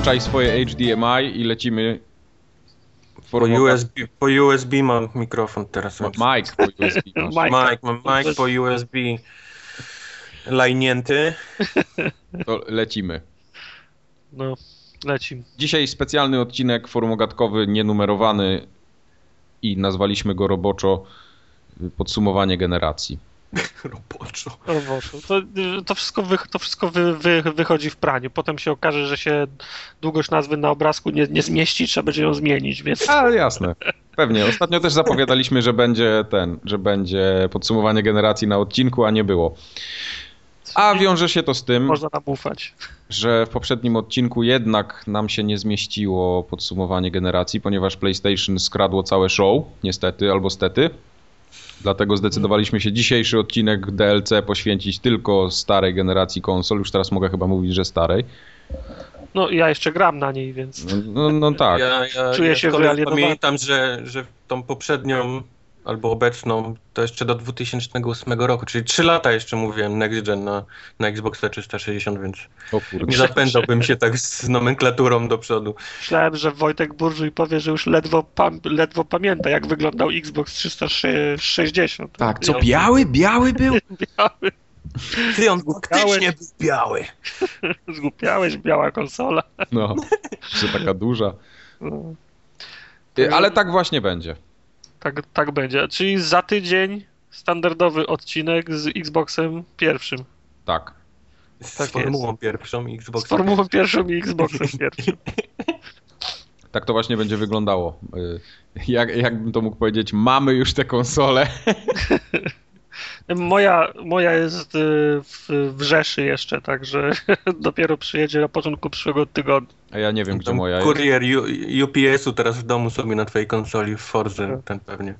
Włączaj swoje HDMI i lecimy. Po USB, po USB mam mikrofon teraz. Mike po USB. Mike, mam Mike po USB lajnięty. To lecimy. No, lecimy. Dzisiaj specjalny odcinek forumogatkowy, nienumerowany i nazwaliśmy go roboczo podsumowanie generacji. Roboczo. Roboczo. To, to wszystko, wy, to wszystko wy, wy, wychodzi w praniu. Potem się okaże, że się długość nazwy na obrazku nie, nie zmieści, trzeba będzie ją zmienić, więc... A, jasne. Pewnie. Ostatnio też zapowiadaliśmy, że będzie ten, że będzie podsumowanie generacji na odcinku, a nie było. A wiąże się to z tym, Można nam ufać. że w poprzednim odcinku jednak nam się nie zmieściło podsumowanie generacji, ponieważ PlayStation skradło całe show, niestety albo stety. Dlatego zdecydowaliśmy się dzisiejszy odcinek DLC poświęcić tylko starej generacji konsol. Już teraz mogę chyba mówić, że starej. No ja jeszcze gram na niej, więc. No, no, no tak. Ja, ja, Czuję ja się kolei wyalienowany. Pamiętam, że, że tą poprzednią albo obecną to jeszcze do 2008 roku, czyli 3 lata jeszcze mówiłem Next Gen na, na Xboxa 360, więc nie zapędzałbym się tak z nomenklaturą do przodu. Myślałem, że Wojtek Burżuj powie, że już ledwo, pam, ledwo pamięta, jak wyglądał Xbox 360. Tak, co biały? Biały był? Biały. Ty, on faktycznie był biały. Zgłupiałeś, biała konsola. No, że taka duża. No, Y, Ale tak właśnie będzie. Tak, tak będzie. Czyli za tydzień standardowy odcinek z Xboxem pierwszym. Tak. Z Tak formułą pierwszą i Xbox. Z formułą pierwszą i Xboxem pierwszym. Tak to właśnie będzie wyglądało. Y, Jak, jakbym to mógł powiedzieć, mamy już te konsole. Moja, moja jest y, w, w Rzeszy jeszcze, także dopiero przyjedzie na początku przyszłego tygodnia. A ja nie wiem, gdzie moja jest. Kurier UPS-u teraz w domu sobie na twojej konsoli w Forze, ten pewnie.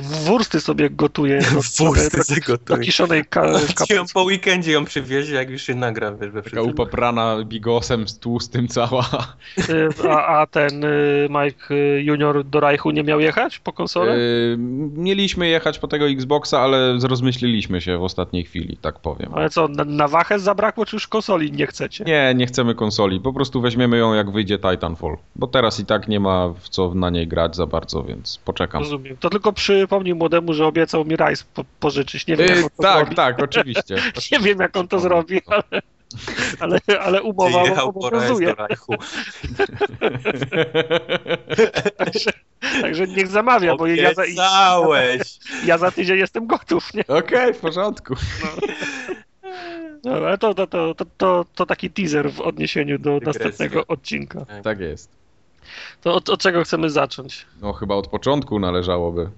Wursty sobie gotuje do, Wursty sobie do gotuje. kiszonej ka, Ci ją po weekendzie ją przywiezie, jak już się nagra wiesz, we Taka upaprana bigosem z tłustym cała. Y, A, a ten y, Mike y, Junior do Reichu nie miał jechać po konsolę? Mieliśmy jechać po tego Xboxa, ale zrozmyśliliśmy się w ostatniej chwili, tak powiem. Ale co, na, na wachę zabrakło, czy już konsoli nie chcecie? Nie, nie chcemy konsoli. Po prostu weźmiemy ją, jak wyjdzie Titanfall. Bo teraz i tak nie ma w co na niej grać za bardzo, więc poczekam. Rozumiem. To tylko przypomnij młodemu, że obiecał mi Rise po, pożyczyć. Nie wiem, jak Y, on to tak, zrobi. tak, oczywiście. Nie wiem, jak on to zrobi, ale, ale, ale umowa Przyjechał po raz obowiązuje. Także, także niech zamawia, bo ja za, ja za tydzień jestem gotów. Okej, w porządku. No, ale to, to, to, to, to, to taki teaser w odniesieniu do Dygresja. następnego odcinka. Tak jest. To od, od czego chcemy zacząć? No chyba od początku należałoby.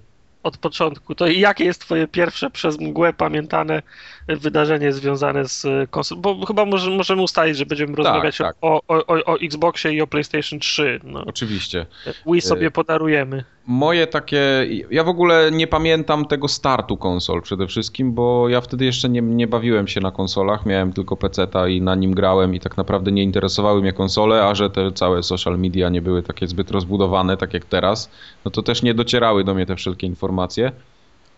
Od początku. To jakie jest twoje pierwsze przez mgłę pamiętane wydarzenie związane z konsolą? Bo chyba może, możemy ustalić, że będziemy rozmawiać tak. O, o, o, o Xboxie i o PlayStation 3. No. Oczywiście. Wii sobie podarujemy. Moje takie. Ja w ogóle nie pamiętam tego startu konsol przede wszystkim, bo ja wtedy jeszcze nie, nie bawiłem się na konsolach. Miałem tylko PC-ta i na nim grałem i tak naprawdę nie interesowały mnie konsole, a że te całe social media nie były takie zbyt rozbudowane, tak jak teraz, no to też nie docierały do mnie te wszelkie informacje.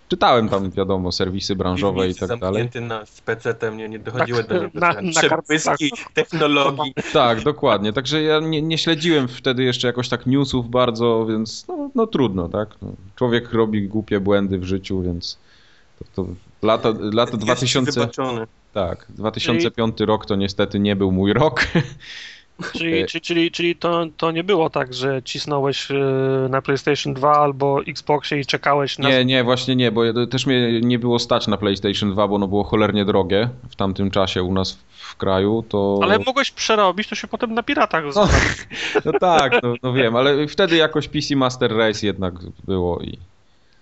Czytałem tam, wiadomo, serwisy branżowe i tak dalej. na, z PC-tem, nie, nie dochodziły Tak, do niego na- na przepyski kartach. technologii. Tak, dokładnie. Także ja nie, nie śledziłem wtedy jeszcze jakoś tak newsów bardzo, więc no, no trudno, tak? No, człowiek robi głupie błędy w życiu, więc to, to lata, lata Jest 2000, wybaczony. tak, 2005 rok to niestety nie był mój rok. Czyli, czyli, czyli, czyli to, to nie było tak, że cisnąłeś y, na PlayStation 2 albo Xboxie i czekałeś na. Nie, nie, właśnie nie, bo też mnie nie było stać na PlayStation 2, bo ono było cholernie drogie w tamtym czasie u nas w, kraju, to... Ale mogłeś przerobić, to się potem na piratach No, no tak, no, no wiem, ale wtedy jakoś PC Master Race jednak było i...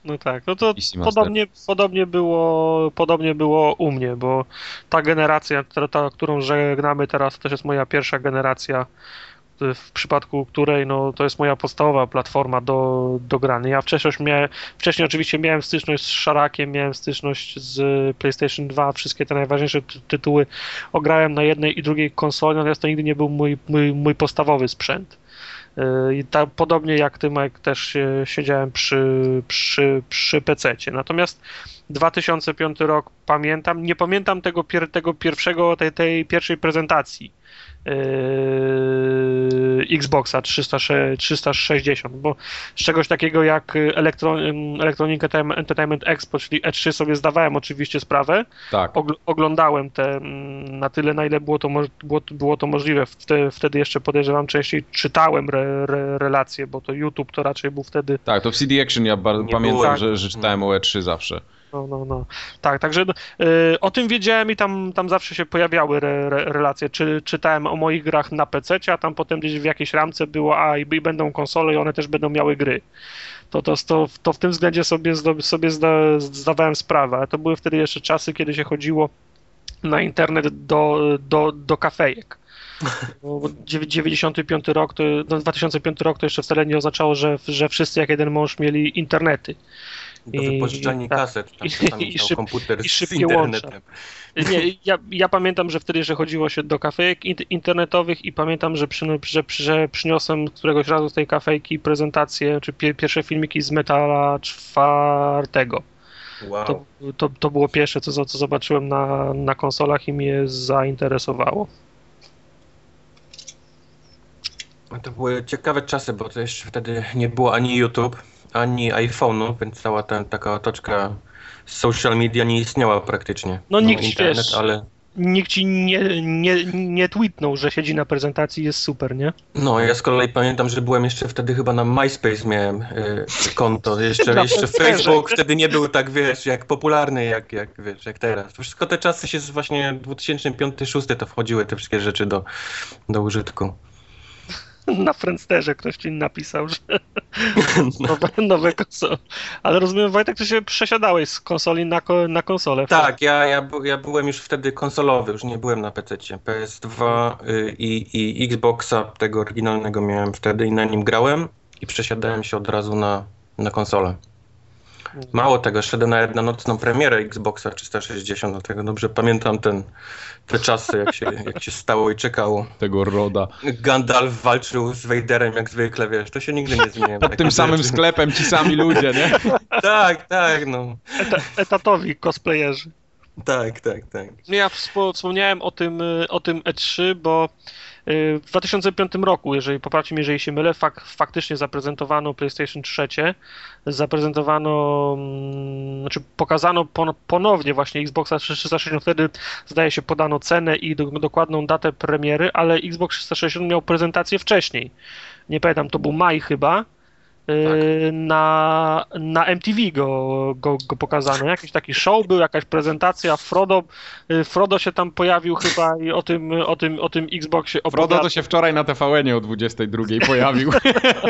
No tak, no to podobnie, podobnie, było, podobnie było u mnie, bo ta generacja, ta, ta, którą żegnamy teraz, to też jest moja pierwsza generacja, y, w przypadku której no, to jest moja podstawowa platforma do, do grania. Ja wcześniej, miałem, wcześniej oczywiście miałem styczność z Szarakiem, miałem styczność z PlayStation 2, wszystkie te najważniejsze ty- tytuły ograłem na jednej i drugiej konsoli, natomiast to nigdy nie był mój, mój, mój podstawowy sprzęt. Y, I ta, podobnie jak ty, Mike, też siedziałem przy, przy, przy PC-cie. Natomiast 2005 rok pamiętam, nie pamiętam tego, pier, tego pierwszego, tej, tej pierwszej prezentacji. Yy, Xboxa 360, bo z czegoś takiego jak Electron, Electronic Entertainment Expo, czyli E3 sobie zdawałem oczywiście sprawę. Tak. oglądałem te na tyle, na ile było to, było, było to możliwe. Wtedy, wtedy jeszcze podejrzewam, częściej czytałem re, re, relacje, bo to YouTube to raczej był wtedy... Tak, to w CD Action ja pamiętam, że, że czytałem o E3 zawsze. No, no, no. Tak, także y, o tym wiedziałem i tam, tam zawsze się pojawiały re, re, relacje. Czy, czytałem o moich grach na PC, a tam potem gdzieś w jakiejś ramce było, a i, i będą konsole i one też będą miały gry. To, to, to, to w tym względzie sobie, sobie zda, zdawałem sprawę. To były wtedy jeszcze czasy, kiedy się chodziło na internet do, do, do kafejek. Bo 95 rok, to, no 2005 rok to jeszcze wcale nie oznaczało, że, że wszyscy jak jeden mąż mieli internety. Do wypożyczalni I, tak. kaset, tam i, i, szyb, komputer i szybkie internetem. Nie, ja, ja, pamiętam, że wtedy, że chodziło się do kafejek internetowych i pamiętam, że, przy, że, że przyniosłem któregoś razu z tej kafejki prezentację, czy pie, pierwsze filmiki z Metala czwartego. Wow. To, to, to było pierwsze, co, co zobaczyłem na, na konsolach i mnie zainteresowało. To były ciekawe czasy, bo to jeszcze wtedy nie było ani YouTube, ani iPhone'u, więc cała ta taka otoczka social media nie istniała praktycznie. No, no nikt, internet, wiesz, ale... nikt ci nie, nie, nie tweetnął, że siedzi na prezentacji jest super, nie? No, ja z kolei pamiętam, że byłem jeszcze wtedy chyba na MySpace miałem y, konto. Jeszcze, jeszcze Facebook wtedy nie był tak, wiesz, jak popularny, jak, jak, wiesz, jak teraz. Wszystko te czasy się właśnie 2005-2006 to wchodziły te wszystkie rzeczy do, do użytku. na Friendsterze ktoś ci napisał, że nowe, nowe konsole. Ale rozumiem, Wojtek, ty się przesiadałeś z konsoli na, na konsolę. Tak, ja, ja, ja byłem już wtedy konsolowy, już nie byłem na PC. PS2 y, i, i Xboxa tego oryginalnego miałem wtedy i na nim grałem i przesiadałem się od razu na, na konsolę. Mało tego, szedłem na, na nocną premierę Xboxa 360, dlatego dobrze pamiętam ten, te czasy, jak się, jak się stało i czekało. Tego roda. Gandalf walczył z Vaderem jak zwykle, wiesz, to się nigdy nie zmienia. Pod tym samym rzeczy. sklepem ci sami ludzie, nie? tak, tak, no. Eta, etatowi cosplayerzy. Tak, tak, tak. Ja wspomniałem o tym, o tym E3, bo w 2005 roku, jeżeli poprawcie mnie, jeżeli się mylę, fak, faktycznie zaprezentowano PlayStation 3, zaprezentowano, mm, znaczy pokazano ponownie właśnie Xboxa 360, wtedy zdaje się podano cenę i do, dokładną datę premiery, ale Xbox 360 miał prezentację wcześniej. Nie pamiętam, to był maj chyba, tak. Y, na, na MTV go, go, go pokazano. Jakiś taki show był, jakaś prezentacja. Frodo, y, Frodo się tam pojawił chyba i o tym, o tym, o tym Xboxie opowiadał. Frodo to się wczoraj na tvn o 22 pojawił.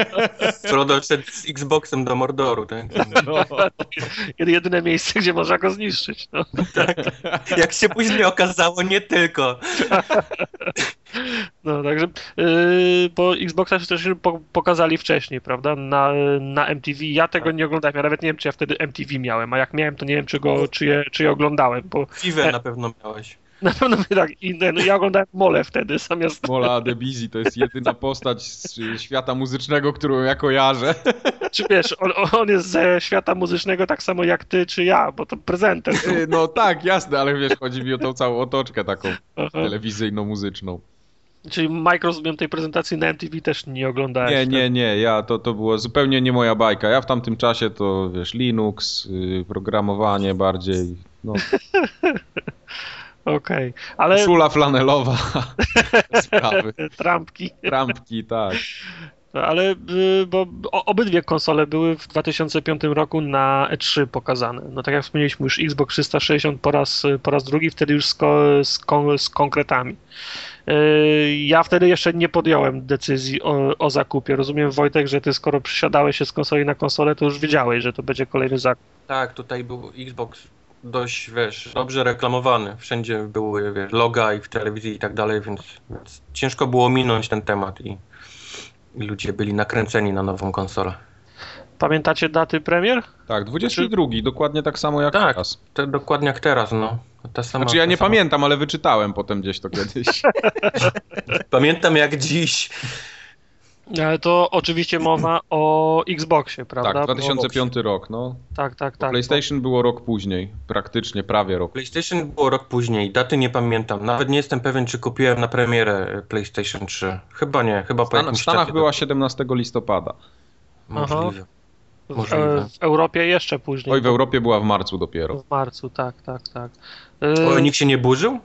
Frodo szedł z Xboxem do Mordoru, tak? No. Jedyne miejsce, gdzie można go zniszczyć. No. Tak. Jak się później okazało, nie tylko. No, także, yy, bo Xboxa też pokazali wcześniej, prawda, na, na MTV. Ja tego nie oglądałem, ja nawet nie wiem, czy ja wtedy MTV miałem, a jak miałem, to nie wiem, czy, go, czy, je, czy je oglądałem, bo... Fiwę na pewno miałeś. Na pewno tak, i, no, ja oglądałem Mole wtedy zamiast... Mola Adebisi to jest jedyna postać z świata muzycznego, którą ja kojarzę. Czy wiesz, on, on jest ze świata muzycznego tak samo jak ty czy ja, bo to prezenter. No tak, jasne, ale wiesz, chodzi mi o tą całą otoczkę taką telewizyjno-muzyczną. Czyli Microsoft tej prezentacji na MTV też nie oglądałem. Nie, nie, nie, ja to, to było zupełnie nie moja bajka. Ja w tamtym czasie to wiesz, Linux, yy, programowanie bardziej. No. Okej, okay. ale... Szula flanelowa. Sprawy. Trampki. Trampki, tak. Ale y, bo obydwie konsole były w 2005 roku na E3 pokazane. No tak jak wspomnieliśmy już Xbox 360 po raz, po raz drugi, wtedy już z, z, z konkretami. Y, ja wtedy jeszcze nie podjąłem decyzji o, o, zakupie. Rozumiem, Wojtek, że ty skoro przysiadałeś się z konsoli na konsolę, to już wiedziałeś, że to będzie kolejny zakup. Tak, tutaj był Xbox dość, wiesz, dobrze reklamowany. Wszędzie były, wiesz, loga i w telewizji i tak dalej, więc, więc ciężko było minąć ten temat i, i ludzie byli nakręceni na nową konsolę. Pamiętacie daty premier? Tak, 22, znaczy... dokładnie tak samo jak tak, teraz. Tak, dokładnie jak teraz, no. Ta sama, znaczy ja nie sama. pamiętam, ale wyczytałem potem gdzieś to kiedyś. pamiętam jak dziś. Ale to oczywiście mowa o Xboxie, prawda? Tak, Bo- 2005 rok, no. Tak, tak, tak. PlayStation było rok później, praktycznie prawie rok. PlayStation było rok później, daty nie pamiętam. Nawet nie jestem pewien, czy kupiłem na premierę PlayStation 3. Chyba nie, chyba po Stan, w jakimś Stanach czasie. była 17 listopada. Możliwe. W, możliwe. w Europie jeszcze później. Oj, w Europie była w marcu dopiero. W marcu, tak, tak, tak. O, Y, nikt się nie burzył?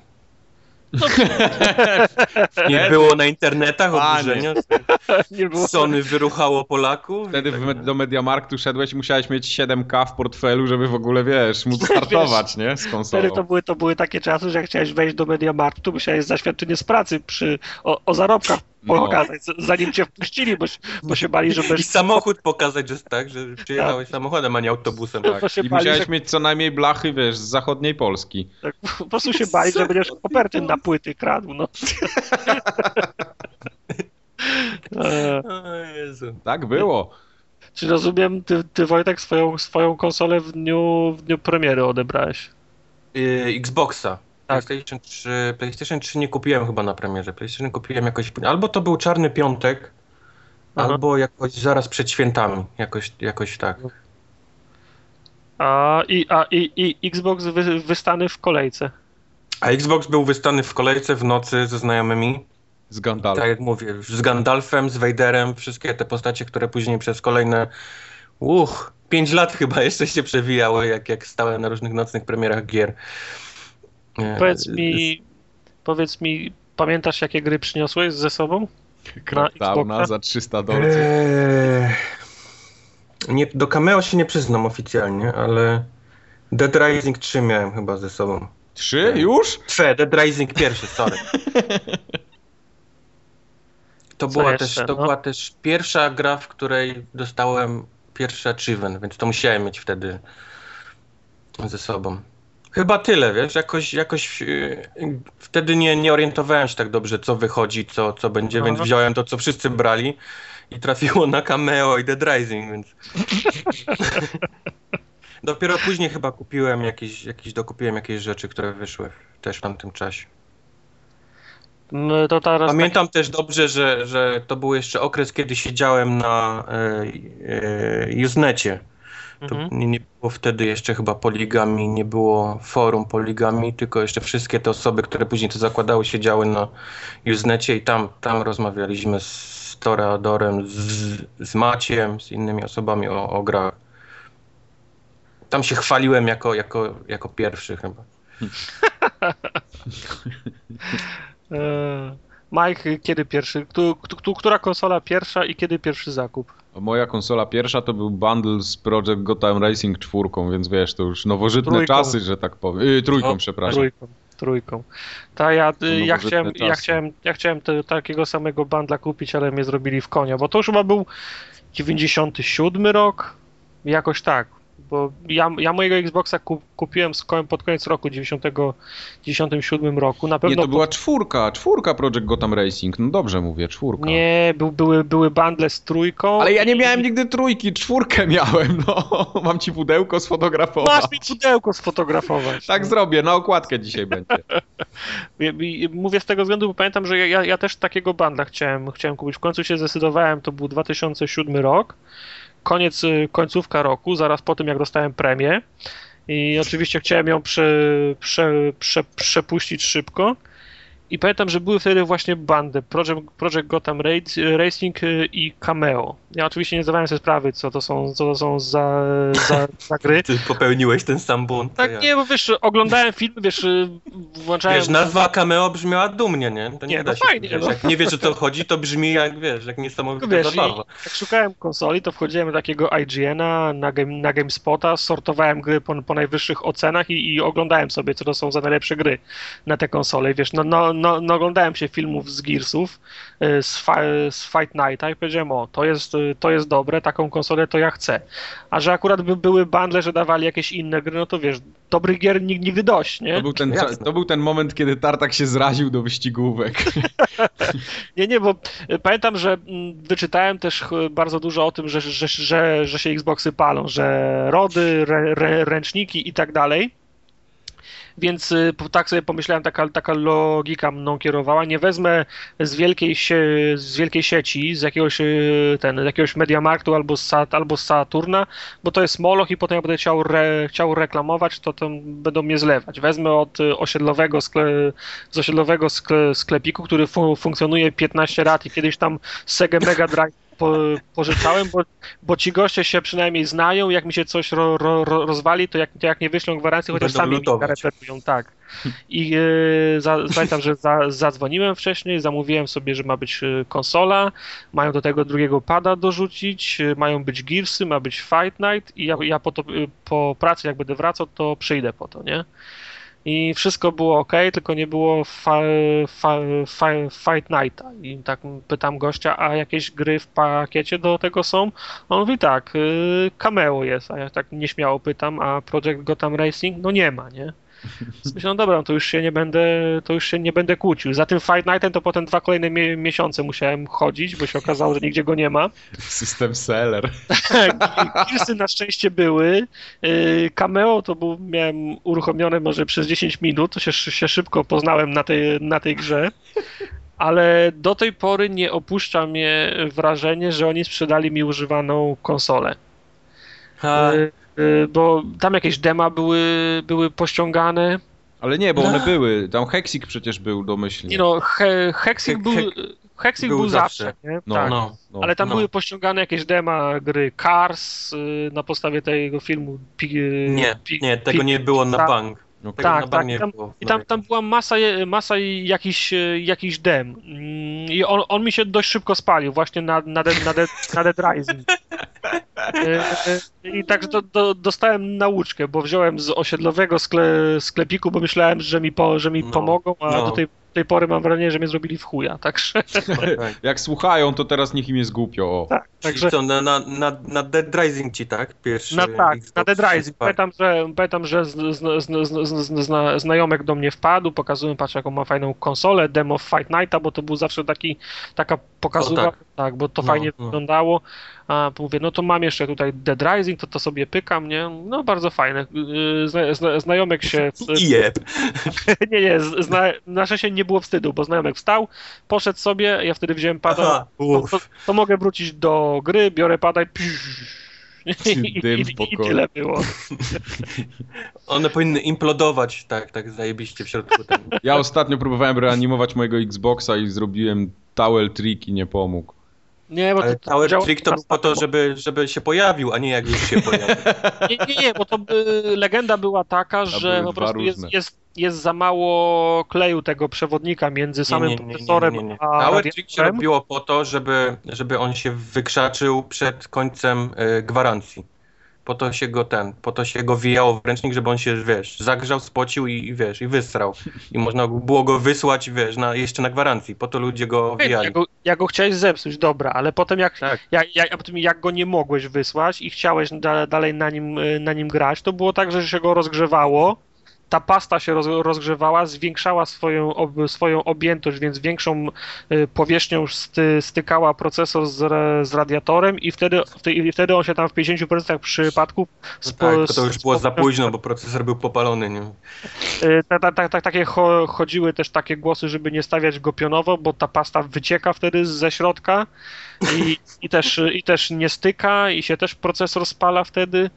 Nie było na internetach oburzenia? nie było. Sony wyruchało Polaków? Wtedy w, med- do Mediamarktu szedłeś i musiałeś mieć 7K w portfelu, żeby w ogóle, wiesz, móc startować, nie? Z Wtedy konsolą. to były, to były takie czasy, że jak chciałeś wejść do Mediamarktu, to musiałeś zaświadczenie z pracy przy, o, o zarobkach No. Pokazać, z- zanim cię wpuścili, bo, się- bo się bali, że I będziesz... samochód pokazać, że tak, że przyjechałeś samochodem, a nie autobusem. Tak. I bali, musiałeś że- mieć co najmniej blachy, wiesz, z zachodniej Polski. Tak, po prostu się bali, że będziesz koperty na płyty kradł, no. E, O Jezu. Tak było. Czy rozumiem, ty, ty Wojtek swoją, swoją konsolę w dniu, w dniu premiery odebrałeś? Y, Xboxa. Tak. PlayStation 3, PlayStation 3 nie kupiłem chyba na premierze. PlayStation kupiłem jakoś. Albo to był czarny piątek, Aha. albo jakoś zaraz przed świętami. Jakoś, jakoś tak. A, i, a i, i Xbox wy, wystany w kolejce. A Xbox był wystany w kolejce w nocy ze znajomymi. Z Gandalf. Tak jak mówię, z Gandalfem, z Vaderem, wszystkie te postacie, które później przez kolejne. Uch, 5 lat chyba jeszcze się przewijały, jak, jak stałem na różnych nocnych premierach gier. Powiedz mi, powiedz mi, pamiętasz jakie gry przyniosłeś ze sobą? Crackdowna za 300 dolców. Eee, nie, do cameo się nie przyznam oficjalnie, ale Dead Rising 3 miałem chyba ze sobą. Trzy? Już? Twe, Dead Rising pierwszy, sorry. To, Co była jeszcze, też, to no? była też pierwsza gra, w której dostałem pierwszy achievement, więc to musiałem mieć wtedy ze sobą. Chyba tyle, wiesz, jakoś, jakoś yy, wtedy nie, nie orientowałem się tak dobrze, co wychodzi, co, co będzie, Aha. więc wziąłem to, co wszyscy brali i trafiło na Cameo i Dead Rising, więc... Dopiero później chyba kupiłem jakieś, jakieś, dokupiłem jakieś rzeczy, które wyszły też w tamtym czasie. No, to teraz Pamiętam też dobrze, że, że to był jeszcze okres, kiedy siedziałem na e, e, Usenecie. Mhm. nie, nie było wtedy jeszcze chyba poligami, nie było forum poligami, tylko jeszcze wszystkie te osoby, które później to zakładały, siedziały na Usenecie i tam, tam rozmawialiśmy z Toreadorem, z, z Maciem, z innymi osobami o, o grach. Tam się chwaliłem jako, jako, jako pierwszy chyba. E, Mike, kiedy pierwszy? Któ, któ, która konsola pierwsza i kiedy pierwszy zakup? Moja konsola pierwsza to był bundle z Project Gotham Racing 4, więc wiesz, to już nowożytne Trójką. czasy, że tak powiem. Yy, trójką, O, przepraszam. Trójką. Trójką. Ta, ja, To ja, chciałem, ja chciałem, ja chciałem te, takiego samego bandla kupić, ale mnie zrobili w konia, bo to już chyba był 97 rok, jakoś tak. Bo ja, ja mojego Xboxa kup, kupiłem pod koniec roku 90, 97 roku. Na Nie, pewno to była czwórka, czwórka Project Gotham Racing. No dobrze mówię, czwórka. Nie, był, były, były bundle z trójką. Ale ja nie miałem nigdy trójki, czwórkę miałem, no. Mam ci pudełko sfotografować. Masz mi pudełko sfotografować. Tak zrobię, na okładkę dzisiaj będzie. Mówię z tego względu, bo pamiętam, że ja- ja, ja też takiego bundla chciałem, chciałem kupić. W końcu się zdecydowałem, to był 2007 rok, koniec, y, końcówka roku, zaraz po tym jak dostałem premię. I oczywiście chciałem ją prze, prze, prze, przepuścić szybko. I pamiętam, że były wtedy właśnie bandy Project, Project Gotham Ra- Racing y, i Cameo. Ja oczywiście nie zdawałem sobie sprawy, co to są, co to są za, za, za gry. Ty popełniłeś ten sam błąd. to ja. Tak, nie, bo wiesz, oglądałem film, wiesz, y, włączałem... Wiesz, nazwa cameo brzmiała dumnie, nie? To nie, Nie, da no się, fajnie, Wiesz, no. Jak nie wiesz, o co chodzi, to brzmi jak, wiesz, jak niesamowita Wiesz, zabawa. jak szukałem konsoli, to wchodziłem do takiego IGN-a, na, game, na GameSpota, sortowałem gry po, po najwyższych ocenach i, i oglądałem sobie, co to są za najlepsze gry na te konsole. Wiesz, no, no, no, no oglądałem się filmów z Gearsów, y, z, z Fight Nighta i powiedziałem, o, to jest, y, to jest dobre, taką konsolę to ja chcę. A że akurat by, były bundle, że dawali jakieś inne gry, no to wiesz, dobrych gier nig- nigdy dość, nie? To był, ten, Jasne. to był ten moment, kiedy Tartak się zraził do wyścigówek. Nie, nie, bo y, pamiętam, że mm, wyczytałem też bardzo dużo o tym, że, że, że, że się Xboxy palą, że rody, rę, rę, ręczniki i tak dalej. Więc y, tak sobie pomyślałem, taka, taka logika mną kierowała. Nie wezmę z wielkiej, sie, z wielkiej sieci, z jakiegoś, y, ten, z jakiegoś Mediamarktu albo z, albo z Saturna, bo to jest moloch i potem jak będę chciał, re, chciał reklamować, to, to będą mnie zlewać. Wezmę od osiedlowego, skle, z osiedlowego skle, sklepiku, który fu, funkcjonuje 15 lat i kiedyś tam Sega Mega Drive po, pożyczałem, bo, bo ci goście się przynajmniej znają, jak mi się coś ro, ro, rozwali, to jak, to jak nie wyślą gwarancji, chociaż sami lutować. mi repetują, tak. I e, za, pamiętam, że za, zadzwoniłem wcześniej, zamówiłem sobie, że ma być e, konsola, mają do tego drugiego pada dorzucić, e, mają być Gearsy, ma być Fight Night i ja, ja po, to, po pracy jak będę wracał, to przyjdę po to, nie? I wszystko było ok, tylko nie było fa, fa, fa, Fight Nighta. I tak pytam gościa, a jakieś gry w pakiecie do tego są? On mówi tak, y, cameo jest, a ja tak nieśmiało pytam, a Project Gotham Racing? No nie ma, nie? Myślę, no dobra, no to już się nie będę, to już się nie będę kłócił. Za tym Fight Nightem to potem dwa kolejne mi miesiące musiałem chodzić, bo się okazało, że nigdzie go nie ma. System seller. Gearsy na szczęście były. Y, cameo to był, miałem uruchomione może przez 10 minut, to się, się szybko poznałem na tej, na tej grze ale do tej pory nie opuszcza mnie wrażenie, że oni sprzedali mi używaną konsolę. Ha. Y, Y, bo tam jakieś dema były, były pościągane. Ale nie, bo one no. były. Tam Hexik przecież był domyślnie. Nie no, he, Hexik był... Hexik był, był zawsze, zawsze nie? No, tak. no, no, ale tam no. były pościągane jakieś dema gry Cars y, na podstawie tego filmu. Pi, nie, pi, nie, tego pi, nie było na bank. No, tak, tak. Tam, I tam, tam była masa, masa jakichś, jakichś dem. Mm, I on, on mi się dość szybko spalił właśnie na, na, de, na, de, na Dead Rising. E, e, I tak do, do, dostałem nauczkę, bo wziąłem z osiedlowego skle, sklepiku, bo myślałem, że mi, po, że mi no, pomogą, a no. do tej tej pory mam wrażenie, że mnie zrobili w chuja, także... Tak. Jak słuchają, to teraz niech im jest głupio. O. Tak, także... Co, na, na, na, na Dead Rising ci, tak? Pierwszy na, tak, Xbox na Dead Rising. Pamiętam, że, pamiętam, że z, z, z, z, znajomek do mnie wpadł, pokazują, patrz jaką ma fajną konsolę, demo Fight Nighta, bo to był zawsze taki, taka pokazuwa, tak. tak. bo to no, fajnie no. wyglądało. A mówię, no to mam jeszcze tutaj Dead Rising, to to sobie pykam, nie? No bardzo fajne. Y, zna, zna, znajomek się... Jeb. nie, nie, zna, na szczęście nie było wstydu, bo znajomek wstał, poszedł sobie, ja wtedy wziąłem pada, Aha, to, to, to, mogę wrócić do gry, biorę pada i Dym i, i tyle było. One powinny implodować tak, tak zajebiście w środku. Ten. Ja ostatnio próbowałem reanimować mojego Xboxa i zrobiłem towel trick i nie pomógł. Nie, bo Ale to, Tower Trick to był po to, żeby, żeby się pojawił, a nie jak już się pojawił. Nie, nie, nie, bo to by, legenda była taka, że po prostu jest, jest, jest za mało kleju tego przewodnika między samym nie, nie, nie, procesorem a Tower Trick się robiło po to, żeby, żeby on się wykrzaczył przed końcem y, gwarancji po to się go ten, po to się go wijało w ręcznik, żeby on się, wiesz, zagrzał, spocił i, i wiesz, i wysrał. I można było go wysłać, wiesz, na, jeszcze na gwarancji, po to ludzie go wijali. Jak go, jak go chciałeś zepsuć, dobra, ale potem jak, tak. jak, jak, potem jak go nie mogłeś wysłać i chciałeś da, dalej na nim, na nim grać, to było tak, że się go rozgrzewało, ta pasta się roz, rozgrzewała, zwiększała swoją, ob, swoją objętość, więc większą y, powierzchnią sty, stykała procesor z, z radiatorem i wtedy, i wtedy on się tam w 50% przypadków... Spo, no tak, to już było za późno, bo procesor był popalony. Nie? Tak, tak, tak, takie chodziły też takie głosy, żeby nie stawiać go pionowo, bo ta pasta wycieka wtedy ze środka i, i, też, i też nie styka i się też procesor spala wtedy.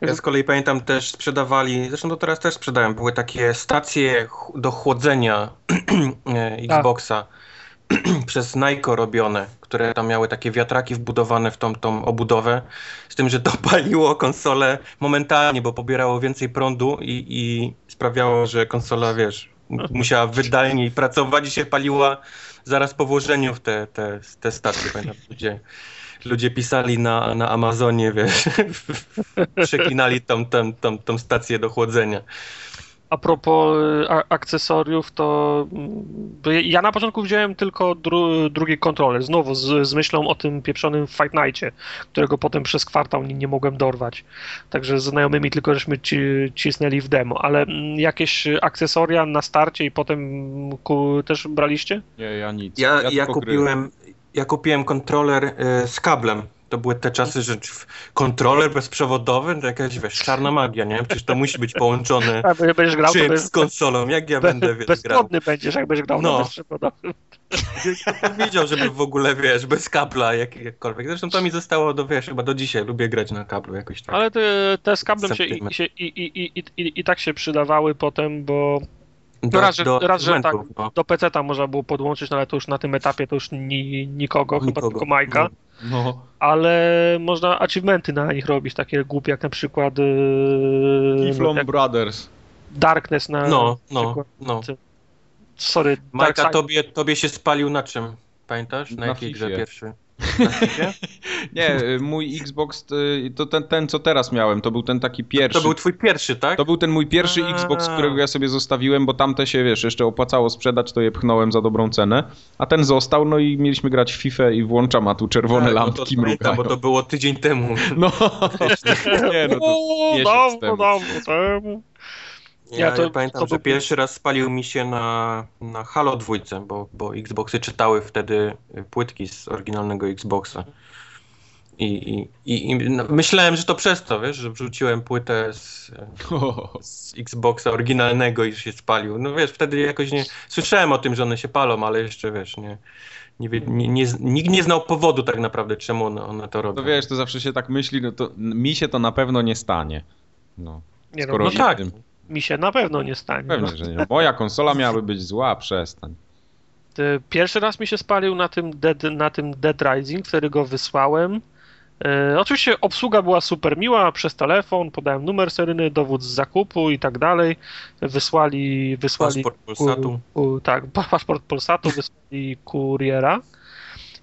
Ja z kolei pamiętam też sprzedawali, zresztą to teraz też sprzedają, były takie stacje do chłodzenia e, Xboxa przez Nike robione, które tam miały takie wiatraki wbudowane w tą, tą obudowę, z tym, że to paliło konsolę momentalnie, bo pobierało więcej prądu i, i sprawiało, że konsola, wiesz, musiała wydajniej pracować i się paliła zaraz po włożeniu w te, te, te stacje. Pamiętam, gdzie ludzie pisali na, na Amazonie, wiesz, przeklinali tą, tą, tą, tą stację do chłodzenia. A propos y, akcesoriów, to mm, ja na początku wziąłem tylko dru, drugi kontroler, znowu z, z, myślą o tym pieprzonym Fight Nightie, którego potem przez kwartał nie, nie mogłem dorwać. Także z znajomymi tylko żeśmy ci, cisnęli w demo, ale mm, jakieś akcesoria na starcie i potem też braliście? Nie, ja nic. Ja, ja, ja kupiłem, ja kupiłem kontroler y, z kablem to były te czasy, że kontroler bezprzewodowy, to jakaś, wiesz, czarna magia, nie? Przecież to musi być połączone A jak będziesz grał, czymś bez, z konsolą, jak ja będę, wiesz, grał. będziesz, jak będziesz grał No. na bezprzewodowym. Kto powiedział, żeby w ogóle, wiesz, bez kabla jak, jakkolwiek. Zresztą to mi zostało do, wiesz, chyba do dzisiaj. Lubię grać na kablu jakoś tak. Ale te, te z kablem się, i, się i, i, i, i, i tak się przydawały potem, bo do, raz, że- do raz, że argumentów, no. do PC-ta można było podłączyć, no ale to już na tym etapie to już ni, nikogo, chyba Nikogo. tylko Majka. No. Ale można achievementy na nich robić, takie głupie jak na przykład yy, Kiflom jak Brothers. Darkness na No, no, przykład. no. Sorry, Majka, tobie, tobie się spalił na czym? Pamiętasz? Na, Na jakiej grze pierwszy? Nie, y, mój Xbox y, to ten, ten, co teraz miałem, to był ten taki pierwszy. To był twój pierwszy, tak? To był ten mój pierwszy A. Xbox, którego ja sobie zostawiłem, bo tamte się, wiesz, jeszcze opłacało sprzedać, to je pchnąłem za dobrą cenę. A ten został, no i mieliśmy grać w FIFA i włączam, a tu czerwone Tak, no lampki pamiętam, mrugają. bo to było tydzień temu. No, nie, no to miesiąc temu. Ja, Ja to- ja pamiętam, to że był- pierwszy raz spalił mi się na, na Halo dwójce, bo, bo Xboxy czytały wtedy płytki z oryginalnego Xboxa. I, i, i, i no, myślałem, że to przez to, wiesz, że wrzuciłem płytę z, z Xboxa oryginalnego i się spalił. No wiesz, wtedy jakoś nie... Słyszałem o tym, że one się palą, ale jeszcze, wiesz, nie... nie, nie, nie nikt nie znał powodu tak naprawdę, czemu one, one to robią. To wiesz, to zawsze się tak myśli, no to mi się to na pewno nie stanie. No, Nie no, skoro no no tak. tym- mi się na pewno nie stanie. no. Pewnie, że nie. Moja konsola miałaby być zła, przestań. Pierwszy raz mi się spalił na tym Dead, na tym Dead Rising, wtedy go wysłałem. E, oczywiście obsługa była super miła, przez telefon, podałem numer seryjny, dowód z zakupu i tak dalej. Wysłali, wysłali Paszport Polsatu. ku, tak, pa- paszport Polsatu, wysłali kuriera.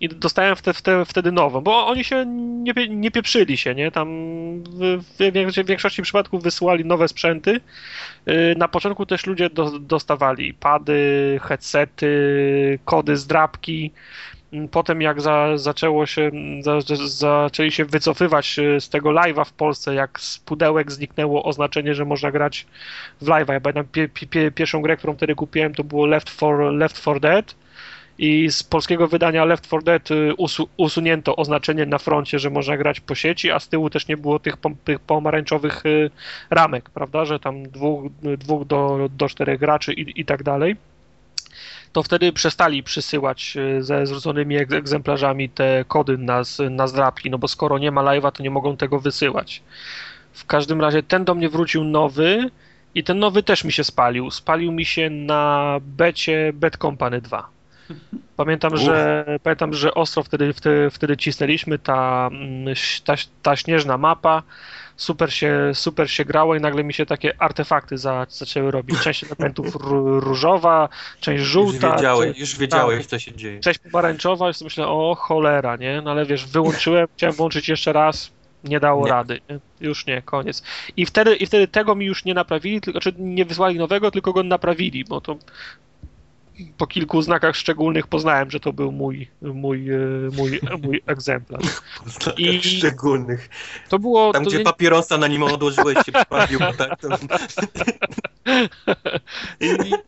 I dostałem wtedy, wtedy, wtedy nową, bo oni się nie, nie pieprzyli się, nie? Tam w, w, większości- przypadków wysyłali nowe sprzęty. Yy, Na początku też ludzie do, dostawali pady, headsety, kody z drapki. Mm, Potem jak za, zaczęło się, za, za, zaczęli się wycofywać y, z tego live'a w Polsce, jak z pudełek zniknęło oznaczenie, że można grać w live'a. Ja pamiętam pie, pie, pierwszą grę, którą wtedy kupiłem, to było Left 4, Left 4 Dead i z polskiego wydania Left 4 Dead y, usu, usunięto oznaczenie na froncie, że można grać po sieci, a z tyłu też nie było tych, pom, tych pomarańczowych y, ramek, prawda, że tam dwóch, dwóch do, do czterech graczy i, i tak dalej. To wtedy przestali przysyłać y, ze zwróconymi egz- egzemplarzami te kody na, na zdrapki, no bo skoro nie ma live'a, to nie mogą tego wysyłać. W każdym razie ten do mnie wrócił nowy i ten nowy też mi się spalił. Spalił mi się na becie Bad Company 2. Pamiętam, że pamiętam, że ostro wtedy, wtedy, wtedy cisnęliśmy ta, mm, ta, ta śnieżna mapa. Super się, super się grało i nagle mi się takie artefakty za, zaczęły robić. Część elementów ró- różowa, część Już żółta, wiedziałeś, część, już wiedziałeś, tak. co się dzieje. część pomarańczowa. I sobie myślę, o cholera, nie? No ale wiesz, wyłączyłem, chciałem włączyć jeszcze raz, nie dało Nie. rady. Nie? Już nie, koniec. I wtedy, I wtedy tego mi już nie naprawili, tylko czy nie wysłali nowego, tylko go naprawili, bo to po kilku znakach szczególnych poznałem, że to był mój, mój, e, mój, mój egzemplarz. I... Szczególnych. To było. Tam, to gdzie nie- papierosa na nim odłożyłeś się przypalił, tak? To...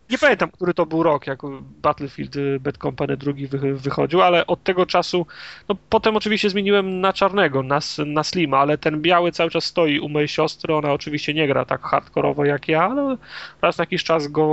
Nie pamiętam, który to był rok, jak Battlefield y, Bad Company drugi wy, wychodził, ale od tego czasu, no potem oczywiście zmieniłem na czarnego, na, na Slima, ale ten biały cały czas stoi u mojej siostry, ona oczywiście nie gra tak hardkorowo jak ja, ale raz na jakiś czas go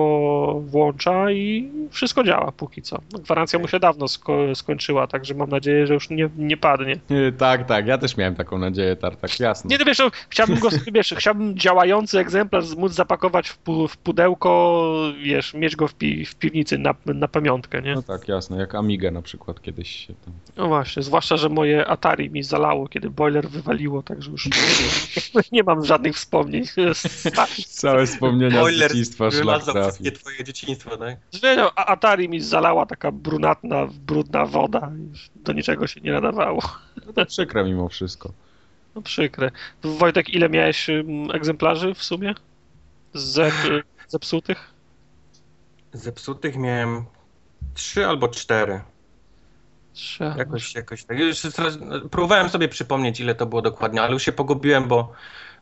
włącza i wszystko działa póki co. No, Gwarancja mu się dawno sko- skończyła, także mam nadzieję, że już nie, nie padnie. Tak, tak, ja też miałem taką nadzieję, Tartak, jasne. Nie, no wiesz, no, chciałbym go, wiesz, chciałbym działający egzemplarz móc zapakować w, pu, w pudełko, wiesz, mieć go w, pi, w piwnicy na, na pamiątkę, nie? No tak, jasne, jak Amiga na przykład kiedyś się tam... No właśnie, zwłaszcza, że moje Atari mi zalało, kiedy boiler wywaliło, także już nie mam żadnych wspomnień. Całe wspomnienia z Boiler dzieciństwa szlak trafił. wszystkie twoje dzieciństwo, tak? Wiedział, a Atari mi zalała taka brunatna, brudna woda, już do niczego się nie nadawało. No to przykre mimo wszystko. No przykre. Wojtek, ile miałeś egzemplarzy w sumie? Zep, zepsutych? Zepsutych miałem trzy albo cztery. Trzy. Jakoś, jakoś tak. Już teraz próbowałem sobie przypomnieć, ile to było dokładnie, ale już się pogubiłem, bo,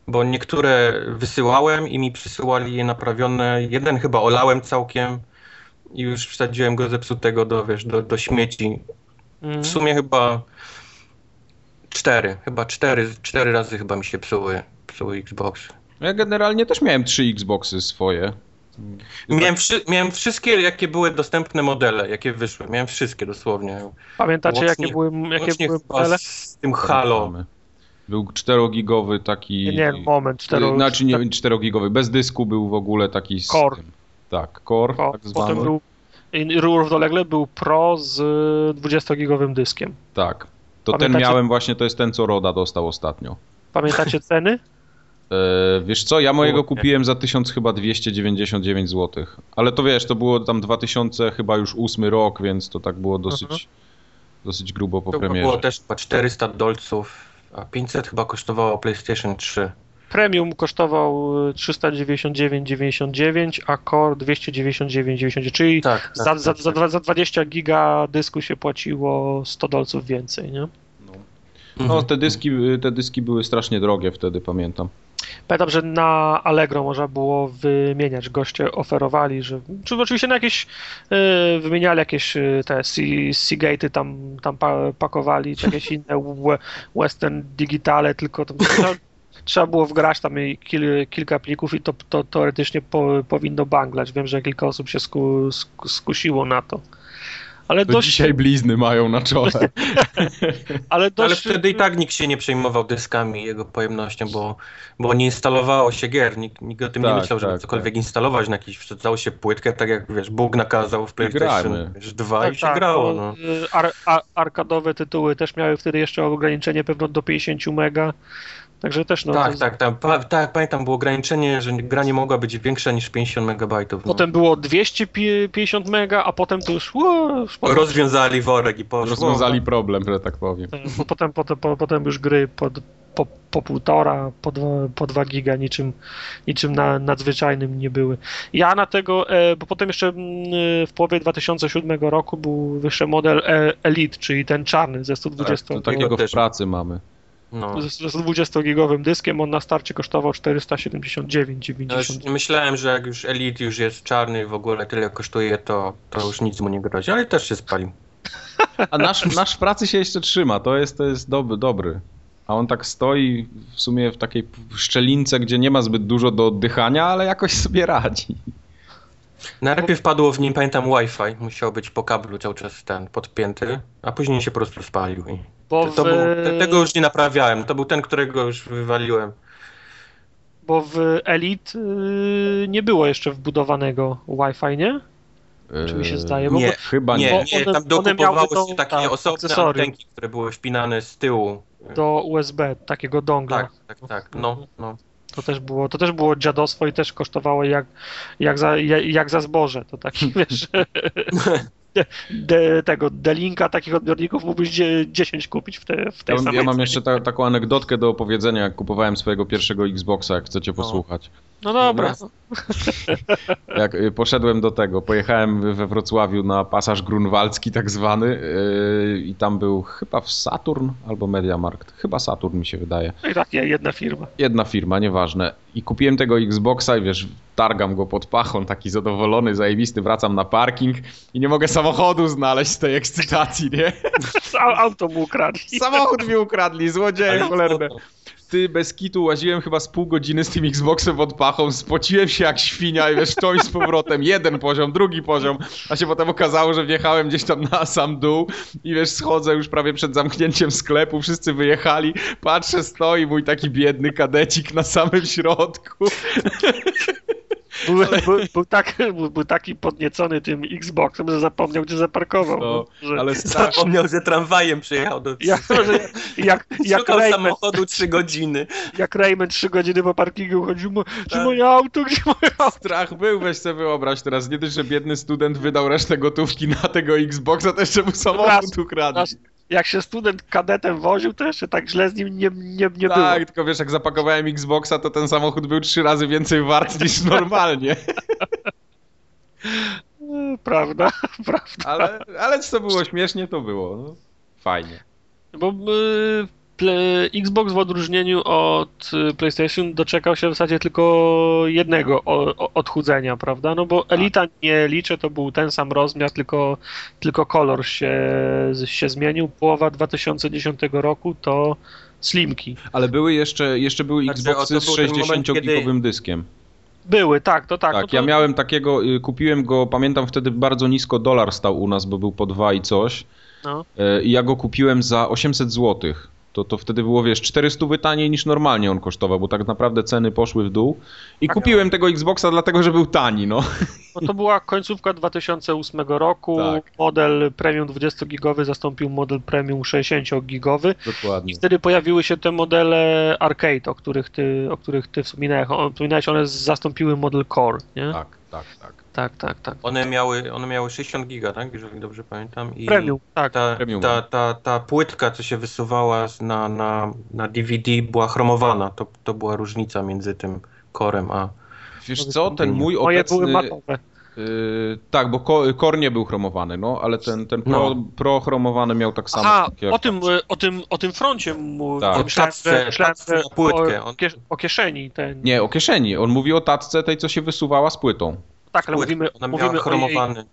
bo niektóre wysyłałem i mi przysyłali je naprawione. Jeden chyba olałem całkiem i już wsadziłem go zepsutego do, wiesz, do, do śmieci. Mm. W sumie chyba cztery, chyba cztery, cztery razy chyba mi się psuły, psuły Xbox. Ja generalnie też miałem trzy Xboxy swoje. Miałem, wszy, miałem wszystkie, jakie były dostępne modele, jakie wyszły. Miałem wszystkie dosłownie. Pamiętacie, Łącznie- jakie były, jakie były modele? z tym Halo. Był 4-gigowy taki. Nie, nie, moment, cztero... Znaczy nie 4-gigowy, bez dysku był w ogóle taki. Z Core. tym. Tak, Core, O, tak zwany. potem był równolegle był Pro z 20-gigowym dyskiem. Tak. To ten Pamiętacie- miałem właśnie, to jest ten, co Roda dostał ostatnio. Pamiętacie ceny? E, wiesz co, ja mojego kupiłem za 1000 chyba 299 zł. Ale to wiesz, to było tam 2000 chyba już ósmy rok, więc to tak było dosyć, Mhm. dosyć grubo po To było premierze. też chyba 400 dolców, a 500 chyba kosztowało PlayStation 3. Premium kosztował 399,99, a Core 299,99, czyli Tak, tak, za, tak, za, tak. za, za 20 giga dysku się płaciło 100 dolców więcej, nie? No, Mhm. te dyski, te dyski były strasznie drogie wtedy, pamiętam. Pamiętam, że na Allegro można było wymieniać. Goście oferowali, że. Czy oczywiście na jakieś. y, wymieniali jakieś y, te Sea- Seagate'y tam, tam pa, pakowali, czy jakieś inne we- Western Digitale, tylko tam trzeba, było wgrać tam i kil, kilka plików i to, to teoretycznie po, powinno banglać. Wiem, że kilka osób się sku, sku, skusiło na to. Ale To dość. dzisiaj blizny mają na czole. ale dość Ale wtedy i tak nikt się nie przejmował dyskami i jego pojemnością, bo, bo nie instalowało się gier. Nikt, nikt o tym nie Tak, myślał, żeby tak, cokolwiek instalować na jakiś. Wsadzało się płytkę, tak jak wiesz, Bóg nakazał w PlayStation wiesz, 2 Tak, i się tak, grało. No. y, Ar, ar, arkadowe tytuły też miały wtedy jeszcze ograniczenie pewno do 50 mega. Także też no. tak, to- tak, tak, pa, tak, pamiętam, było ograniczenie, że gra nie mogła być większa niż 50 megabajtów. No. Potem było 250 mega, a potem to już. Ło, Rozwiązali worek i poszło. Rozwiązali problem, że tak powiem. bo potem, potem, po- potem już gry pod, po, po półtora, po dwa, po dwa giga niczym, niczym na, nadzwyczajnym nie były. Ja na tego, e, bo potem jeszcze mm, w połowie 2007 roku był wyższy model e, Elite, czyli ten czarny ze 120 Tak, to takiego w pracy mamy. No. z z 20-gigowym dyskiem, on na starcie kosztował 479,90. Ja już myślałem, że jak już Elite już jest czarny i w ogóle tyle kosztuje, to, to już nic mu nie grozi, ale też się spalił. A nasz, nasz w pracy się jeszcze trzyma, to jest, to jest dobry, dobry. A on tak stoi w sumie w takiej szczelince, gdzie nie ma zbyt dużo do oddychania, ale jakoś sobie radzi. Najpierw padło w nim, pamiętam, Wi-Fi. Musiał być po kablu cały czas ten podpięty, a później się po prostu spalił. I Bo to, to w, był, te, tego już nie naprawiałem. To był ten, którego już wywaliłem. bo w Elite y, nie było jeszcze wbudowanego Wi-Fi, nie? Czy mi się Eee, zdaje? Bo nie, Chyba Nie, nie. Bo nie, one- tam dokupowało się takie tak, osobne akcesorium. antenki, które były wpinane z tyłu. do USB, takiego dongla. Tak, tak, tak. No, no. To też było, to też było dziadostwo i też kosztowało jak, jak, za, jak, jak za zboże. To taki, wiesz, de, de, tego delinka takich odbiorników mógłbyś dzie- 10 kupić w, te, w tej Ja, samej ja mam jeszcze ta, taką anegdotkę do opowiedzenia, jak kupowałem swojego pierwszego Xboxa, jak chcecie posłuchać. No dobra. Dobra. Jak y, poszedłem do tego, pojechałem we Wrocławiu na pasaż grunwaldzki tak zwany yy, i tam był chyba w Saturn albo Mediamarkt, chyba Saturn mi się wydaje. No i tak, nie, jedna firma. Jedna firma, nieważne. I kupiłem tego Xboxa i wiesz, targam go pod pachą, taki zadowolony, zajebisty, wracam na parking i nie mogę samochodu znaleźć z tej ekscytacji, nie? Au- Auto mu ukradli. Samochód mi ukradli, złodzieje cholerne. Ty, bez kitu łaziłem chyba z pół godziny z tym Xboxem pod pachą, spociłem się jak świnia i wiesz, to i z powrotem, jeden poziom, drugi poziom, a się potem okazało, że wjechałem gdzieś tam na sam dół i wiesz, schodzę już prawie przed zamknięciem sklepu, wszyscy wyjechali, patrzę, stoi mój taki biedny kadecik na samym środku. Był, był, był, tak, był, był taki podniecony tym Xboxem, że zapomniał, gdzie zaparkował. No, że, ale Zapomniał, że tramwajem przyjechał do jak, że, jak, jak, Szukał Rayman, samochodu trzy godziny. jak Rayman 3 godziny po parkingu chodził, mo- gdzie Tak. moje auto, gdzie moje auto? strach był, weź sobie wyobraź teraz, nie dość, że biedny student wydał resztę gotówki na tego Xboxa, to jeszcze mu samochód. Nasz- Jak się student kadetem woził, to jeszcze tak źle z nim nie, nie, nie tak, było. tylko wiesz, jak zapakowałem Xboxa, to ten samochód był trzy razy więcej wart niż normalnie. Prawda, prawda. Ale, ale co było śmiesznie, to było. No, fajnie. Bo y, Xbox w odróżnieniu od y, PlayStation doczekał się w zasadzie tylko jednego odchudzenia, prawda? No bo Elita nie liczę, to był ten sam rozmiar, tylko, tylko kolor się, się zmienił. Połowa 2010 roku to slimki. Ale były jeszcze, jeszcze były Znaczy, Xboxy z to był ten moment, 60-gigowym dyskiem. Były, tak, to tak. Tak, no to, ja miałem takiego, y, kupiłem go, pamiętam wtedy bardzo nisko dolar stał u nas, bo był po dwa i coś. No. E, I ja go kupiłem za 800 zł. To, to wtedy było, wiesz, 400 taniej niż normalnie on kosztował, bo tak naprawdę ceny poszły w dół. I Tak. kupiłem tego Xboxa dlatego, że był tani, no. No to była końcówka 2008 roku. Tak. Model premium 20-gigowy zastąpił model premium 60-gigowy. Dokładnie. I wtedy pojawiły się te modele arcade, o których ty, o których ty wspominałeś, one zastąpiły model core, nie? Tak, tak, tak. Tak, tak. tak. One miały, one miały 60 giga, tak? Jeżeli dobrze pamiętam. I Premium, tak. Ta, Premium. ta, ta, ta płytka, co się wysuwała na, na, na DVD była chromowana. To, to była różnica między tym korem a... Wiesz co, ten mój Moje obecny... były matowe. y, tak, bo ko- Core nie był chromowany, no, ale ten, ten pro, No. pro chromowany miał tak samo. Aha, tak jak- o tym, o tym, o tym froncie mu, Tak. O tacce, myślałem, tacce płytkę. O, o kieszeni ten. Nie, o kieszeni. On mówi o tacce tej, co się wysuwała z płytą. Tak, ale mówimy, Ona mówimy o jej, chromowany.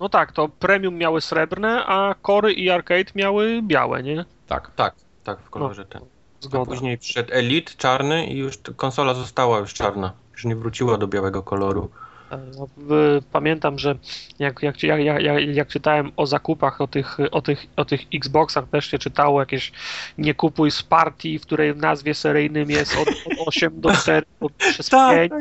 No tak, to premium miały srebrne, a kory i arcade miały białe, nie? Tak. Tak, tak, w kolorze ten. A Zgoda. później przyszedł Elite czarny i już konsola została już czarna. Już nie wróciła do białego koloru. No, Pamiętam, że jak, jak, jak, jak, czytałem o zakupach, o tych, o, tych, o tych Xboxach, też się czytało jakieś nie kupuj z partii, w której w nazwie seryjnym jest od, od 8 do 4 do, przez Tak, 5,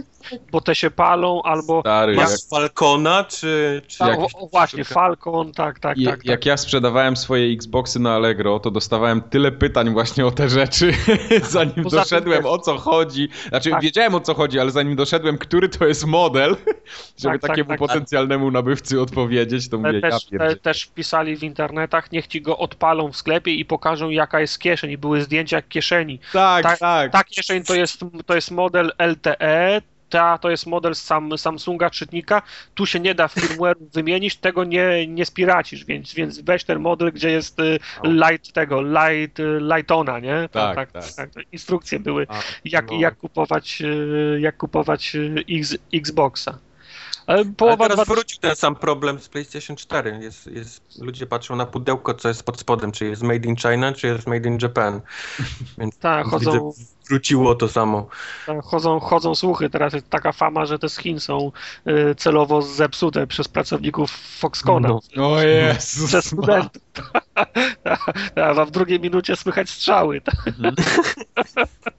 bo te się palą, albo Stary, Masz jak, Falcona, czy... czy tak, jak- o, właśnie Falcon, tak, tak, je- tak. tak. jak ja sprzedawałem swoje Xboxy na Allegro, to dostawałem tyle pytań właśnie o te rzeczy, zanim Poza doszedłem też- o co chodzi. Znaczy, Tak. wiedziałem o co chodzi, ale zanim doszedłem, który to jest model, żeby Tak, tak, takiemu tak. potencjalnemu nabywcy odpowiedzieć, to mówię, Te, ja też, te, też pisali w internetach, niech ci go odpalą w sklepie i pokażą jaka jest kieszeń. I były zdjęcia kieszeni. Tak, tak, tak. Ta kieszeń to jest, to jest model LTE, ta to jest model sam, Samsunga czytnika, tu się nie da firmware wymienić, tego nie, nie spiracisz, więc, więc weź ten model, gdzie jest y, light tego, light, y, lightona, nie? Tak, tak. Instrukcje były, jak, no. jak kupować, y, jak kupować X, Xboxa. Ale Ale połowa teraz dwa- wrócił ten sam problem z PlayStation 4. Jest, jest, ludzie patrzą na pudełko, co jest pod spodem, czy jest made in China, czy jest made in Japan. Więc Tak, chodzą, widzę, wróciło to samo. Tak, Chodzą, chodzą słuchy, teraz jest taka fama, że te z Chin są y, celowo zepsute przez pracowników Foxcona. No. O Jezus. Przez studentów. A w drugiej minucie słychać strzały.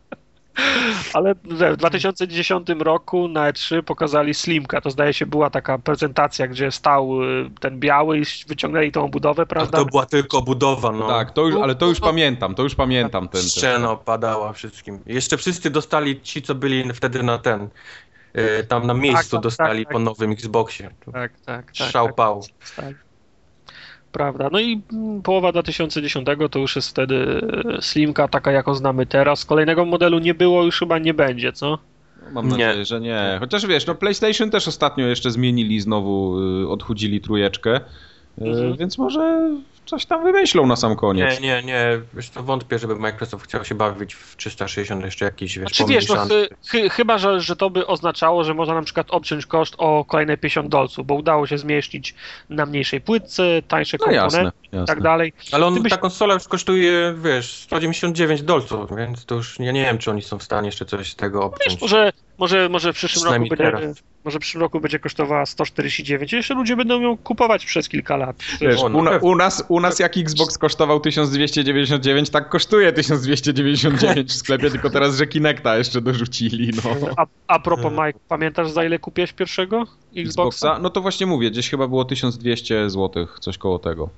Ale w 2010 roku na E3 pokazali Slimka. To zdaje się była taka prezentacja, gdzie stał y, ten biały i wyciągnęli tą budowę, A prawda? to była tylko budowa, no. Tak, to już, ale to już pamiętam, to już pamiętam ten. ten. Szczeno padała wszystkim. Jeszcze wszyscy dostali, ci co byli wtedy na ten, y, tam na miejscu tak, dostali tak, po tak. nowym Xboxie. Tak, tak, tak. Szał tak. Prawda. No i połowa 2010 to już jest wtedy e, Slimka, taka jaką znamy teraz. Kolejnego modelu nie było, już chyba nie będzie, co? Mam Nie. nadzieję, że nie. Chociaż wiesz, no PlayStation też ostatnio jeszcze zmienili znowu, y, odchudzili trójeczkę, y, Mhm. więc może coś tam wymyślą na sam koniec. Nie, nie, nie. Wiesz co, wątpię, żeby Microsoft chciał się bawić w 360 jeszcze jakiś, wiesz, Znaczy wiesz, no, chy, chy, chyba, że, że to by oznaczało, że można na przykład obciąć koszt o kolejne 50 dolców, bo udało się zmieścić na mniejszej płytce, tańsze No komponenty jasne, i tak dalej. Ale on, Gdybyś- ta konsola już kosztuje, wiesz, 199 dolców, więc to już ja nie wiem, czy oni są w stanie jeszcze coś z tego obciąć. Wiesz, może, może, może w przyszłym roku będzie, teraz. może w przyszłym roku będzie kosztowała 149 i jeszcze ludzie będą ją kupować przez kilka lat. Wiesz, no u, u, nas, u nas jak Xbox kosztował 1299, tak kosztuje 1299 w sklepie, tylko teraz, że Kinecta jeszcze dorzucili, no. A, a propos Mike, pamiętasz za ile kupiłeś pierwszego Xboxa? Xboxa? No to właśnie mówię, gdzieś chyba było 1200 zł, coś koło tego.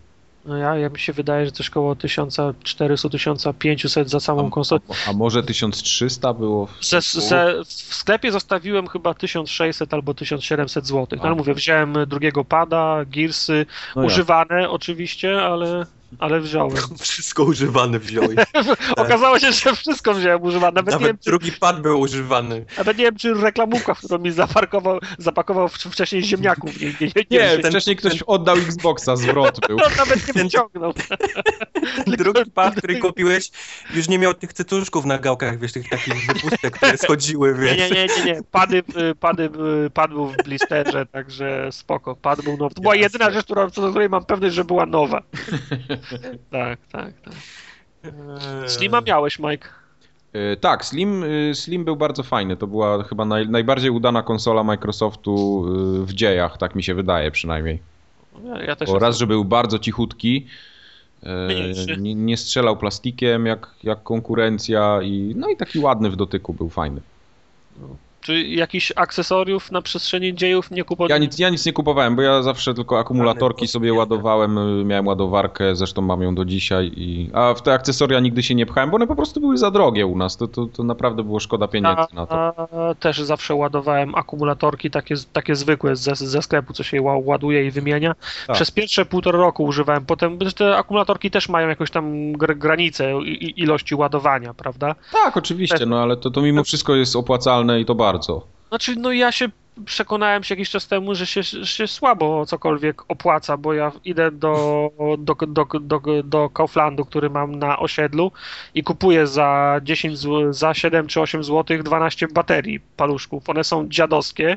No ja, ja mi się wydaje, że coś koło 1400-1500 za samą konsolę. A, a może 1300 było? w- Se, se, w sklepie zostawiłem chyba 1600 albo 1700 zł. No ale mówię, wziąłem drugiego pada, Gearsy, No używane oczywiście, ale ale wziąłem. Wszystko używane wziąłeś. Okazało się, że wszystko wziąłem używane. Nawet, nie wiem, Nawet czy, drugi pad był używany. nawet nie wiem, czy reklamówka, którą mi zaparkował, zapakował wcześniej ziemniaków. Nie, nie, nie, nie, Nie, wiem, wcześniej ktoś oddał Xboxa, zwrot był. to nawet nie wyciągnął. Drugi pad, który kupiłeś, już nie miał tych cytuszków na gałkach, wiesz, tych takich wypustek, które schodziły, Nie, wiesz. nie, nie, nie, nie. Pady, y, pady, y, pad był w blisterze, także spoko. Pad był nowy. To była Jasne. jedyna rzecz, która, co do której mam pewność, że była nowa. Tak, tak, tak. Eee. Slima miałeś, Mike. E, Tak, Slim, e, Slim był bardzo fajny. To była chyba naj, najbardziej udana konsola Microsoftu e, w dziejach, tak mi się wydaje przynajmniej. Ja, ja też Bo raz, że był bardzo cichutki, nie, nie strzelał plastikiem jak, jak konkurencja i no i taki ładny w dotyku był fajny. Czy jakichś akcesoriów na przestrzeni dziejów nie kupowałeś? Ja nic, ja nic nie kupowałem, bo ja zawsze tylko akumulatorki sobie ładowałem, y, miałem ładowarkę, zresztą mam ją do dzisiaj, i... a w te akcesoria nigdy się nie pchałem, bo one po prostu były za drogie u nas, to, to, to naprawdę było szkoda pieniędzy na to. A, też zawsze ładowałem akumulatorki takie, takie zwykłe ze, ze sklepu, co się ła- ładuje i wymienia. Tak. Przez pierwsze półtora roku używałem, potem te akumulatorki też mają jakąś tam gr- granicę ilości ładowania, prawda? Tak, oczywiście, no ale to, to mimo wszystko jest opłacalne i to bardzo. Znaczy, no ja się przekonałem się jakiś czas temu, że się, się słabo cokolwiek opłaca, bo ja idę do, do, do, do, do Kauflandu, który mam na osiedlu i kupuję za 10 zł, za 7 czy 8 zł 12 baterii paluszków. One są dziadowskie.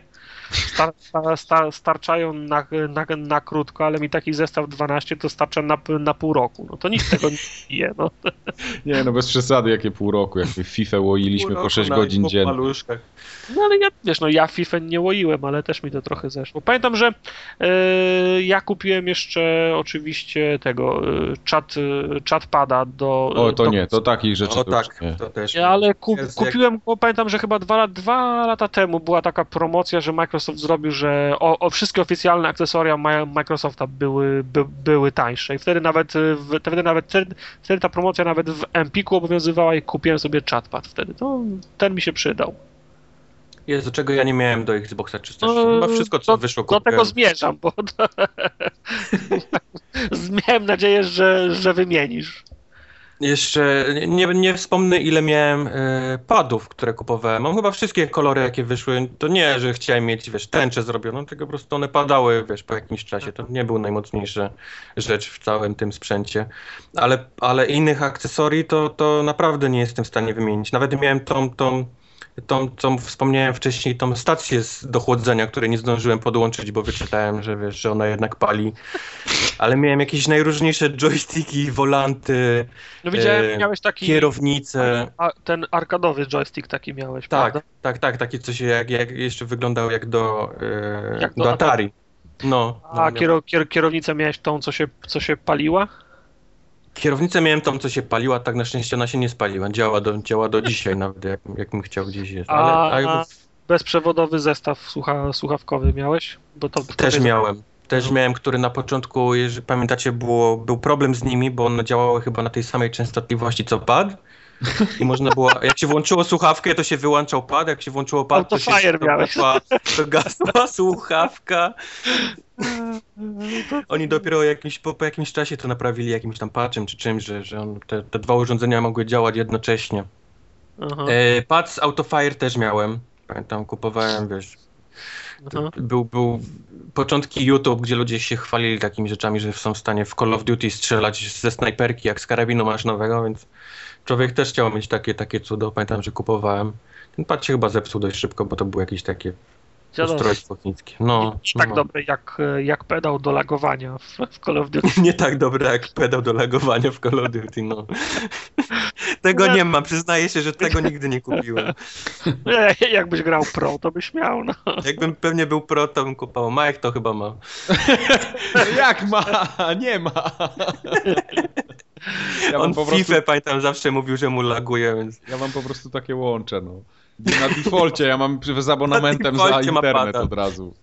Star, star, star, starczają na, na, na krótko, ale mi taki zestaw 12 to starcza na, na pół roku. No to nic z tego nie je. No. Nie, no bez przesady, jakie pół roku, jak FIFA łoiliśmy po 6 Na- godzin po dziennie. paluszkach. No ale ja, wiesz, no ja FIFA nie łoiłem, ale też mi to trochę zeszło. Pamiętam, że e, ja kupiłem jeszcze oczywiście tego e, chat, e, chatpada do... O, to do, nie, to takich rzeczy O to tak, nie. to też. Ale kup, kupiłem go, pamiętam, że chyba dwa, dwa lata temu była taka promocja, że Microsoft zrobił, że o, o wszystkie oficjalne akcesoria Microsofta były, by, były tańsze i wtedy nawet, e, w, wtedy nawet wtedy, wtedy ta promocja nawet w Empiku obowiązywała i kupiłem sobie chatpad wtedy. To ten mi się przydał. Jezu, czego ja nie miałem do Xboxa 360. No, Chyba wszystko, co do- wyszło, Do tego kupiłem. zmierzam, bo to... miałem nadzieję, że, że wymienisz. Jeszcze nie, nie wspomnę, ile miałem e, padów, które kupowałem. Mam chyba wszystkie kolory, jakie wyszły. To nie, że chciałem mieć, wiesz, tęczę zrobioną, tylko po prostu one padały, wiesz, po jakimś czasie. To nie był najmocniejsza rzecz w całym tym sprzęcie. Ale, ale innych akcesorii to, to naprawdę nie jestem w stanie wymienić. Nawet miałem tą, tą, tą, co wspomniałem wcześniej, tą stację z, do chłodzenia, której nie zdążyłem podłączyć, bo wyczytałem, że wiesz, że ona jednak pali. Ale miałem jakieś najróżniejsze joysticki, wolanty, No widziałem, E, miałeś taki... kierownice. A, ten arkadowy joystick taki miałeś, Tak, prawda? tak, tak, taki coś jak, jak jeszcze wyglądał jak do, e, Jak do do Atari. No, no A miał- kiero, kier, kierownicę miałeś tą, co się, co się paliła? Kierownicę miałem tą, co się paliła, tak na szczęście ona się nie spaliła. Działa do, działa do dzisiaj nawet, jak, jakbym chciał gdzieś jeździć. Ale, A, a bezprzewodowy zestaw słucha, słuchawkowy miałeś? Bo to, też jest- miałem. Też No. miałem, który na początku, jeżeli pamiętacie, było, był problem z nimi, bo one działały chyba na tej samej częstotliwości co pad. I można było, jak się włączyło słuchawkę, to się wyłączał pad, jak się włączyło pad, to się Autofire to miałeś. gasła, to gasła słuchawka. Oni dopiero jakimś, po, po jakimś czasie to naprawili jakimś tam patchem czy czymś, że, że on, te, te dwa urządzenia mogły działać jednocześnie. E, pad z Autofire też miałem. Pamiętam, kupowałem, wiesz, to aha. był, był początki YouTube, gdzie ludzie się chwalili takimi rzeczami, że są w stanie w Call of Duty strzelać ze snajperki jak z karabinu maszynowego, więc człowiek też chciał mieć takie, takie cudo. Pamiętam, że kupowałem. Ten pad się chyba zepsuł dość szybko, bo to było jakieś takie ustrojstwo chińskie. No, Nie, nie tak no. dobre jak, jak pedał do lagowania w, w Call of Duty. Nie tak dobre jak pedał do lagowania w Call of Duty, no. Tego nie ma, przyznaję się, że tego nigdy nie kupiłem. Nie, Jakbyś grał pro, to byś miał, no. Jakbym pewnie był pro, to bym kupował. Majek to chyba ma. Jak ma? Nie ma. Ja On po prostu, FIFA, pamiętam, zawsze mówił, że mu laguje, więc... ja mam po prostu takie łącze, no. Na defaulcie, ja mam z abonamentem za internet od razu.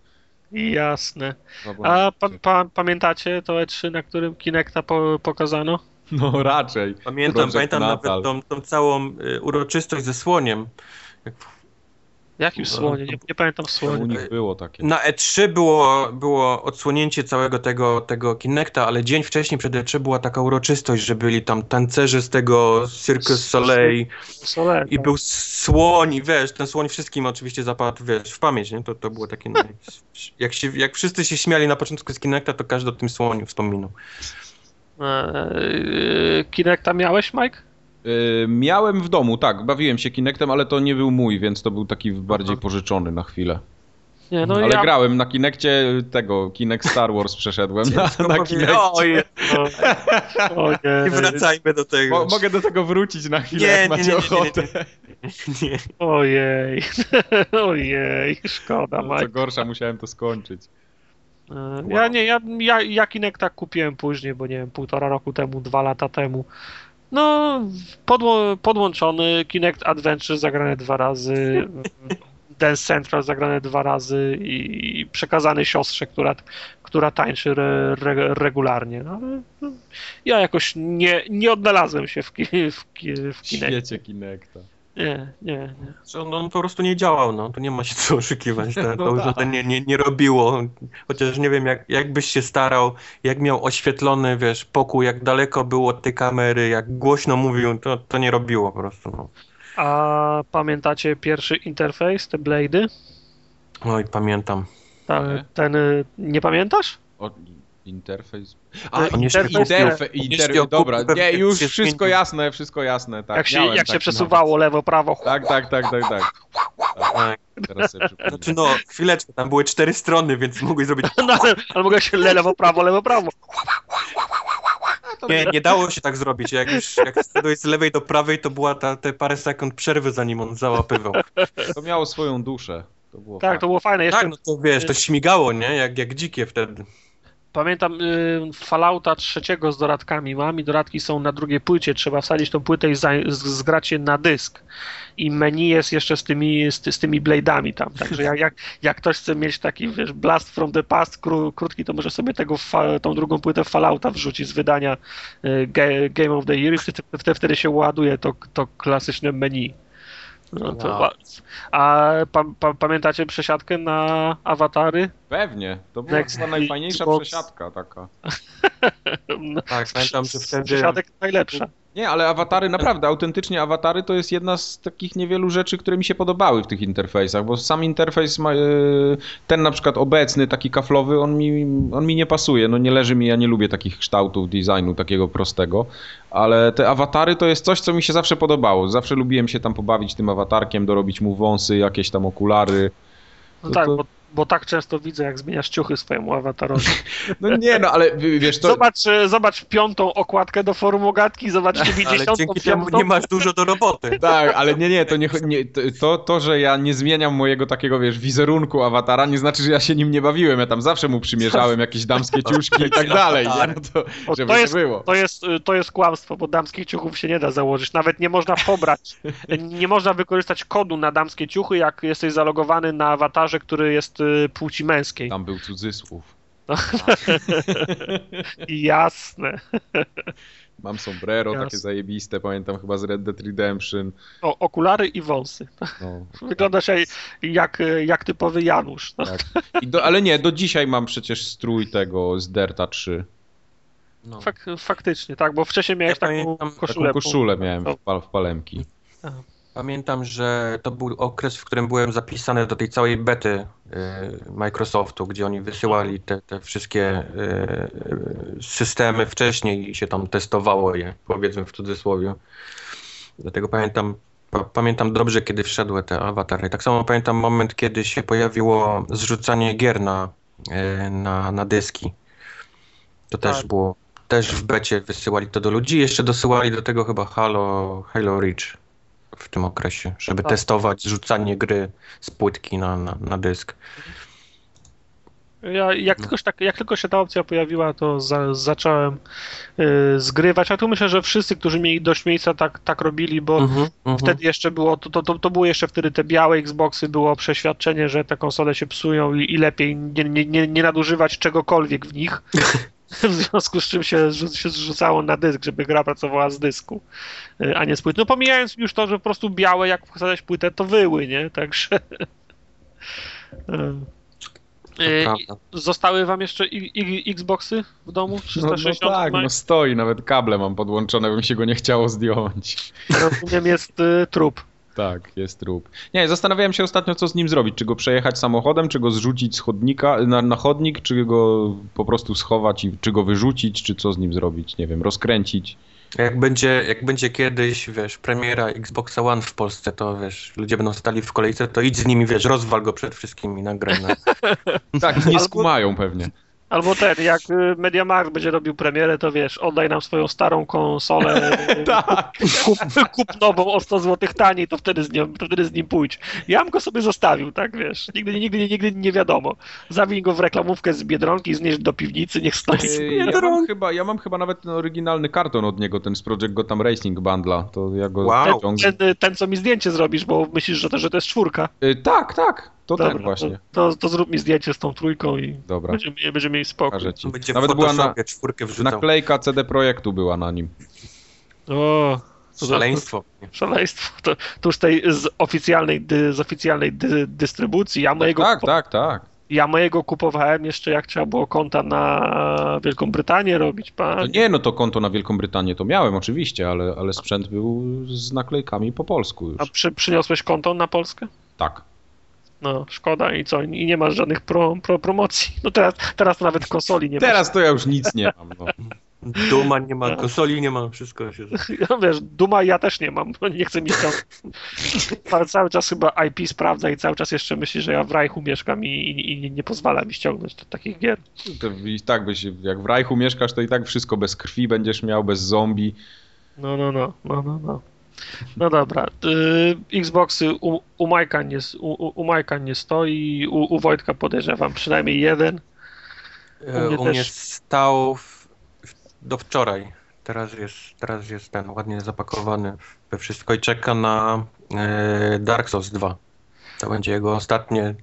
Jasne. A pa, pa, pamiętacie to E3, na którym Kinecta po, pokazano? No raczej. Pamiętam, Project pamiętam Natal. nawet tą, tą całą y, uroczystość ze słoniem. Jak Jakim słonie? Nie, nie pamiętam U słonie. nich było takie. Na E3 było, było odsłonięcie całego tego, tego Kinecta, ale dzień wcześniej przed E3 była taka uroczystość, że byli tam tancerze z tego Cirque Soleil Soleil, i tak. był słoń i wiesz, ten słoń wszystkim oczywiście zapadł, wiesz, w pamięć, nie? To, to było takie... Jak, się, jak wszyscy się śmiali na początku z Kinecta, to każdy o tym słoniu wspominał. Eee, Kinecta miałeś, Mike? Y, miałem w domu, tak, bawiłem się Kinectem, ale to nie był mój, więc to był taki bardziej pożyczony na chwilę. Nie, no ale ja... grałem na Kinekcie tego, Kinect Star Wars przeszedłem na, na Kinekcie. Oj, No, ojej. nie wracajmy do tego. Mo, mogę do tego wrócić na chwilę, Nie, jak nie, macie nie, nie, nie, nie. ochotę. Nie. Ojej, ojej, szkoda, Co Mike. gorsza, musiałem to skończyć. E, Ja nie, ja, ja, ja Kinecta kupiłem później, bo nie wiem, półtora roku temu, dwa lata temu. No, podło, podłączony, Kinect Adventure zagrane dwa razy, Dance Central zagrane dwa razy i przekazany siostrze, która, która tańczy re, re, regularnie. No, ja jakoś nie, nie odnalazłem się w, ki, w, ki, w W świecie Kinecta. Nie, nie, nie. On, on po prostu nie działał, no. Tu nie ma się co oszukiwać. To, to No już tak. nie, nie, nie robiło. Chociaż nie wiem, jak, jak byś się starał, jak miał oświetlony, wiesz, pokój, jak daleko było od tej kamery, jak głośno mówił, to, to nie robiło po prostu, no. A pamiętacie pierwszy interfejs, te Blade'y? Oj, pamiętam. Ta, ten, y, nie pamiętasz? O, interfejs. A, interfejs, kupił- interfe, on jeszcze interfe, kupił dobra, nie, już się wszystko jasne, wszystko jasne, tak. jak się, miałem jak się taki przesuwało lewo, prawo. Tak, tak, tak, tak, tak. Tak. Teraz. Znaczy no, chwileczkę, tam były cztery strony, więc mogłeś zrobić... No, ale, ale mogę się le- lewo, prawo, lewo, prawo. Nie, nie dało się tak zrobić. Jak już jak z lewej do prawej, to była ta, te parę sekund przerwy, zanim on załapywał. To miało swoją duszę. To było Tak, fajne. to było fajne. Jeszcze Tak, no to wiesz, to śmigało, nie? Jak, jak dzikie wtedy. Pamiętam y, Fallouta trzeciego z dodatkami mam i dodatki są na drugiej płycie. Trzeba wsadzić tą płytę i zgrać je na dysk. I menu jest jeszcze z tymi, z, ty- z tymi blade'ami tam. Także jak, jak, jak ktoś chce mieć taki, wiesz, blast from the past kró, krótki, to może sobie tego fa, tą drugą płytę Fallouta wrzucić z wydania y, Ga- Game of the Year i wtedy, wtedy, wtedy się ładuje to, to klasyczne menu. No, to, Wow. a pa, pa, pamiętacie przesiadkę na awatary? Pewnie, to była Next chyba najfajniejsza Xbox. przesiadka taka. No, Tak, pamiętam, że wtedy... Przesiadek najlepsza. Nie, ale awatary, naprawdę, autentycznie awatary to jest jedna z takich niewielu rzeczy, które mi się podobały w tych interfejsach, bo sam interfejs, ma, e, ten na przykład obecny, taki kaflowy, on mi, on mi nie pasuje, no nie leży mi, ja nie lubię takich kształtów designu, takiego prostego, ale te awatary to jest coś, co mi się zawsze podobało, zawsze lubiłem się tam pobawić tym awatarkiem, dorobić mu wąsy, jakieś tam okulary. No To- tak, to- bo, bo tak często widzę, jak zmieniasz ciuchy swojemu awatarowi. No nie, no ale wiesz, to... Zobacz, e, zobacz piątą okładkę do forum ogatki, zobacz Ale dziewięćdziesiątą dzięki temu nie masz dużo do roboty. Tak, ale nie, nie, to, nie, nie to, to, że ja nie zmieniam mojego takiego, wiesz, wizerunku awatara, nie znaczy, że ja się nim nie bawiłem. Ja tam zawsze mu przymierzałem jakieś damskie ciuszki i tak dalej, nie? No to, O, żeby to, to jest, było. to, jest, e, to jest kłamstwo, bo damskich ciuchów się nie da założyć. Nawet nie można pobrać, nie można wykorzystać kodu na damskie ciuchy, jak jesteś zalogowany na awatarze, który jest płci męskiej. Tam był cudzysłów. Jasne. Mam sombrero, Jasne. takie zajebiste, pamiętam chyba z Red Dead Redemption. O, okulary i wąsy. No, Wyglądasz jak, jak, jak typowy Janusz. No. tak. I do, ale nie, do dzisiaj mam przecież strój tego z Derta 3. No. Fak, faktycznie, tak, bo wcześniej miałeś Ja taką koszulę. Taką koszulę miałem w, pal, w palemki. Pamiętam, że to był okres, w którym byłem zapisany do tej całej bety y, Microsoftu, gdzie oni wysyłali te, te wszystkie y, y, systemy wcześniej i się tam testowało je, powiedzmy w cudzysłowie. Dlatego pamiętam, pa, pamiętam dobrze, kiedy wszedły te awatary. Tak samo pamiętam moment, kiedy się pojawiło zrzucanie gier na, na, na dyski. To też Tak. było, też w becie wysyłali to do ludzi. Jeszcze dosyłali do tego chyba Halo, Halo Reach w tym okresie, żeby Tak. testować zrzucanie gry z płytki na, na, na dysk. Ja, jak, tylko, się tak, jak tylko się ta opcja pojawiła, to za, zacząłem y, zgrywać, a tu myślę, że wszyscy, którzy mieli dość miejsca, tak, tak robili, bo Mhm, mhm. wtedy jeszcze było, to, to, to, to były jeszcze wtedy te białe Xboxy, było przeświadczenie, że te konsole się psują i, i lepiej nie, nie, nie, nie nadużywać czegokolwiek w nich. w związku z czym się, się zrzucało na dysk, żeby gra pracowała z dysku, y, a nie z płyty. No pomijając już to, że po prostu białe, jak wkładałeś płytę, to wyły, nie? Także... Y. Zostały wam jeszcze i, i, Xboxy w domu? No, no 360? tak, no stoi, nawet kable mam podłączone, bym się go nie chciało zdjąć. Rozumiem, jest y, trup. Tak, jest trup. Nie, zastanawiałem się ostatnio, co z nim zrobić. Czy go przejechać samochodem, czy go zrzucić z chodnika na, na chodnik, czy go po prostu schować i czy go wyrzucić, czy co z nim zrobić, nie wiem, rozkręcić. Jak będzie, jak będzie kiedyś, wiesz, premiera Xboxa One w Polsce, to wiesz, ludzie będą stali w kolejce, to idź z nimi, wiesz, rozwal go przed wszystkimi na grę. Tak, nie skumają pewnie. Albo ten, jak y, MediaMarkt będzie robił premierę, to wiesz, oddaj nam swoją starą konsolę, y, Tak. kup, kup nową o 100 zł taniej, to wtedy, z nią, to wtedy z nim pójdź. Ja bym go sobie zostawił, tak wiesz, nigdy, nigdy, nigdy nie wiadomo. Zawij go w reklamówkę z Biedronki, znieś do piwnicy, niech stoi. Yy, Ja mam, chyba, ja mam chyba nawet ten oryginalny karton od niego, ten z Project Gotham Racing Bundla. To ja go Wow. ściągnę. Ten, ten, co mi zdjęcie zrobisz, bo myślisz, że to, że to jest czwórka. Yy, Tak, tak, to Dobra, ten właśnie. To, to, to zrób mi zdjęcie z tą trójką i Dobra, będziemy, będziemy mieli spokój. Będzie Nawet w była na, czwórkę wrzucał. naklejka CD Projektu była na nim. O, to za- Szaleństwo. Szaleństwo. To, to już tej z oficjalnej, dy, z oficjalnej dy, dystrybucji. Ja mojego, Tak, kupo- tak, tak. ja mojego kupowałem jeszcze jak trzeba było konta na Wielką Brytanię robić. No nie, no to konto na Wielką Brytanię to miałem oczywiście, ale, ale sprzęt był z naklejkami po polsku już. A przy, przyniosłeś konto na Polskę? Tak. No, szkoda i co? I nie masz żadnych pro, pro, promocji. No teraz, teraz nawet konsoli nie Teraz to ja już nic nie mam. No. Duma nie ma, konsoli nie ma, wszystko się... No wiesz, Duma ja też nie mam, bo nie chcę mi ściągnąć. Ale cały czas chyba IP sprawdza i cały czas jeszcze myśli, że ja w Rajchu mieszkam i, i, i nie pozwala mi ściągnąć do takich gier. To i tak byś, jak w Rajchu mieszkasz, to i tak wszystko bez krwi będziesz miał, bez zombie. No, no, no, no, no, no. No dobra, y, Xboxy u, u, Majka nie, u, u- u Majka nie stoi, u, u Wojtka podejrzewam przynajmniej jeden. E, mnie U mnie też- stał w, w, do wczoraj. Teraz jest, teraz jest ten ładnie zapakowany we wszystko i czeka na e, Dark Souls 2. To będzie jego ostatnie,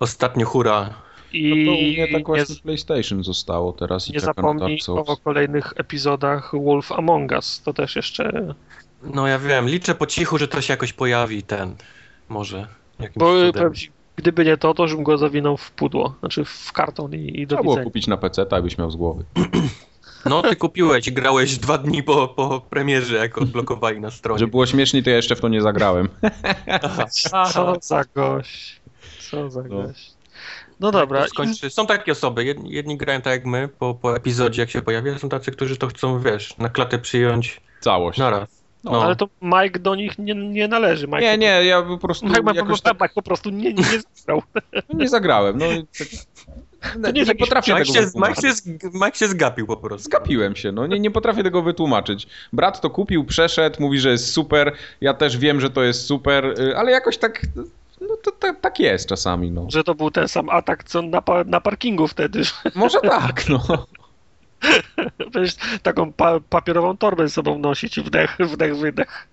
ostatnie hura. I No to u mnie tak nie, właśnie PlayStation zostało teraz i nie czeka na zapomnij Dark Souls. o kolejnych epizodach Wolf Among Us, to też jeszcze, No ja wiem, liczę po cichu, że to się jakoś pojawi ten, może. Bo powiem ci, gdyby nie to, to żebym go zawinął w pudło, znaczy w karton i, i do Trzeba było widzenia. kupić na PC, tak byś miał z głowy. No ty kupiłeś, grałeś dwa dni po, po premierze, jak odblokowali na stronie. Żeby było śmieszniej, to ja jeszcze w to nie zagrałem. Co za gość, co za No. gość. No dobra, To skończy... Są takie osoby, jedni, jedni grają tak jak my, po, po epizodzie jak się pojawia, są tacy, którzy to chcą, wiesz, na klatę przyjąć Całość. naraz. No. No. ale to Mike do nich nie, nie należy. Mike Nie, nie, ja po prostu Mike, ma- jakoś tak Mike po prostu nie, nie zagrał. nie zagrałem. No, tak, To nie nie, potrafię Mike tego się, Mike, wytłumaczyć. się, z- Mike się zgapił po prostu. Zgapiłem się, no nie, nie potrafię tego wytłumaczyć. Brat to kupił, przeszedł, mówi, że jest super, ja też wiem, że to jest super, y, ale jakoś tak, no to, tak- tak jest czasami, no. Że to był ten sam atak, co na, na parkingu wtedy. że Może tak, no. Przecież taką pa papierową torbę ze sobą nosić i wdech, wdech, wydech.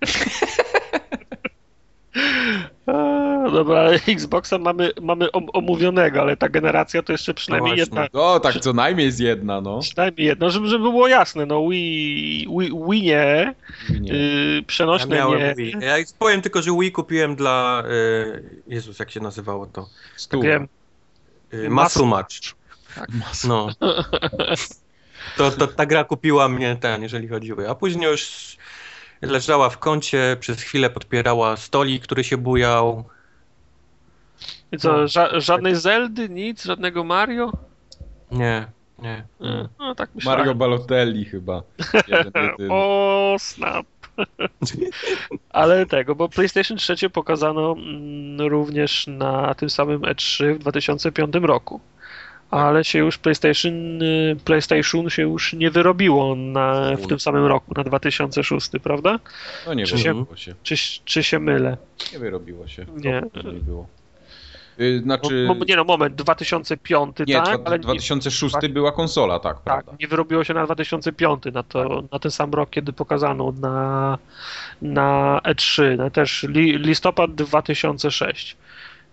Dobra, Xboxa mamy, mamy om- omówionego, ale ta generacja to jeszcze przynajmniej No jedna. No tak co najmniej jest jedna, no. Przynajmniej jedna, żeby, żeby było jasne, no Wii, Wii, Wii nie, Nie. yy, Ja przenośne miałem nie. Wii. Ja powiem tylko, że Wii kupiłem dla... Y, Jezus, jak się nazywało to? Stół. Wiem, Y, Muscle Match. Mas- No. To, to ta gra kupiła mnie ten, jeżeli chodzi o... A później już leżała w kącie, przez chwilę podpierała stolik, który się bujał. I co, No. ża żadnej Zeldy, nic, żadnego Mario? Nie, nie. E, No tak myślałem. Mario Balotelli chyba. O, snap. Ale tego, bo PlayStation 3 pokazano mm, również na tym samym E3 w 2005 roku. Ale się już PlayStation, y, PlayStation się już nie wyrobiło na, w tym samym roku, na 2006, prawda? No nie Czy się- wyrobiło się. Czy, czy się mylę? Nie wyrobiło się. Nie. To nie było. Y, Znaczy, No, nie no, moment, 2005, nie, tak? ale nie, 2006 była konsola, tak, tak, prawda? nie wyrobiło się na 2005, na, to, na ten sam rok, kiedy pokazano na, na E3, no też li, listopad 2006.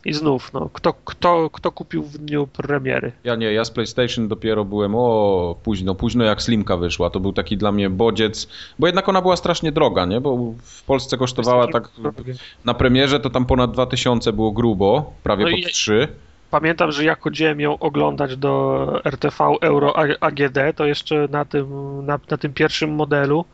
I znów, no, kto, kto, kto kupił w dniu premiery? Ja nie, ja z PlayStation dopiero byłem o późno, późno jak Slimka wyszła. To był taki dla mnie bodziec, bo jednak ona była strasznie droga, nie? Bo w Polsce kosztowała tak na premierze to tam ponad 2000 było grubo, prawie No po i- 3. Pamiętam, że jak chodziłem ją oglądać do RTV Euro AGD, to jeszcze na tym, na, na tym pierwszym modelu,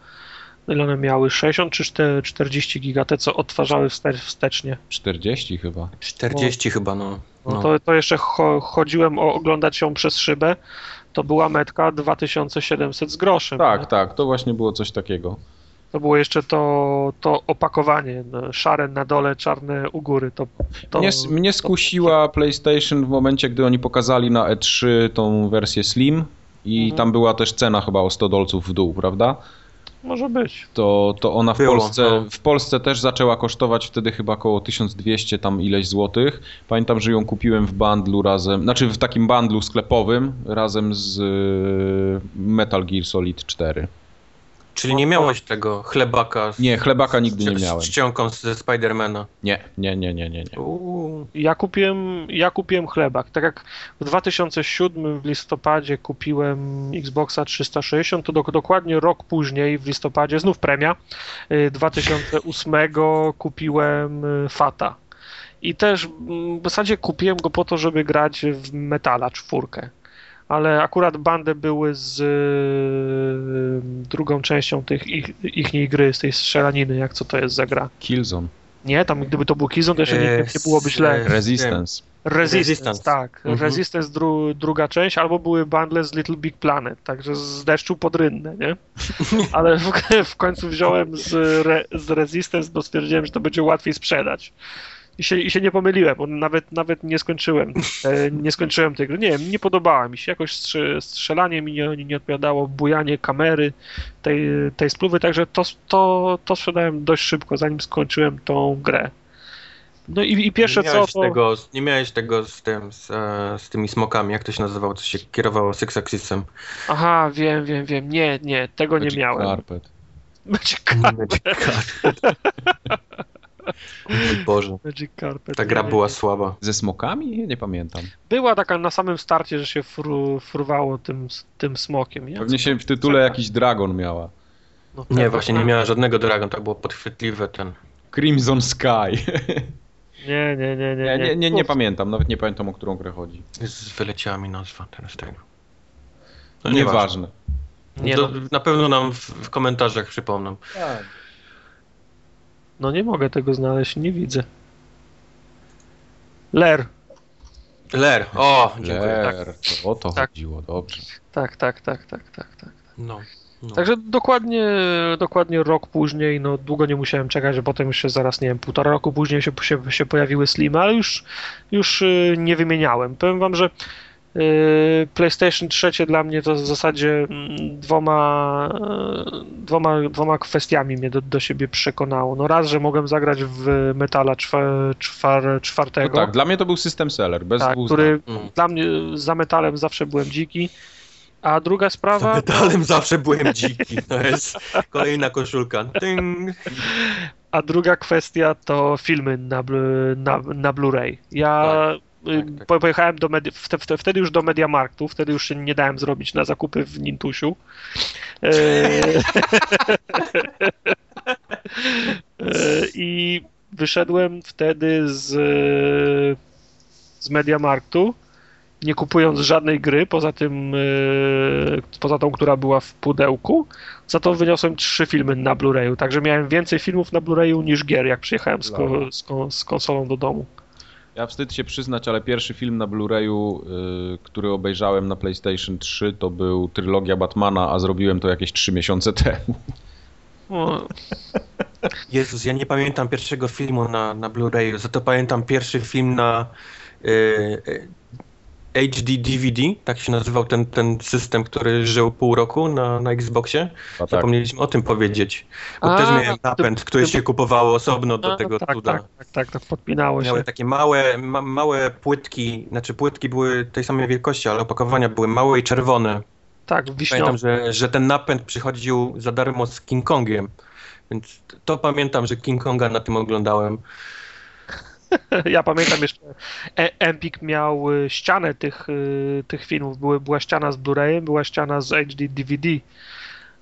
ile one miały? 60 czy 4 40 giga, te co odtwarzały wste- wstecznie. 40 chyba. 40 chyba, no. No, no. To, to jeszcze cho, chodziłem o, oglądać ją przez szybę, to była metka 2700 z groszem. nie? Tak, tak, to właśnie było coś takiego. To było jeszcze to, to opakowanie, no, szare na dole, czarne u góry. To, to, Mnie, mnie skusiła PlayStation w momencie, gdy oni pokazali na E3 tą wersję Slim i Mhm. tam była też cena chyba o 100 dolców w dół, prawda? Może być. To, to ona w Było, Polsce, no. w Polsce też zaczęła kosztować wtedy chyba około 1200 tam ileś złotych. Pamiętam, że ją kupiłem w bundlu razem, znaczy w takim bundlu sklepowym razem z y, Metal Gear Solid 4. Czyli nie miałeś tego chlebaka z, Nie, chlebaka nigdy nie z, miałem. z czcionką ze Spidermana. Nie, nie, nie, nie, nie. nie. Uuu. Ja kupiłem, ja kupiłem chlebak. Tak jak w 2007 w listopadzie kupiłem Xboxa 360, to do, dokładnie rok później w listopadzie, znów premia, y, 2008 kupiłem y, Fata. I też mm, w zasadzie kupiłem go po to, żeby grać w Metala czwórkę. Ale akurat bandy były z y, drugą częścią tych ich, ich gry, z tej strzelaniny, jak co to jest za gra. Killzone. Nie, tam gdyby to był Killzone, to jeszcze nie, nie byłoby źle. Resistance. Resistance, Resistance. tak. Mhm. Resistance dru, druga część, albo były bundle z Little Big Planet, także z deszczu pod rynnę, nie? Ale w, w końcu wziąłem z, re, z Resistance, bo stwierdziłem, że to będzie łatwiej sprzedać. I się, I się nie pomyliłem, bo nawet, nawet nie skończyłem. E, nie skończyłem tej gry. Nie wiem, nie podobała mi się. Jakoś strze, strzelanie mi nie, nie odpowiadało, bujanie kamery tej, tej spluwy, także to, to, to sprzedałem dość szybko, zanim skończyłem tą grę. No i, i pierwsze nie co to... Tego, nie miałeś tego z tym, z, e, z tymi smokami, jak to się nazywało, co się kierowało Six Axisem. Aha, wiem, wiem, wiem. Nie, nie, tego nie Magic miałem. Carpet. Magic Carpet. Magic Carpet. Mój Boże, Magic Carpet. ta gra była słaba. Ze smokami? Nie, pamiętam. Była taka na samym starcie, że się fru, fruwało tym, tym smokiem. Ja Pewnie co się w tytule jakiś dragon miała. No, Nie, tak, właśnie nie miała żadnego Dragon, to było podchwytliwe ten. Crimson Sky. Nie, nie, nie, nie. Nie, nie, nie, pamiętam, nawet nie pamiętam o którą grę chodzi. Z wyleciała mi nazwa teraz tego. No Nieważne. Nie, to no, na pewno nam w, w komentarzach przypomną. No nie mogę tego znaleźć, nie widzę. Ler. Ler, o, dziękuję. Ler, to o to Tak. chodziło, dobrze. Tak, tak, tak, tak, tak, tak. No, no. Także dokładnie, dokładnie rok później, no długo nie musiałem czekać, że potem jeszcze zaraz, nie wiem, półtora roku później się, się, się pojawiły Slimy, ale już, już y, nie wymieniałem. Powiem wam, że PlayStation 3 dla mnie to w zasadzie mm, dwoma, y, dwoma, dwoma kwestiami mnie do, do siebie przekonało. No raz, że mogłem zagrać w Metala czwa, czwar, No czwartego, tak, dla mnie to był system seller, bez tak, który. Mm. dla mnie za Metalem zawsze byłem dziki, a druga Za sprawa... metalem zawsze byłem dziki. To jest kolejna koszulka. Tyng. A druga kwestia to filmy na, na, na Blu-ray. Ja Tak, tak, tak. po- pojechałem do medi- wte- wte- wtedy już do Mediamarktu, wtedy już się nie dałem zrobić na zakupy w Nintusiu. E, e, I wyszedłem wtedy z, z Mediamarktu, nie kupując żadnej gry, poza tym, e, poza tą, która była w pudełku. Za to wyniosłem trzy filmy na Blu-rayu, także miałem więcej filmów na Blu-rayu niż gier, jak przyjechałem z, ko- z, z konsolą do domu. Ja wstyd się przyznać, ale pierwszy film na Blu-rayu, y, który obejrzałem na PlayStation 3 to był trylogia Batmana, a zrobiłem to jakieś 3 miesiące temu. O, Jezus, ja nie pamiętam pierwszego filmu na, na Blu-rayu, za to pamiętam pierwszy film na y, y, HD DVD, tak się nazywał ten, ten system, który żył pół roku na, na Xboxie. A tak, Zapomnieliśmy o tym powiedzieć. Bo A, też miałem to- napęd, który to- się kupowało osobno do a, tego tak, cuda. tak, tak, tak, to podpinało się. Miały takie małe, ma, małe płytki, znaczy płytki były tej samej wielkości, ale opakowania były małe i czerwone. Tak, Pamiętam, wiśniowy. że, że ten napęd przychodził za darmo z King Kongiem. Więc to pamiętam, że King Konga na tym oglądałem. Ja pamiętam jeszcze, E- Empik miał y, ścianę tych, y, tych filmów. Były, była ściana z Blu-rayem, była ściana z HD DVD.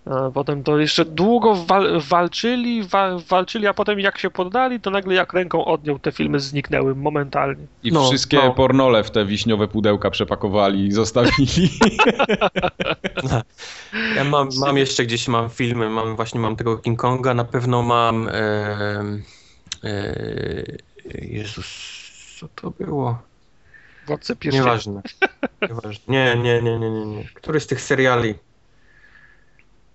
A Potem to jeszcze długo wal, walczyli, wa, walczyli, a potem jak się poddali, to nagle jak ręką odjął, te filmy zniknęły momentalnie. I No, wszystkie no. pornole w te wiśniowe pudełka przepakowali i zostawili. Ja mam, mam jeszcze gdzieś mam filmy, mam właśnie mam tego King Konga, na pewno mam e, e, Jezus, co to było? Władcy pierścieni. Nieważne. Nieważne. Nie, nie, nie, nie, nie, nie. Który z tych seriali?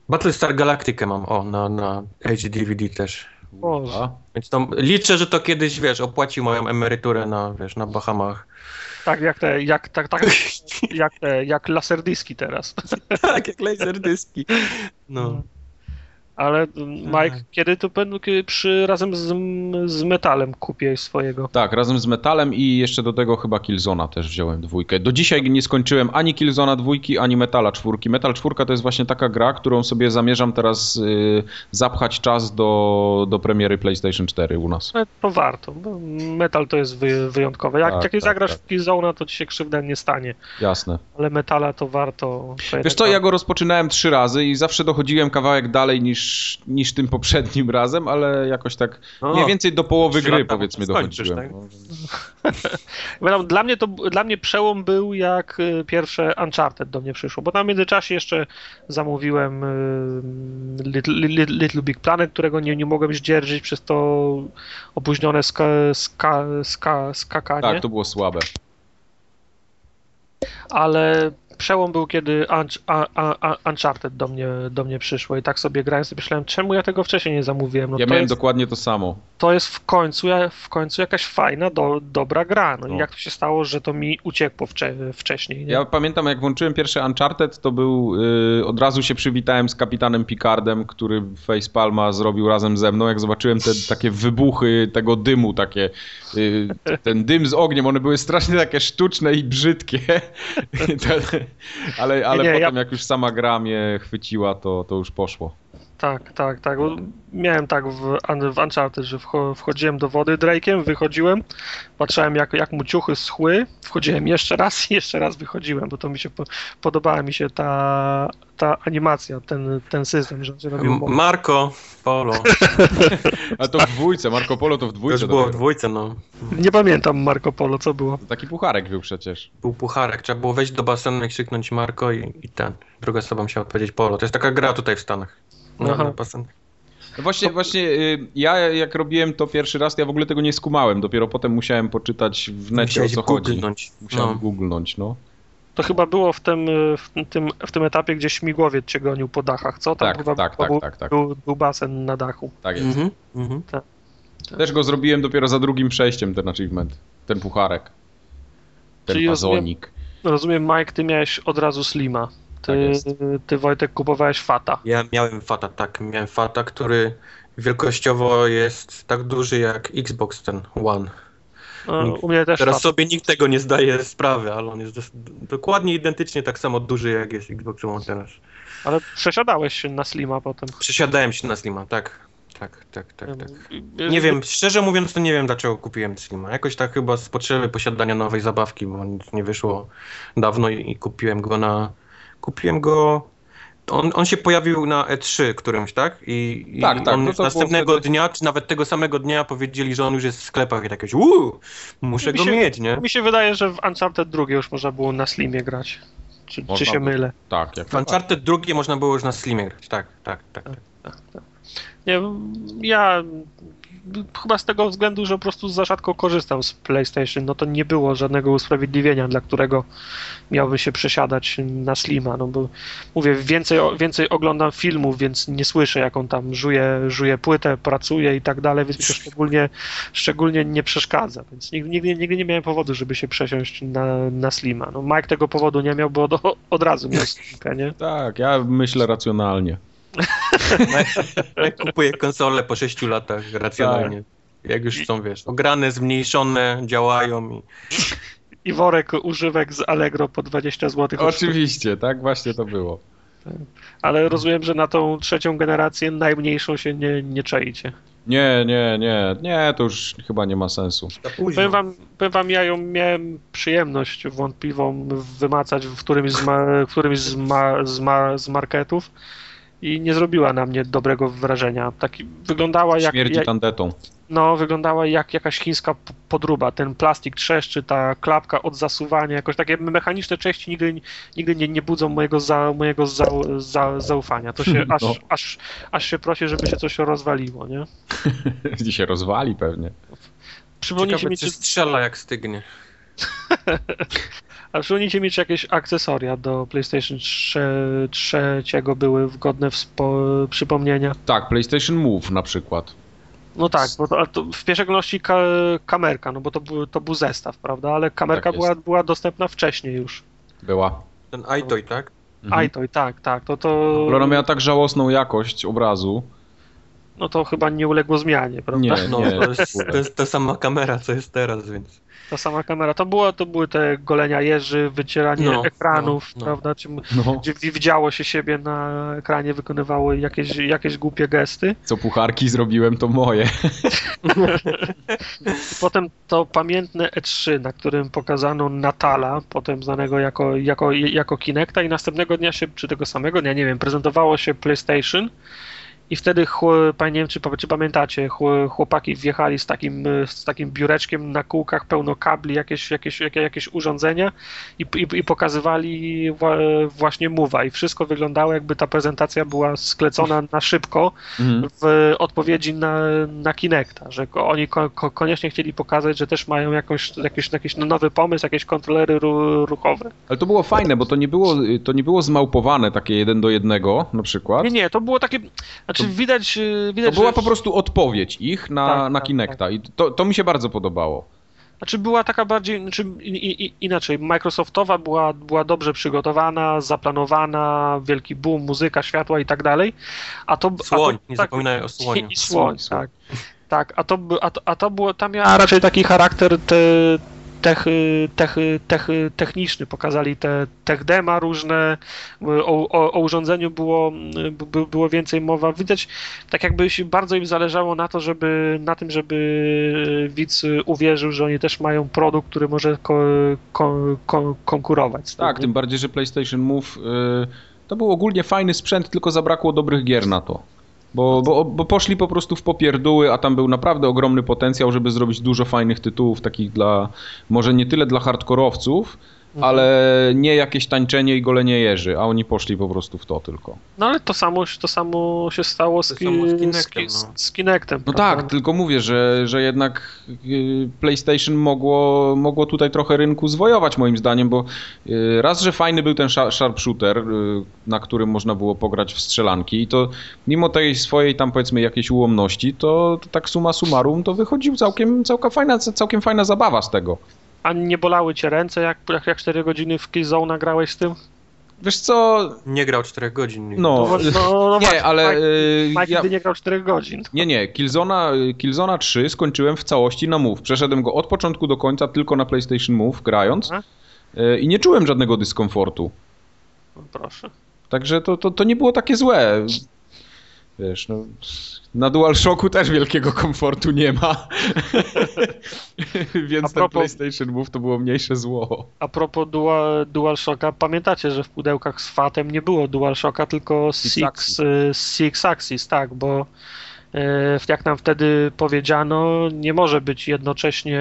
Battlestar Galactica mam, o, na, na HD-DVD też. Boże. Więc to liczę, że to kiedyś, wiesz, opłacił moją emeryturę na, wiesz, na Bahamach. Tak, jak te, jak, tak, tak, jak te, jak laserdyski teraz. tak, jak laserdyski. No. Ale mm, Mike, kiedy to będą kiedy przy, razem z, z metalem kupię swojego? Tak, razem z Metalem i jeszcze do tego chyba Killzona też wziąłem dwójkę. Do dzisiaj nie skończyłem ani Killzona dwójki, ani Metala czwórki. Metal czwórka to jest właśnie taka gra, którą sobie zamierzam teraz y, zapchać czas do, do premiery PlayStation 4 u nas. No, to warto, bo metal to jest wy, wyjątkowe. Jak, Tak, jak nie tak, zagrasz tak. w Killzona, to ci się krzywda nie stanie. Jasne. Ale metala to warto. to Wiesz co, ja go rozpoczynałem trzy razy i zawsze dochodziłem kawałek dalej niż, niż tym poprzednim razem, ale jakoś tak O, mniej więcej do połowy gry powiedzmy dochodziłem. tak? Wiadomo, dla mnie to dla mnie przełom był jak y, pierwsze Uncharted do mnie przyszło, bo na międzyczasie jeszcze zamówiłem y, Little, Little, Little Big Planet, którego nie, nie mogłem zdzierżyć przez to opóźnione ska, ska, ska, skakanie, Tak, to było słabe. ale przełom był kiedy Unch, a, a, Uncharted do mnie, do mnie przyszło i tak sobie grałem, sobie myślałem, czemu ja tego wcześniej nie zamówiłem? No Ja miałem jest, dokładnie to samo. to jest w końcu, w końcu jakaś fajna, do, dobra gra. No, No. i jak to się stało, że to mi uciekło wcze, wcześniej? Nie? Ja pamiętam, jak włączyłem pierwszy Uncharted, to był. y, od razu się przywitałem z kapitanem Picardem, który Facepalma zrobił razem ze mną. Jak zobaczyłem te takie wybuchy tego dymu, takie. y, ten dym z ogniem, one były strasznie takie sztuczne i brzydkie. Ale ale Nie, nie, potem, ja- jak już sama gra mnie chwyciła, to, to już poszło. Tak, tak, tak. Bo miałem tak w, w Uncharted, że wcho- wchodziłem do wody Drake'em, wychodziłem, patrzyłem jak, jak mu ciuchy schły, wchodziłem jeszcze raz i jeszcze raz wychodziłem, bo to mi się po, podobała mi się ta, ta animacja, ten, ten system, że on się robił. Marco Polo. Ale to w dwójce, Marco Polo to w To dwójce. już było w dwójce, no. Nie pamiętam Marco Polo, co było. Taki pucharek był przecież. Był pucharek, trzeba było wejść do basenu i krzyknąć Marco i, i ten. Druga osoba musiała powiedzieć Polo. To jest taka gra tutaj w Stanach. No, Aha. na basen. No właśnie, właśnie y, ja jak robiłem to pierwszy raz, to ja w ogóle tego nie skumałem. Dopiero potem musiałem poczytać w necie o Musiałeś co chodzi. googlnąć. Musiałem No. googlnąć, no. To chyba było w tym, y, w tym, w tym etapie, gdzie śmigłowiec cię gonił po dachach, co? Tam Tak, chyba tak, był, tak, tak, tak. Był, był basen na dachu. Tak jest. Mhm, mhm. Też go zrobiłem dopiero za drugim przejściem, ten achievement. Ten pucharek. Ten Czyli rozumiem- wazonik. Rozumiem, Mike, ty miałeś od razu Slima. Tak Ty, jest. ty Wojtek, kupowałeś Fata. Ja miałem Fata, tak. Miałem Fata, który wielkościowo jest tak duży jak Xbox ten One. No, u mnie też Teraz Fat. sobie nikt tego nie zdaje sprawy, ale on jest dokładnie identycznie tak samo duży jak jest Xbox One teraz. Ale przesiadałeś się na Slima potem. Przesiadałem się na Slima, tak. Tak, tak, tak, tak. Nie wiem, szczerze mówiąc, to nie wiem dlaczego kupiłem Slima. Jakoś tak chyba z potrzeby posiadania nowej zabawki, bo nic nie wyszło dawno i kupiłem go na. Kupiłem go. On, on się pojawił na E3 którymś, tak? I, i Tak, tak, on no to następnego wtedy- dnia, czy nawet tego samego dnia powiedzieli, że on już jest w sklepach i tak jakieś uuu, muszę Mi go się- mieć, nie? Mi się wydaje, że w Uncharted 2 już można było na Slimie grać. Czy, czy się było. mylę? Tak, jak W Uncharted drugie można było już na Slimie grać, tak, tak, tak. tak. Nie, ja chyba z tego względu, że po prostu za rzadko korzystam z PlayStation, no to nie było żadnego usprawiedliwienia, dla którego miałby się przesiadać na Slima, no bo mówię, więcej, więcej oglądam filmów, więc nie słyszę, jak on tam żuje, żuje płytę, pracuje i tak dalej, więc to szczególnie, szczególnie nie przeszkadza, więc nigdy, nigdy, nie miałem powodu, żeby się przesiąść na, na Slima. No Mike tego powodu nie miał, bo od, od razu miał Slimkę, nie? Tak, ja myślę racjonalnie. Ja kupuję konsolę po 6 latach racjonalnie. Jak już są, wiesz, ograne, zmniejszone, działają i I worek używek z Allegro po 20 zł. Oczywiście, tak właśnie to było. Ale rozumiem, że na tą trzecią generację najmniejszą się nie, nie czaicie. Nie, nie, nie, nie, to już chyba nie ma sensu. Powiem wam, powiem wam ja ją miałem przyjemność wątpliwą wymacać w którymś z, ma, w którymś z, ma, z, ma, z marketów i nie zrobiła na mnie dobrego wrażenia. Taki, wyglądała jak, Śmierci tandetą. no, wyglądała jak jakaś chińska p- podróba. Ten plastik trzeszczy, ta klapka od zasuwania, jakoś takie mechaniczne części nigdy, nigdy nie, nie budzą mojego, za, mojego za, za, zaufania. To się aż, No. aż, aż się prosi, żeby się coś rozwaliło, nie? Gdzie się rozwali pewnie. Przypomnijcie Ciekawe, mi, czy, strzela jak stygnie. a przypomnijcie mi, czy jakieś akcesoria do PlayStation 3, 3 były godne przypomnienia. Tak, PlayStation Move na przykład. No tak, bo to, ale to w pierwszej kolejności ka, kamerka, no bo to był, to był zestaw, prawda? Ale kamerka Tak była, była dostępna wcześniej już. Była. Ten iToy, tak? Mhm. Aj, to i tak, tak, to to... Ale ona miała tak żałosną jakość obrazu. No to chyba nie uległo zmianie, prawda? Nie. No, to jest, to jest ta sama kamera, co jest teraz, więc... Ta sama kamera. To, było, to były te golenia jeży, wycieranie No, ekranów, no, no. prawda? Czy, No, gdzie widziało się siebie na ekranie, wykonywało jakieś, jakieś głupie gesty. co pucharki zrobiłem, to moje. Potem to pamiętne E3, na którym pokazano Natala, potem znanego jako, jako, jako Kinecta i następnego dnia się, czy tego samego dnia, nie wiem, prezentowało się PlayStation i wtedy, nie wiem, czy, czy pamiętacie, chł- chłopaki wjechali z takim, z takim biureczkiem na kółkach, pełno kabli, jakieś, jakieś, jakieś, jakieś urządzenia i, i, i pokazywali wa, właśnie Mowa i wszystko wyglądało jakby ta prezentacja była sklecona na szybko, Mhm. w odpowiedzi na, na Kinecta, że oni ko, ko, koniecznie chcieli pokazać, że też mają jakąś, jakiś, jakiś nowy pomysł, jakieś kontrolery ru, ruchowe. Ale to było fajne, bo to nie było, to nie było zmałpowane takie jeden do jednego na przykład. Nie, nie, to było takie, znaczy To- widać, y, To widać, była że, po prostu odpowiedź ich na, Tak, na tak, Kinecta i to, to mi się bardzo podobało. znaczy była taka bardziej, znaczy inaczej, Microsoftowa była, była dobrze przygotowana, zaplanowana, wielki boom, muzyka, światła i tak dalej, a to... Słoń, a to, nie tak, zapominaj o słoniu. I słoń, Słoń, słoń. tak. Tak, a to, a to, a to było, tam miała raczej taki charakter te, tech, tech, tech, techniczny. Pokazali te tech dema różne, o, o, o urządzeniu było, by- było więcej mowa. Widać, tak jakby się bardzo im zależało na to, żeby, na tym, żeby widz uwierzył, że oni też mają produkt, który może ko, ko, ko, konkurować. Tak, nie? tym bardziej, że PlayStation Move y, to był ogólnie fajny sprzęt, tylko zabrakło dobrych gier na to. Bo, bo, bo poszli po prostu w popierdóły, a tam był naprawdę ogromny potencjał, żeby zrobić dużo fajnych tytułów, takich dla, może nie tyle dla hardkorowców. Ale nie jakieś tańczenie i golenie jeży, a oni poszli po prostu w to tylko. No ale to samo, to samo się stało z, samo z z, Kinectem, ki, no. z Kinectem. No tak, tylko mówię, że, że jednak y, PlayStation mogło, mogło tutaj trochę rynku zwojować moim zdaniem, bo y, raz, że fajny był ten sha- sharpshooter, y, na którym można było pograć w strzelanki i to mimo tej swojej tam powiedzmy jakiejś ułomności, to, to tak summa summarum to wychodził całkiem, całkiem, fajna, całkiem fajna zabawa z tego. A nie bolały cię ręce, jak, jak, jak 4 godziny w Killzone nagrałeś z tym? Wiesz co, Nie grał 4 godzin. no, No, no, no nie, właśnie, ale Mike, y, Mike ja, nie grał 4 godzin. Nie, nie. Killzona, Killzona 3 skończyłem w całości na Move. Przeszedłem go od początku do końca tylko na PlayStation Move, grając. Aha. Y, I nie czułem żadnego dyskomfortu. No, proszę. Także to, to, to nie było takie złe. Wiesz, no, na DualShocku też wielkiego komfortu nie ma. Więc A ten propos- PlayStation Move to było mniejsze zło. A propos Dual, DualShocka, pamiętacie, że w pudełkach z FATem nie było DualShocka, tylko Six Six, Axis. y, Six Axis, tak, bo jak nam wtedy powiedziano, nie może być jednocześnie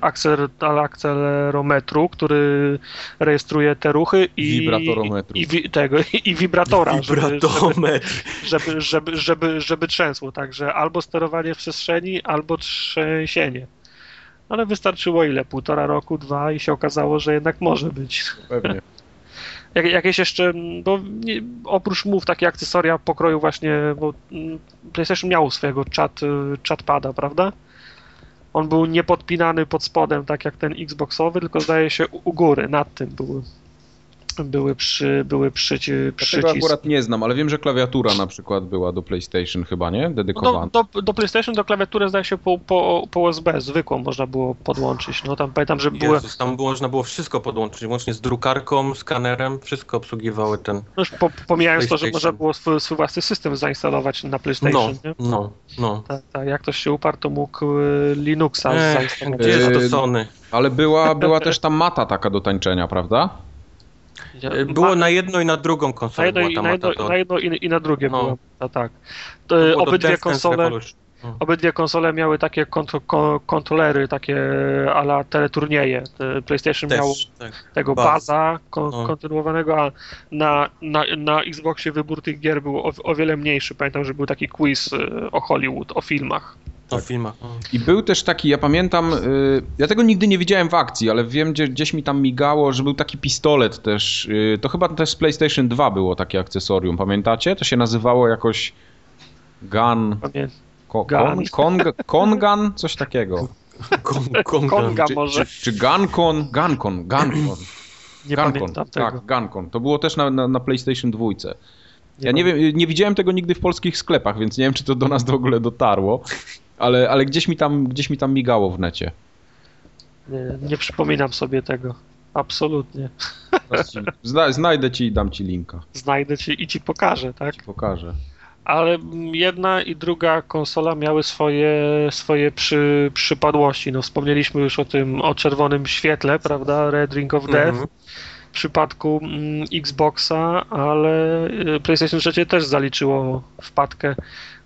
akcel, akcelerometru, który rejestruje te ruchy i Wibratorometru. i, wi, tego, i wibratora, żeby, żeby, Wibratometr. żeby, żeby, żeby, żeby trzęsło. Także albo sterowanie w przestrzeni, albo trzęsienie. Ale wystarczyło ile? Półtora roku, dwa i się okazało, że jednak może być. Pewnie. Jak, jakieś jeszcze, mm, bo nie, oprócz mów takie akcesoria pokroju właśnie, bo mm, PlayStation miał swojego chat, y, chatpada, prawda? On był niepodpinany pod spodem, tak jak ten Xboxowy, tylko zdaje się u, u góry, nad tym był. były przy, były przyci, Ja tego akurat nie znam, ale wiem, że klawiatura na przykład była do PlayStation chyba, nie? Dedykowana. do, do PlayStation, do klawiatury zdaje się po, po, po USB zwykłą można było podłączyć. No tam pamiętam, że były, Jezus, tam było, można było wszystko podłączyć, łącznie z drukarką, skanerem, wszystko obsługiwały ten... no już po, pomijając to, że można było swój, swój własny system zainstalować na No, PlayStation, nie? no, no. Tak, tak, jak ktoś się uparł, to mógł y, Linuxa Ech, zainstalować. gdzie jest to Sony? Ale była, była też ta mata taka do tańczenia, prawda? Y, Było na jedną i na drugą na konsolę jedno, była i, na, jedno, na jedno i, i na drugie No. było. A, tak. to To, do obydwie Dance Dance konsole, Revolution. No. obydwie konsole miały takie kontro, ko, kontrolery, takie ala teleturnieje. Te PlayStation Też, tak. tego Baz. baza kon, No. kontynuowanego, a na, na, na Xboxie wybór tych gier był o, o wiele mniejszy. Pamiętam, że był taki quiz y, o Hollywood, o filmach. O filmach. no. I był też taki, ja pamiętam, y, ja tego nigdy nie widziałem w akcji, ale wiem, gdzie, gdzieś mi tam migało, że był taki pistolet też. y, to chyba też z PlayStation 2 było takie akcesorium, pamiętacie? To się nazywało jakoś Gun. Ko, Gun. kon, kon, Kongan? Coś takiego. Kon- kon- Konga Czy, może. czy, czy Guncon? Guncon, Guncon. Nie Guncon, pamiętam tego. tak, Guncon. To było też na, na, na PlayStation 2. Ja pamiętam. nie wiem, nie widziałem tego nigdy w polskich sklepach, więc nie wiem, czy to do nas w ogóle dotarło, ale, ale gdzieś, mi tam, gdzieś mi tam migało w necie. Nie, nie przypominam sobie tego. Absolutnie. Zna, znajdę ci i dam ci linka. Znajdę ci i ci pokażę, tak? Ci pokażę. Ale jedna i druga konsola miały swoje, swoje przy, przypadłości. No, wspomnieliśmy już o tym, o czerwonym świetle, prawda? Red Ring of Death. Mhm. W przypadku mm, Xboxa, ale y, PlayStation 3 też zaliczyło wpadkę.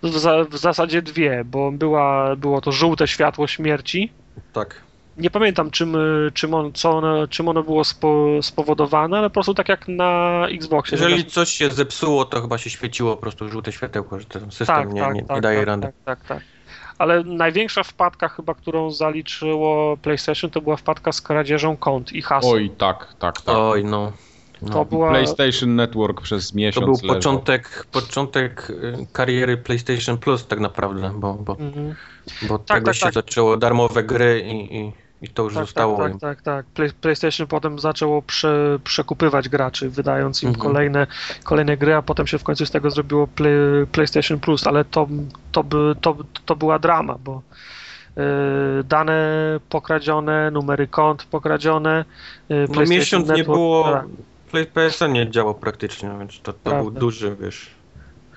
W, za, w zasadzie dwie, bo była, było to żółte światło śmierci. Tak. Nie pamiętam czym, czym, on, co ono, czym ono było spo, spowodowane, ale po prostu tak jak na Xboxie. Jeżeli coś się zepsuło, to chyba się świeciło po prostu żółte światełko, że ten system tak, nie, tak, nie, tak, nie daje tak, rady. Tak, tak, tak. Ale największa wpadka chyba, którą zaliczyło PlayStation, to była wpadka z kradzieżą kont i haseł. Oj, tak, tak, tak. Oj, no. No. To była... PlayStation Network przez To miesiąc był leżał. początek, początek y, kariery PlayStation Plus tak naprawdę, bo, bo, Mhm. bo Tak, tego tak, się tak. zaczęło darmowe gry i, i, i to już Tak, zostało tak, im. tak, tak, tak. Play, PlayStation potem zaczęło prze, przekupywać graczy, wydając im Mhm. kolejne, kolejne gry, a potem się w końcu z tego zrobiło play, PlayStation Plus, ale to, to, by, to, to była drama, bo y, dane pokradzione, numery kont pokradzione. y, No PlayStation miesiąc nie Network- było, Tak, Play- PSN nie działał praktycznie, więc to, to był duży, wiesz,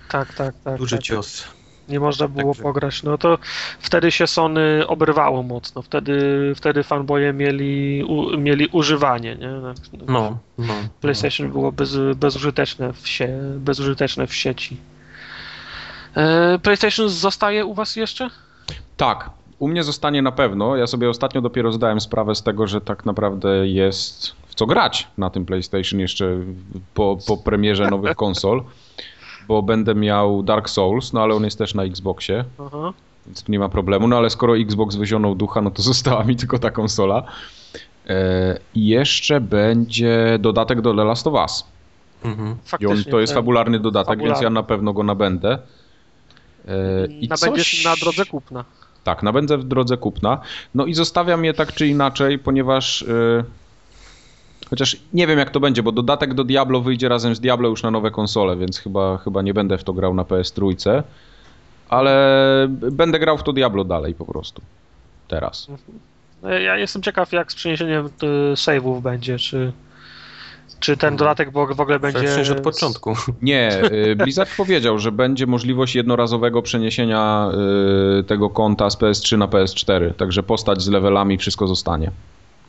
tak, tak. tak, duży tak. cios. Nie można było Także- pograć. No to wtedy się Sony oberwało mocno. Wtedy, wtedy fanboye mieli, u, mieli używanie. Nie? No, no. PlayStation było bez, bezużyteczne, w sie, bezużyteczne w sieci. E, PlayStation zostaje u Was jeszcze? Tak, u mnie zostanie na pewno. Ja sobie ostatnio dopiero zdałem sprawę z tego, że tak naprawdę jest w co grać na tym PlayStation jeszcze po, po premierze nowych konsol. Bo będę miał Dark Souls, no ale on jest też na Xboxie, Aha. więc tu nie ma problemu. No ale skoro Xbox wyzionął ducha, no to została mi tylko ta konsola. E, I jeszcze będzie dodatek do The Last of Us. Mhm. I on, to jest fabularny dodatek, więc Fabularny. ja na pewno go nabędę. E, I Nabędziesz coś... na drodze kupna. Tak, nabędę w drodze kupna. No i zostawiam je tak czy inaczej, ponieważ. Y, chociaż nie wiem jak to będzie, bo dodatek do Diablo wyjdzie razem z Diablo już na nowe konsole, więc chyba, chyba nie będę w to grał na PS3. Ale będę grał w to Diablo dalej po prostu. Teraz. E, Ja jestem ciekaw, jak z przeniesieniem e, save'ów będzie. Czy, czy ten Mhm. dodatek w w ogóle będzie. Będzie... od początku. Nie, y, Blizzard powiedział, że będzie możliwość jednorazowego przeniesienia y, tego konta z PS3 na PS4. Także postać z levelami, wszystko zostanie.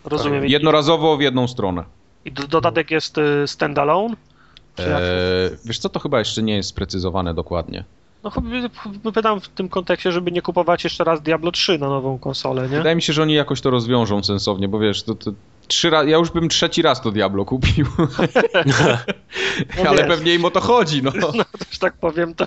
Rozumiem. I, Jednorazowo w jedną stronę. I do- dodatek jest e, standalone? Eee, wiesz co, to chyba jeszcze nie jest sprecyzowane dokładnie. No chyba chyba pytam w tym kontekście, żeby nie kupować jeszcze raz Diablo 3 na nową konsolę, nie? Wydaje mi się, że oni jakoś to rozwiążą sensownie, bo wiesz, to, to trzy ra- ja już bym trzeci raz to Diablo kupił. No Ale wiesz. pewnie im o to chodzi, no. No, też tak powiem, to,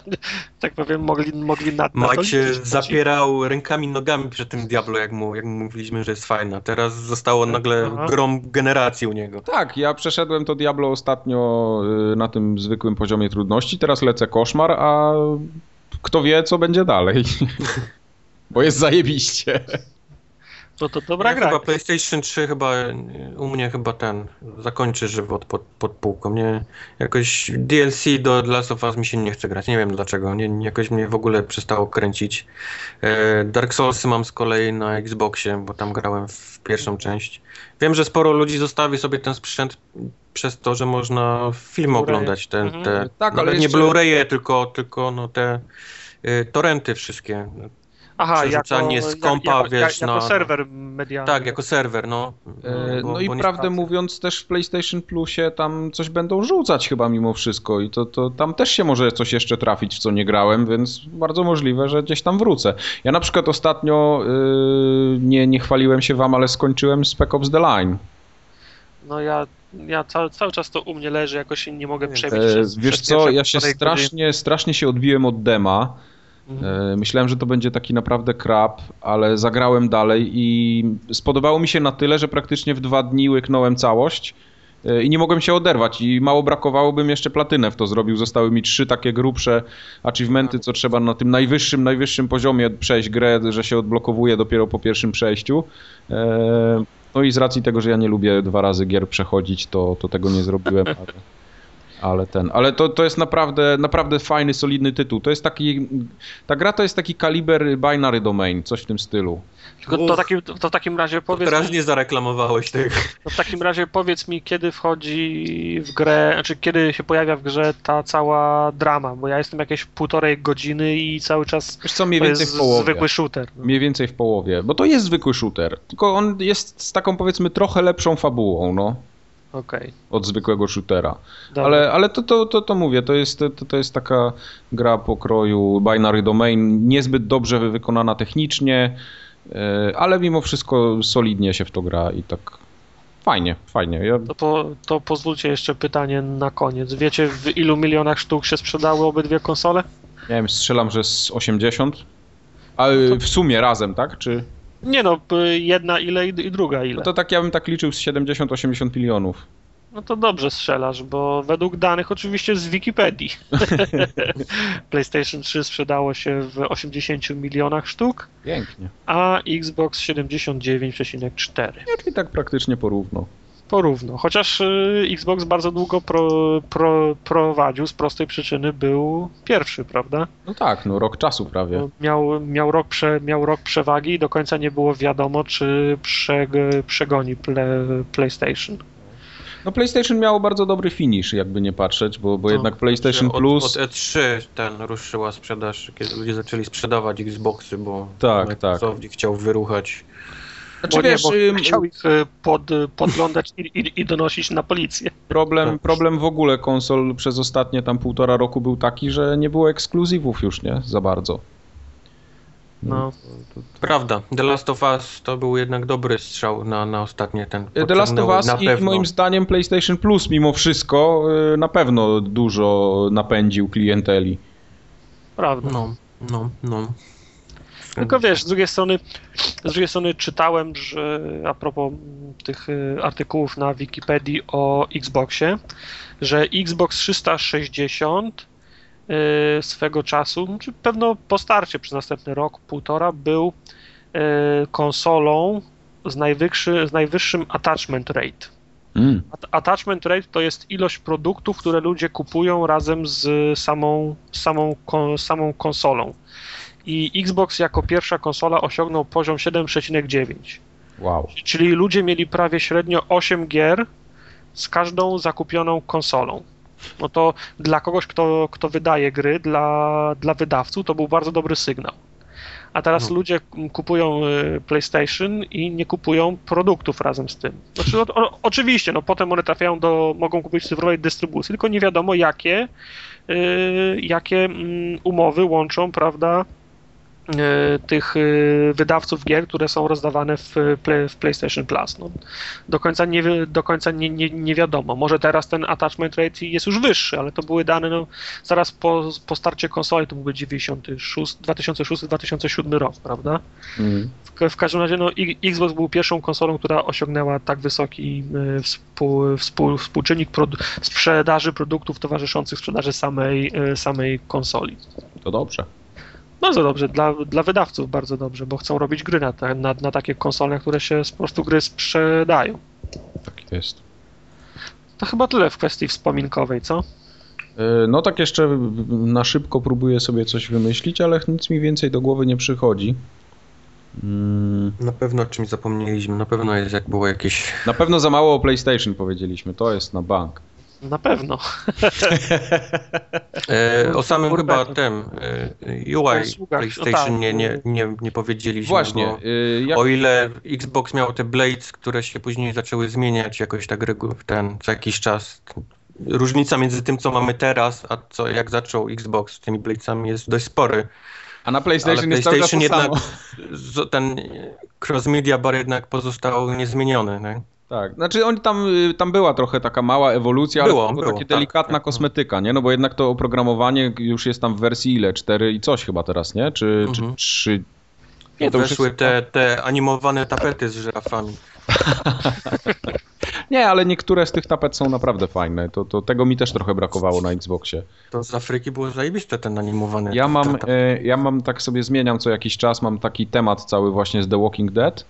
tak powiem, mogli, mogli na, na to Mike się zapierał rękami, nogami przed tym Diablo, jak mu, jak mu mówiliśmy, że jest fajna. Teraz zostało nagle Aha. grom generacji u niego. Tak, ja przeszedłem to Diablo ostatnio y, na tym zwykłym poziomie trudności, teraz lecę koszmar, a kto wie, co będzie dalej. Bo jest zajebiście. No to dobra Ja gra. Chyba PlayStation 3 chyba u mnie chyba ten zakończy żywot pod, pod półką. Nie, jakoś DLC do Last of Us mi się nie chce grać. Nie wiem dlaczego. Nie, jakoś mnie w ogóle przestało kręcić. E, Dark Soulsy mam z kolei na Xboxie, bo tam grałem w pierwszą część. Wiem, że sporo ludzi zostawi sobie ten sprzęt przez to, że można film oglądać. Te, Mhm. te, Tak, ale nie jeszcze- Blu-raye, tylko, tylko no te y, torenty wszystkie. Aha, przerzucanie jako, z kompa, jako, wiesz, jako na- serwer medialny. Tak, jako serwer, no. E, bo- No i prawdę mówiąc, też w PlayStation Plusie tam coś będą rzucać chyba mimo wszystko i to, to tam też się może coś jeszcze trafić, w co nie grałem, więc bardzo możliwe, że gdzieś tam wrócę. Ja na przykład ostatnio yy, nie, nie chwaliłem się wam, ale skończyłem Spec Ops The Line. No ja, ja cały, cały czas to u mnie leży, jakoś nie mogę przebić. E, przez- wiesz przez co, ja się strasznie, strasznie się odbiłem od dema. Mhm. E, Myślałem, że to będzie taki naprawdę krap, ale zagrałem dalej i spodobało mi się na tyle, że praktycznie w dwa dni łyknąłem całość e, i nie mogłem się oderwać i mało brakowało, bym jeszcze platynę w to zrobił. Zostały mi trzy takie grubsze achievementy, co trzeba na tym najwyższym, najwyższym poziomie przejść grę, że się odblokowuje dopiero po pierwszym przejściu. E, No i z racji tego, że ja nie lubię dwa razy gier przechodzić, to, to tego nie zrobiłem, ale... Ale ten, ale to, to jest naprawdę, naprawdę fajny, solidny tytuł. To jest taki, ta gra to jest taki kaliber binary domain, coś w tym stylu. Tylko to, Uff. takim, to w takim razie To powiedz teraz nie zareklamowałeś tego. to w takim razie powiedz mi, kiedy wchodzi w grę, znaczy kiedy się pojawia w grze ta cała drama, bo ja jestem jakieś półtorej godziny i cały czas Wiesz co, mniej to więcej jest w połowie. zwykły shooter. No. Mniej więcej w połowie, bo to jest zwykły shooter, tylko on jest z taką powiedzmy trochę lepszą fabułą, no, Okej. od zwykłego shootera. dobra. Ale, ale to, to, to, to mówię, to jest, to, to jest taka gra pokroju binary domain, niezbyt dobrze wykonana technicznie, e, ale mimo wszystko solidnie się w to gra i tak fajnie, fajnie. Ja, To, po, to pozwólcie jeszcze pytanie na koniec. Wiecie w ilu milionach sztuk się sprzedały obydwie konsole? nie wiem, strzelam, że z 80, a y, w sumie razem, tak? Czy... Nie no, p- jedna ile i i druga ile. No to tak ja bym tak liczył z 70-80 milionów. No to dobrze strzelasz, bo według danych oczywiście z Wikipedii PlayStation 3 sprzedało się w 80 milionach sztuk, Pięknie. a Xbox 79,4. Ja, czyli tak praktycznie porówno. Porówno. Chociaż y, Xbox bardzo długo pro, pro, prowadził, z prostej przyczyny był pierwszy, prawda? No tak, no rok czasu prawie. No, Miał, miał, rok prze, miał rok przewagi i do końca nie było wiadomo, czy przeg, przegoni ple, PlayStation. No PlayStation miało bardzo dobry finish, jakby nie patrzeć, bo, bo No, jednak PlayStation Od, Plus... od E3 ten ruszyła sprzedaż, kiedy ludzie zaczęli sprzedawać Xboxy, bo Tak, Microsoft ich chciał wyruchać. Znaczy, Bo, nie, wiesz, bo chciał ich y, pod, podglądać i, i, i donosić na policję. problem, Tak. problem w ogóle konsol przez ostatnie tam półtora roku był taki, że nie było ekskluzywów już, nie? Za bardzo. No. Prawda, The Last of Us to był jednak dobry strzał na, na ostatnie ten. The Last of Us i pewno. moim zdaniem PlayStation Plus mimo wszystko y, na pewno dużo napędził klienteli. Prawda. No, no, no. Tylko wiesz, z drugiej strony, z drugiej strony czytałem, że a propos tych y, artykułów na Wikipedii o Xboxie, że Xbox 360 y, swego czasu, czy pewno po starcie przez następny rok, półtora, był y, konsolą z, najwyższy, z najwyższym attachment rate. Mm. At- Attachment rate to jest ilość produktów, które ludzie kupują razem z samą, samą, samą konsolą. I Xbox jako pierwsza konsola osiągnął poziom 7,9. Wow. Czyli ludzie mieli prawie średnio 8 gier z każdą zakupioną konsolą. No to dla kogoś, kto, kto wydaje gry, dla, dla wydawców, to był bardzo dobry sygnał. A teraz No. ludzie kupują y, PlayStation i nie kupują produktów razem z tym. Znaczy, o, o, oczywiście, no potem one trafiają do, mogą kupić cyfrowej dystrybucji, tylko nie wiadomo jakie, y, jakie mm, umowy łączą, prawda, tych y, wydawców gier, które są rozdawane w, play, w PlayStation Plus. No, do końca, nie, do końca nie, nie, nie wiadomo. Może teraz ten attachment rate jest już wyższy, ale to były dane no, zaraz po, po starcie konsoli, to byłby 96, 2006-2007 rok, prawda? Mm. W, w każdym razie no, Xbox był pierwszą konsolą, która osiągnęła tak wysoki współ, współ, współczynnik produ- sprzedaży produktów towarzyszących sprzedaży samej, samej konsoli. To dobrze. Bardzo dobrze, dla, dla wydawców bardzo dobrze, bo chcą robić gry na, na, na takie konsole, które się po prostu gry sprzedają. Tak jest. To chyba tyle w kwestii wspominkowej, co? E, no tak jeszcze na szybko próbuję sobie coś wymyślić, ale nic mi więcej do głowy nie przychodzi. Mm. Na pewno o czymś zapomnieliśmy, na pewno jest jak było jakieś... Na pewno za mało o PlayStation powiedzieliśmy, to jest na bank. Na pewno. e, o samym chyba tym e, UI PlayStation nie, nie, nie, nie powiedzieliśmy. Właśnie. Y, jak... O ile Xbox miał te Blades, które się później zaczęły zmieniać jakoś tak ten, co jakiś czas. Różnica między tym, co mamy teraz, a co jak zaczął Xbox z tymi Bladesami jest dość spory. A na PlayStation, Ale jest PlayStation jednak ten cross-media bar jednak pozostał niezmieniony. Nie? Tak, znaczy oni tam, y, tam była trochę taka mała ewolucja, było, ale to było, takie tak, delikatna tak, kosmetyka, nie? No bo jednak to oprogramowanie już jest tam w wersji ile? 4 i coś chyba teraz, nie? Czy, mhm. czy 3? Nie, to Weszły jest... te, te animowane tapety z żyrafami. nie, ale niektóre z tych tapet są naprawdę fajne. To, to tego mi też trochę brakowało na Xboxie. To z Afryki było zajebiste ten animowany. Ja mam, e, ja mam tak sobie zmieniam co jakiś czas, mam taki temat cały właśnie z The Walking Dead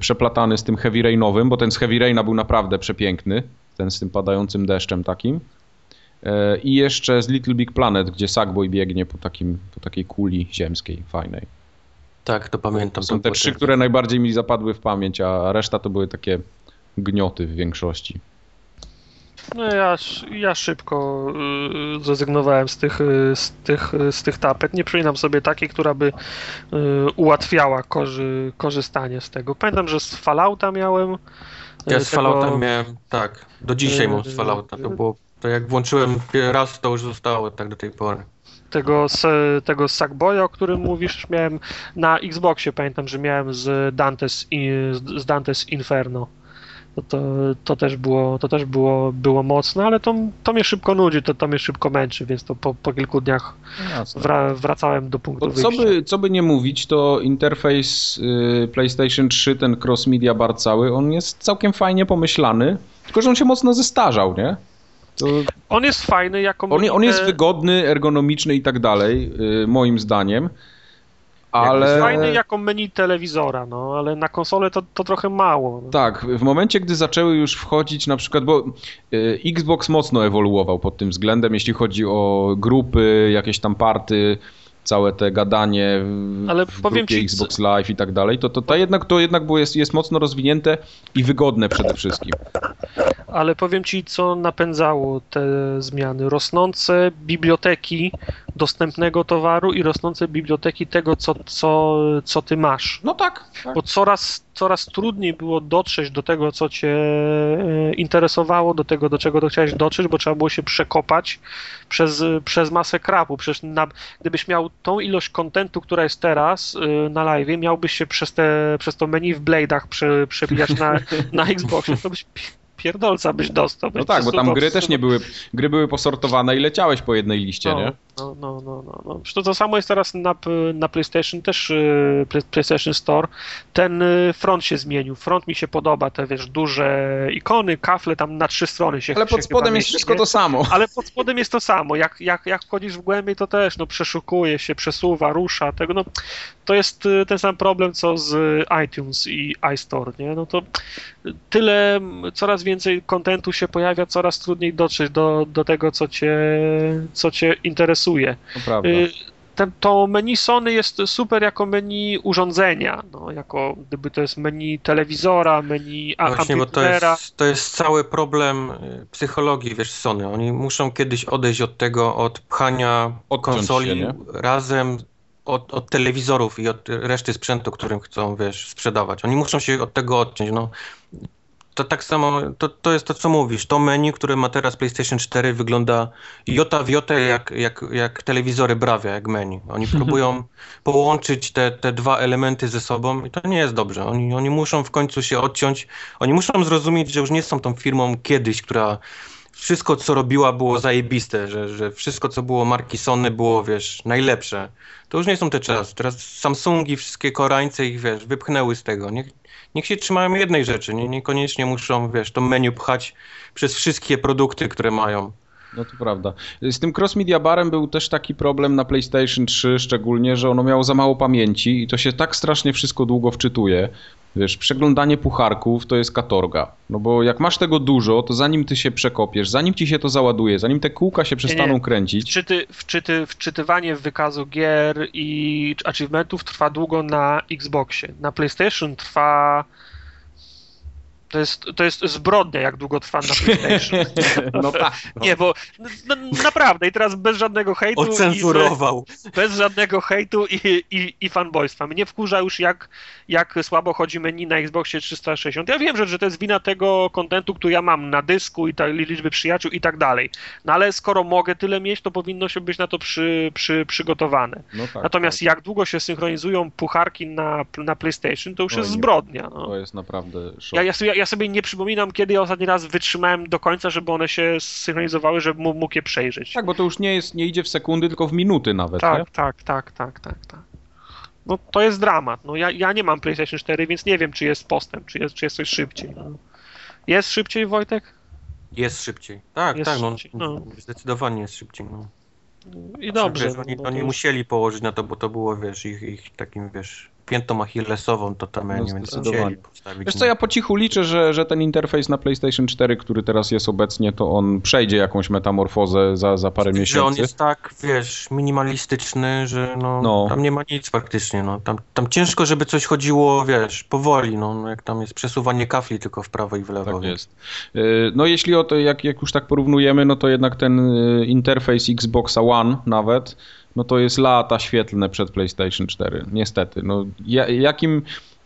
przeplatany z tym Heavy Rainowym, bo ten z Heavy Raina był naprawdę przepiękny, ten z tym padającym deszczem takim. E, I jeszcze z Little Big Planet, gdzie Sackboy biegnie po, takim, po takiej kuli ziemskiej, fajnej. Tak, to pamiętam. To są te trzy, które najbardziej mi zapadły w pamięć, a reszta to były takie gnioty w większości. No ja, ja szybko y, zrezygnowałem z tych, y, z, tych, y, z tych tapet. Nie przypominam sobie takiej, która by ułatwiała korzy, korzystanie z tego. Pamiętam, że z Fallouta miałem. Ja z tego... Fallouta miałem, tak. Do dzisiaj mam z Fallouta. To było, to jak włączyłem raz, to już zostało tak do tej pory tego, tego Sackboya, o którym mówisz, miałem na Xboxie, pamiętam, że miałem z Dantes, z Dantes Inferno to, to, to, też, było, to też było, było mocne, ale to, to mnie szybko nudzi, to, to mnie szybko męczy, więc to po, po kilku dniach wra, wracałem do punktu co by, co by nie mówić, to interfejs y, PlayStation 3, ten cross media bar cały, on jest całkiem fajnie pomyślany, tylko że on się mocno zestarzał, nie? To... On jest fajny jako... On, on jest wygodny, ergonomiczny i tak dalej, y, moim zdaniem. Ale... Fajny jako menu telewizora, no, ale na konsolę to, to trochę mało. No. Tak, w momencie, gdy zaczęły już wchodzić na przykład, bo y, Xbox mocno ewoluował pod tym względem, jeśli chodzi o grupy, jakieś tam party, całe te gadanie Ale w powiem grupie ci, Xbox Live i tak dalej, to, to, to jednak, to jednak było, jest, jest mocno rozwinięte i wygodne przede wszystkim. Ale powiem ci, co napędzało te zmiany. Rosnące biblioteki dostępnego towaru i rosnące biblioteki tego, co, co, co ty masz. No tak. tak. Bo coraz, coraz trudniej było dotrzeć do tego, co cię e, interesowało, do tego, do czego chciałeś dotrzeć, bo trzeba było się przekopać przez, przez masę krapu. Przecież na, gdybyś miał tą ilość kontentu, która jest teraz e, na live, miałbyś się przez, te, przez to menu w Blade'ach prze, przebijać na, na Xboxie, to byś pierdolca byś dostał. no tak, bo tam gry też nie były, gry były posortowane i leciałeś po jednej liście, no, nie? No, no, no, no. no. To, to samo jest teraz na, na PlayStation, też y, PlayStation Store. Ten y, front się zmienił. Front mi się podoba, te wiesz, duże ikony, kafle tam na trzy strony się Ale pod spodem jest wszystko to samo. Ale pod spodem jest to samo. Jak, jak, jak wchodzisz w głębiej, to też no, przeszukuje się, przesuwa, rusza. Tego, no, to jest y, ten sam problem, co z iTunes i iStore, nie? No to tyle, coraz więcej kontentu się pojawia, coraz trudniej dotrzeć do, do tego, co cię, co cię interesuje. Y, ten, to menu Sony jest super jako menu urządzenia, no, jako gdyby to jest menu telewizora, menu a, Właśnie, bo to jest, to jest cały problem y, psychologii, wiesz, Sony. Oni muszą kiedyś odejść od tego, od pchania Odciąć konsoli się, razem od, od, telewizorów i od reszty sprzętu, którym chcą, wiesz, sprzedawać. Oni muszą się od tego odciąć. No, to tak samo, to, to jest to, co mówisz. To menu, które ma teraz PlayStation 4 wygląda jota w jotę jak, jak, jak telewizory Bravia, jak menu. Oni próbują połączyć te, te dwa elementy ze sobą i to nie jest dobrze. Oni, oni muszą w końcu się odciąć. Oni muszą zrozumieć, że już nie są tą firmą kiedyś, która wszystko, co robiła, było zajebiste, że, że wszystko, co było marki Sony, było, wiesz, najlepsze. To już nie są te czasy. Teraz Samsungi, wszystkie Koreańce ich, wiesz, wypchnęły z tego. Niech, niech się trzymają jednej rzeczy. Nie, niekoniecznie muszą, wiesz, to menu pchać przez wszystkie produkty, które mają. No to prawda. Z tym cross media barem był też taki problem na PlayStation 3 szczególnie, że ono miało za mało pamięci i to się tak strasznie wszystko długo wczytuje. Wiesz, przeglądanie pucharków to jest katorga. No bo jak masz tego dużo, to zanim ty się przekopiesz, zanim ci się to załaduje, zanim te kółka się przestaną nie. kręcić. Wczyty, wczyty, wczytywanie wykazu gier i achievementów trwa długo na Xboxie. Na PlayStation trwa to jest, to jest zbrodnia, jak długo trwa na PlayStation. No tak. No. Nie, bo no, naprawdę i teraz bez żadnego hejtu. Ocenzurował. I, bez żadnego hejtu i, i, i fanboystwa. Mnie wkurza już jak, jak słabo chodzi menu na Xboxie 360. Ja wiem, że, że to jest wina tego kontentu, który ja mam na dysku i ta, liczby przyjaciół i tak dalej. No ale skoro mogę tyle mieć, to powinno się być na to przy, przy, przygotowane. No tak, Natomiast tak. jak długo się synchronizują pucharki na, na PlayStation, to już jest zbrodnia. No. To jest naprawdę szok. Ja, ja, ja sobie nie przypominam, kiedy ja ostatni raz wytrzymałem do końca, żeby one się synchronizowały, żeby mógł je przejrzeć. Tak, bo to już nie jest, nie idzie w sekundy, tylko w minuty nawet, Tak, nie? tak, tak, tak, tak, tak. No to jest dramat. No ja, ja nie mam PlayStation 4, więc nie wiem, czy jest postęp, czy jest, czy jest coś szybciej. No. Jest szybciej, Wojtek? Jest szybciej. Tak, jest tak, no, szybciej. no, Zdecydowanie jest szybciej, no. I dobrze. Wiesz, oni, no, oni musieli położyć na to, bo to było, wiesz, ich, ich takim, wiesz, piętą achillesową to tam, ja no, nie wiem, musieli postawić. Wiesz co, ja po cichu liczę, że, że ten interfejs na PlayStation 4, który teraz jest obecnie, to on przejdzie jakąś metamorfozę za, za parę miesięcy. Że on jest tak, wiesz, minimalistyczny, że no, no. tam nie ma nic praktycznie, no. Tam, tam ciężko, żeby coś chodziło, wiesz, powoli, no, no jak tam jest przesuwanie kafli tylko w prawo i w lewo. Tak jest. Y, no jeśli o to, jak, jak już tak porównujemy, no to jednak ten y, interfejs Xboxa One nawet, no to jest lata świetlne przed PlayStation 4. Niestety. No, jakim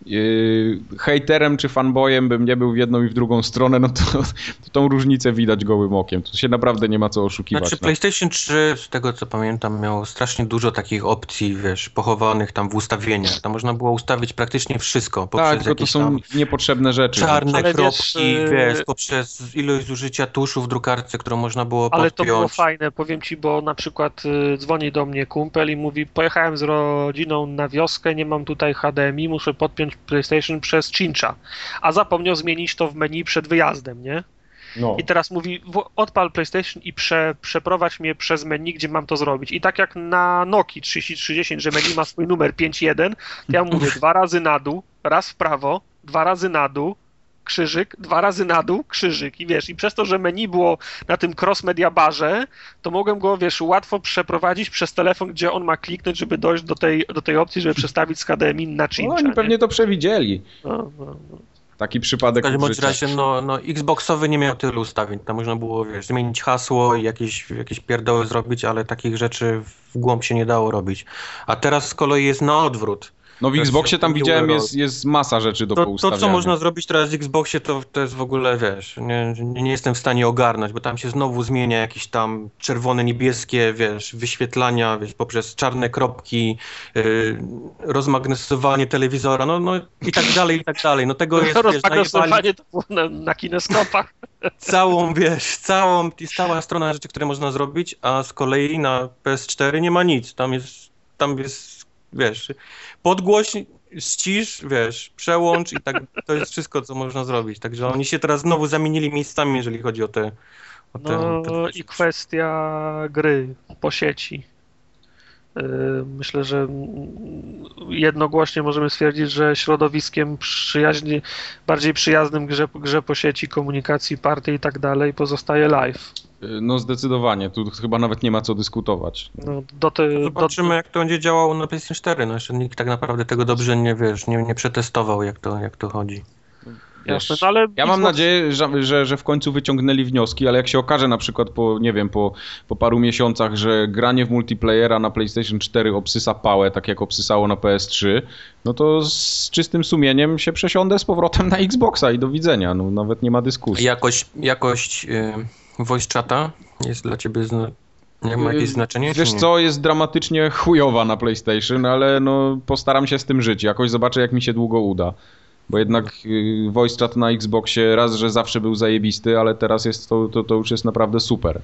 yy, hejterem czy fanboyem bym nie był w jedną i w drugą stronę, no to, to tą różnicę widać gołym okiem. Tu się naprawdę nie ma co oszukiwać. Znaczy no. PlayStation 3, z tego co pamiętam, miało strasznie dużo takich opcji, wiesz, pochowanych tam w ustawieniach. Tam można było ustawić praktycznie wszystko. Tak, tylko to są niepotrzebne rzeczy. Czarne ale kropki, wiesz, wiesz, poprzez ilość zużycia tuszu w drukarce, którą można było podpiąć. Ale to było fajne, powiem ci, bo na przykład y, dzwoni do mnie kumpel i mówi, pojechałem z rodziną na wioskę, nie mam tutaj HDMI, muszę podpiąć PlayStation przez Cincha, a zapomniał zmienić to w menu przed wyjazdem, nie? No. I teraz mówi, odpal PlayStation i prze, przeprowadź mnie przez menu, gdzie mam to zrobić. I tak jak na Nokii 3310, że menu ma swój numer 5.1, to ja mówię dwa razy na dół, raz w prawo, dwa razy na dół, krzyżyk, dwa razy na dół, krzyżyk i wiesz, i przez to, że menu było na tym cross media barze, to mogłem go, wiesz, łatwo przeprowadzić przez telefon, gdzie on ma kliknąć, żeby dojść do tej, do tej opcji, żeby przestawić z HDMI na czymś. No, oni pewnie to przewidzieli. No, no, no. Taki przypadek. W każdym razie, no, no, Xboxowy nie miał tylu ustawień. Tam można było, wiesz, zmienić hasło i jakieś, jakieś pierdoły zrobić, ale takich rzeczy w głąb się nie dało robić. A teraz z kolei jest na odwrót no w Xboxie tam widziałem jest, jest masa rzeczy do to, poustawiania. To, co można zrobić teraz w Xboxie, to, to jest w ogóle, wiesz, nie, nie jestem w stanie ogarnąć, bo tam się znowu zmienia jakieś tam czerwone, niebieskie, wiesz, wyświetlania, wiesz, poprzez czarne kropki, yy, rozmagnetyzowanie telewizora, no, no i tak dalej, i tak dalej. No tego jest, Rozmagnetyzowanie to było na, na kineskopach. Całą, wiesz, całą, jest cała strona rzeczy, które można zrobić, a z kolei na PS4 nie ma nic. Tam jest, tam jest wiesz, podgłoś, ścisz, wiesz, przełącz i tak, to jest wszystko, co można zrobić. Także oni się teraz znowu zamienili miejscami, jeżeli chodzi o te... O te no te... i kwestia gry po sieci. Y, myślę, że jednogłośnie możemy stwierdzić, że środowiskiem bardziej przyjaznym grze, grze po sieci, komunikacji, partii i tak dalej pozostaje live. No zdecydowanie, tu chyba nawet nie ma co dyskutować. No, do te, no Zobaczymy do... jak to będzie działało na PlayStation 4, no jeszcze nikt tak naprawdę tego dobrze nie, wiesz, nie, nie przetestował jak to, jak to chodzi. Jasne, no ale ja mam nadzieję, że, że, że w końcu wyciągnęli wnioski, ale jak się okaże na przykład po, nie wiem, po, po paru miesiącach, że granie w multiplayera na PlayStation 4 obsysa pałę, tak jak obsysało na PS3, no to z czystym sumieniem się przesiądę z powrotem na Xboxa i do widzenia, no nawet nie ma dyskusji. Jakość, jakość yy, voice chata jest dla ciebie zna... Nie ma jakieś znaczenie? Wiesz co, jest dramatycznie chujowa na PlayStation, ale no postaram się z tym żyć. Jakoś zobaczę, jak mi się długo uda. Bo jednak y, voice chat na Xboxie raz, że zawsze był zajebisty, ale teraz jest to, to, to już jest naprawdę super.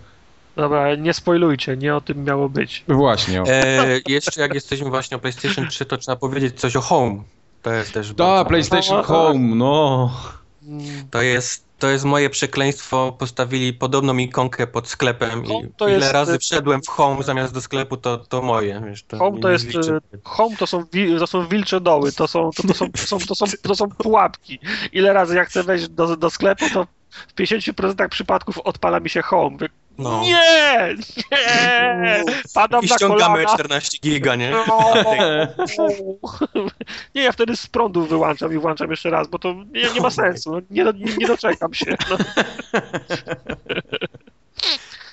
Dobra, nie spoilujcie, nie o tym miało być. Właśnie. E, jeszcze jak jesteśmy właśnie o PlayStation 3, to trzeba powiedzieć coś o Home. To jest też... Da, PlayStation Home, no. To jest to jest moje przekleństwo. Postawili podobną ikonkę pod sklepem i ile jest... razy wszedłem w home zamiast do sklepu, to, to moje. Wiesz, to home to jest. Home to są, to są wilcze doły, to są, to, to, są, to, są, to, są, to są pułapki. Ile razy jak chcę wejść do, do sklepu, to w 50% przypadków odpala mi się home. No. Nie! Nie! Padam I ściągamy na 14 giga, nie? No. Nie, ja wtedy z prądu wyłączam i włączam jeszcze raz, bo to nie, nie ma sensu. No, nie, nie, nie doczekam się. No.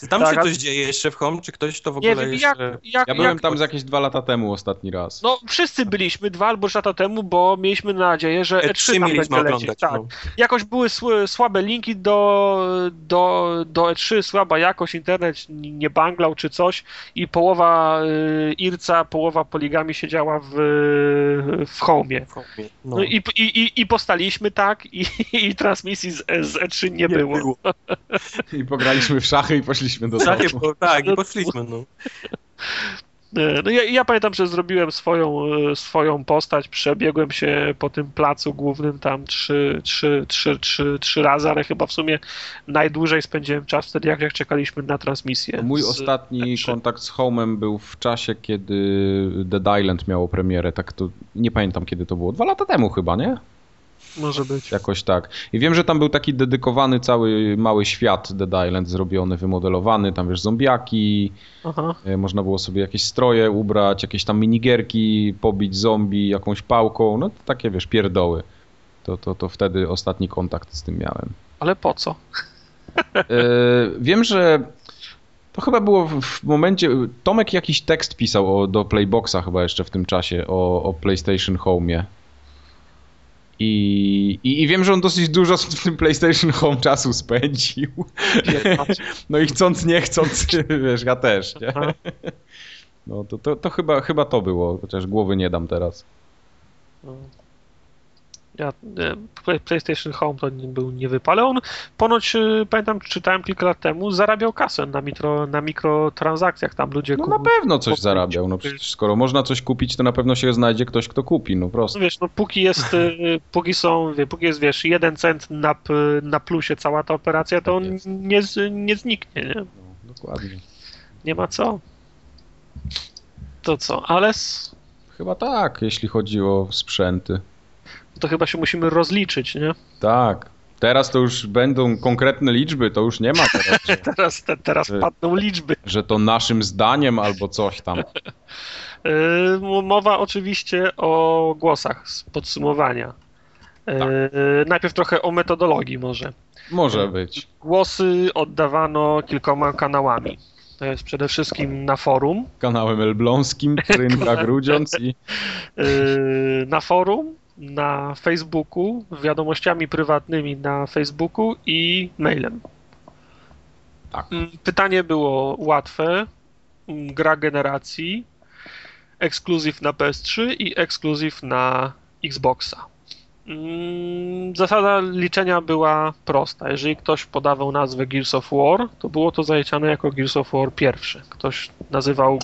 Tam tak, się coś dzieje jeszcze w Home? Czy ktoś to w ogóle nie, jeszcze... Jak, jak, ja byłem jak... tam z jakieś dwa lata temu ostatni raz. No, wszyscy byliśmy dwa albo trzy lata temu, bo mieliśmy nadzieję, że E3, E3 mieliśmy oglądać. Tak. No. Jakoś były słabe linki do, do, do E3, słaba jakość, internet nie banglał czy coś i połowa y, Irca, połowa poligami siedziała w, w Home'ie. No. no i, i, i postaliśmy tak i, i transmisji z, z E3 nie, nie było. było. I pograliśmy w szachy i poszliśmy do domu. Tak, tak, i poszliśmy, no. No ja, ja, pamiętam, że zrobiłem swoją, e, swoją postać, przebiegłem się po tym placu głównym tam trzy, trzy, trzy, trzy, trzy razy, ale chyba w sumie najdłużej spędziłem czas wtedy, jak, jak czekaliśmy na transmisję. Mój z... ostatni kontakt z Homem był w czasie, kiedy Dead Island miało premierę, tak to nie pamiętam kiedy to było, dwa lata temu chyba, nie? Może być. Jakoś tak. I wiem, że tam był taki dedykowany cały mały świat Dead Island zrobiony, wymodelowany, tam wiesz, zombiaki, Aha. E, można było sobie jakieś stroje ubrać, jakieś tam minigierki, pobić zombie jakąś pałką, no takie wiesz, pierdoły. To, to, to wtedy ostatni kontakt z tym miałem. Ale po co? E, wiem, że to chyba było w momencie. Tomek jakiś tekst pisał o, do Playboxa chyba jeszcze w tym czasie o, o PlayStation Home'ie. I, i, I, wiem, że on dosyć dużo w tym PlayStation Home czasu spędził. No i chcąc, nie chcąc, wiesz, ja też, nie? No to, to, to chyba, chyba to było, chociaż głowy nie dam teraz. Ja, PlayStation Home to nie był niewypale. On ponoć, y, pamiętam, czytałem kilka lat temu, zarabiał kasę na, mikro, na mikrotransakcjach. Tam ludzie No na pewno coś zarabiał. No przecież skoro można coś kupić, to na pewno się znajdzie ktoś, kto kupi. No prosto. No wiesz, no póki jest, y, póki są, póki jest, wiesz, jeden cent na, na plusie cała ta operacja, to tak on nie, nie zniknie, nie? No, dokładnie. Nie ma co. To co, ale... Chyba tak, jeśli chodzi o sprzęty to chyba się musimy rozliczyć, nie? Tak. Teraz to już będą konkretne liczby, to już nie ma teraz. Że, teraz, te, teraz że, padną liczby. Że to naszym zdaniem albo coś tam. Yy, mowa oczywiście o głosach z podsumowania. Yy, tak. Najpierw trochę o metodologii może. Może yy, być. Głosy oddawano kilkoma kanałami. To jest przede wszystkim na forum. Kanałem elbląskim, Rynka Grudziąc i... Na forum, na Facebooku, wiadomościami prywatnymi na Facebooku i mailem. Tak. Mm, pytanie było łatwe. Mm, gra generacji, ekskluzyw na PS3 i ekskluzyw na Xboxa. Mm, zasada liczenia była prosta. Jeżeli ktoś podawał nazwę Gears of War, to było to zaliczane jako Gears of War pierwszy. Ktoś nazywał,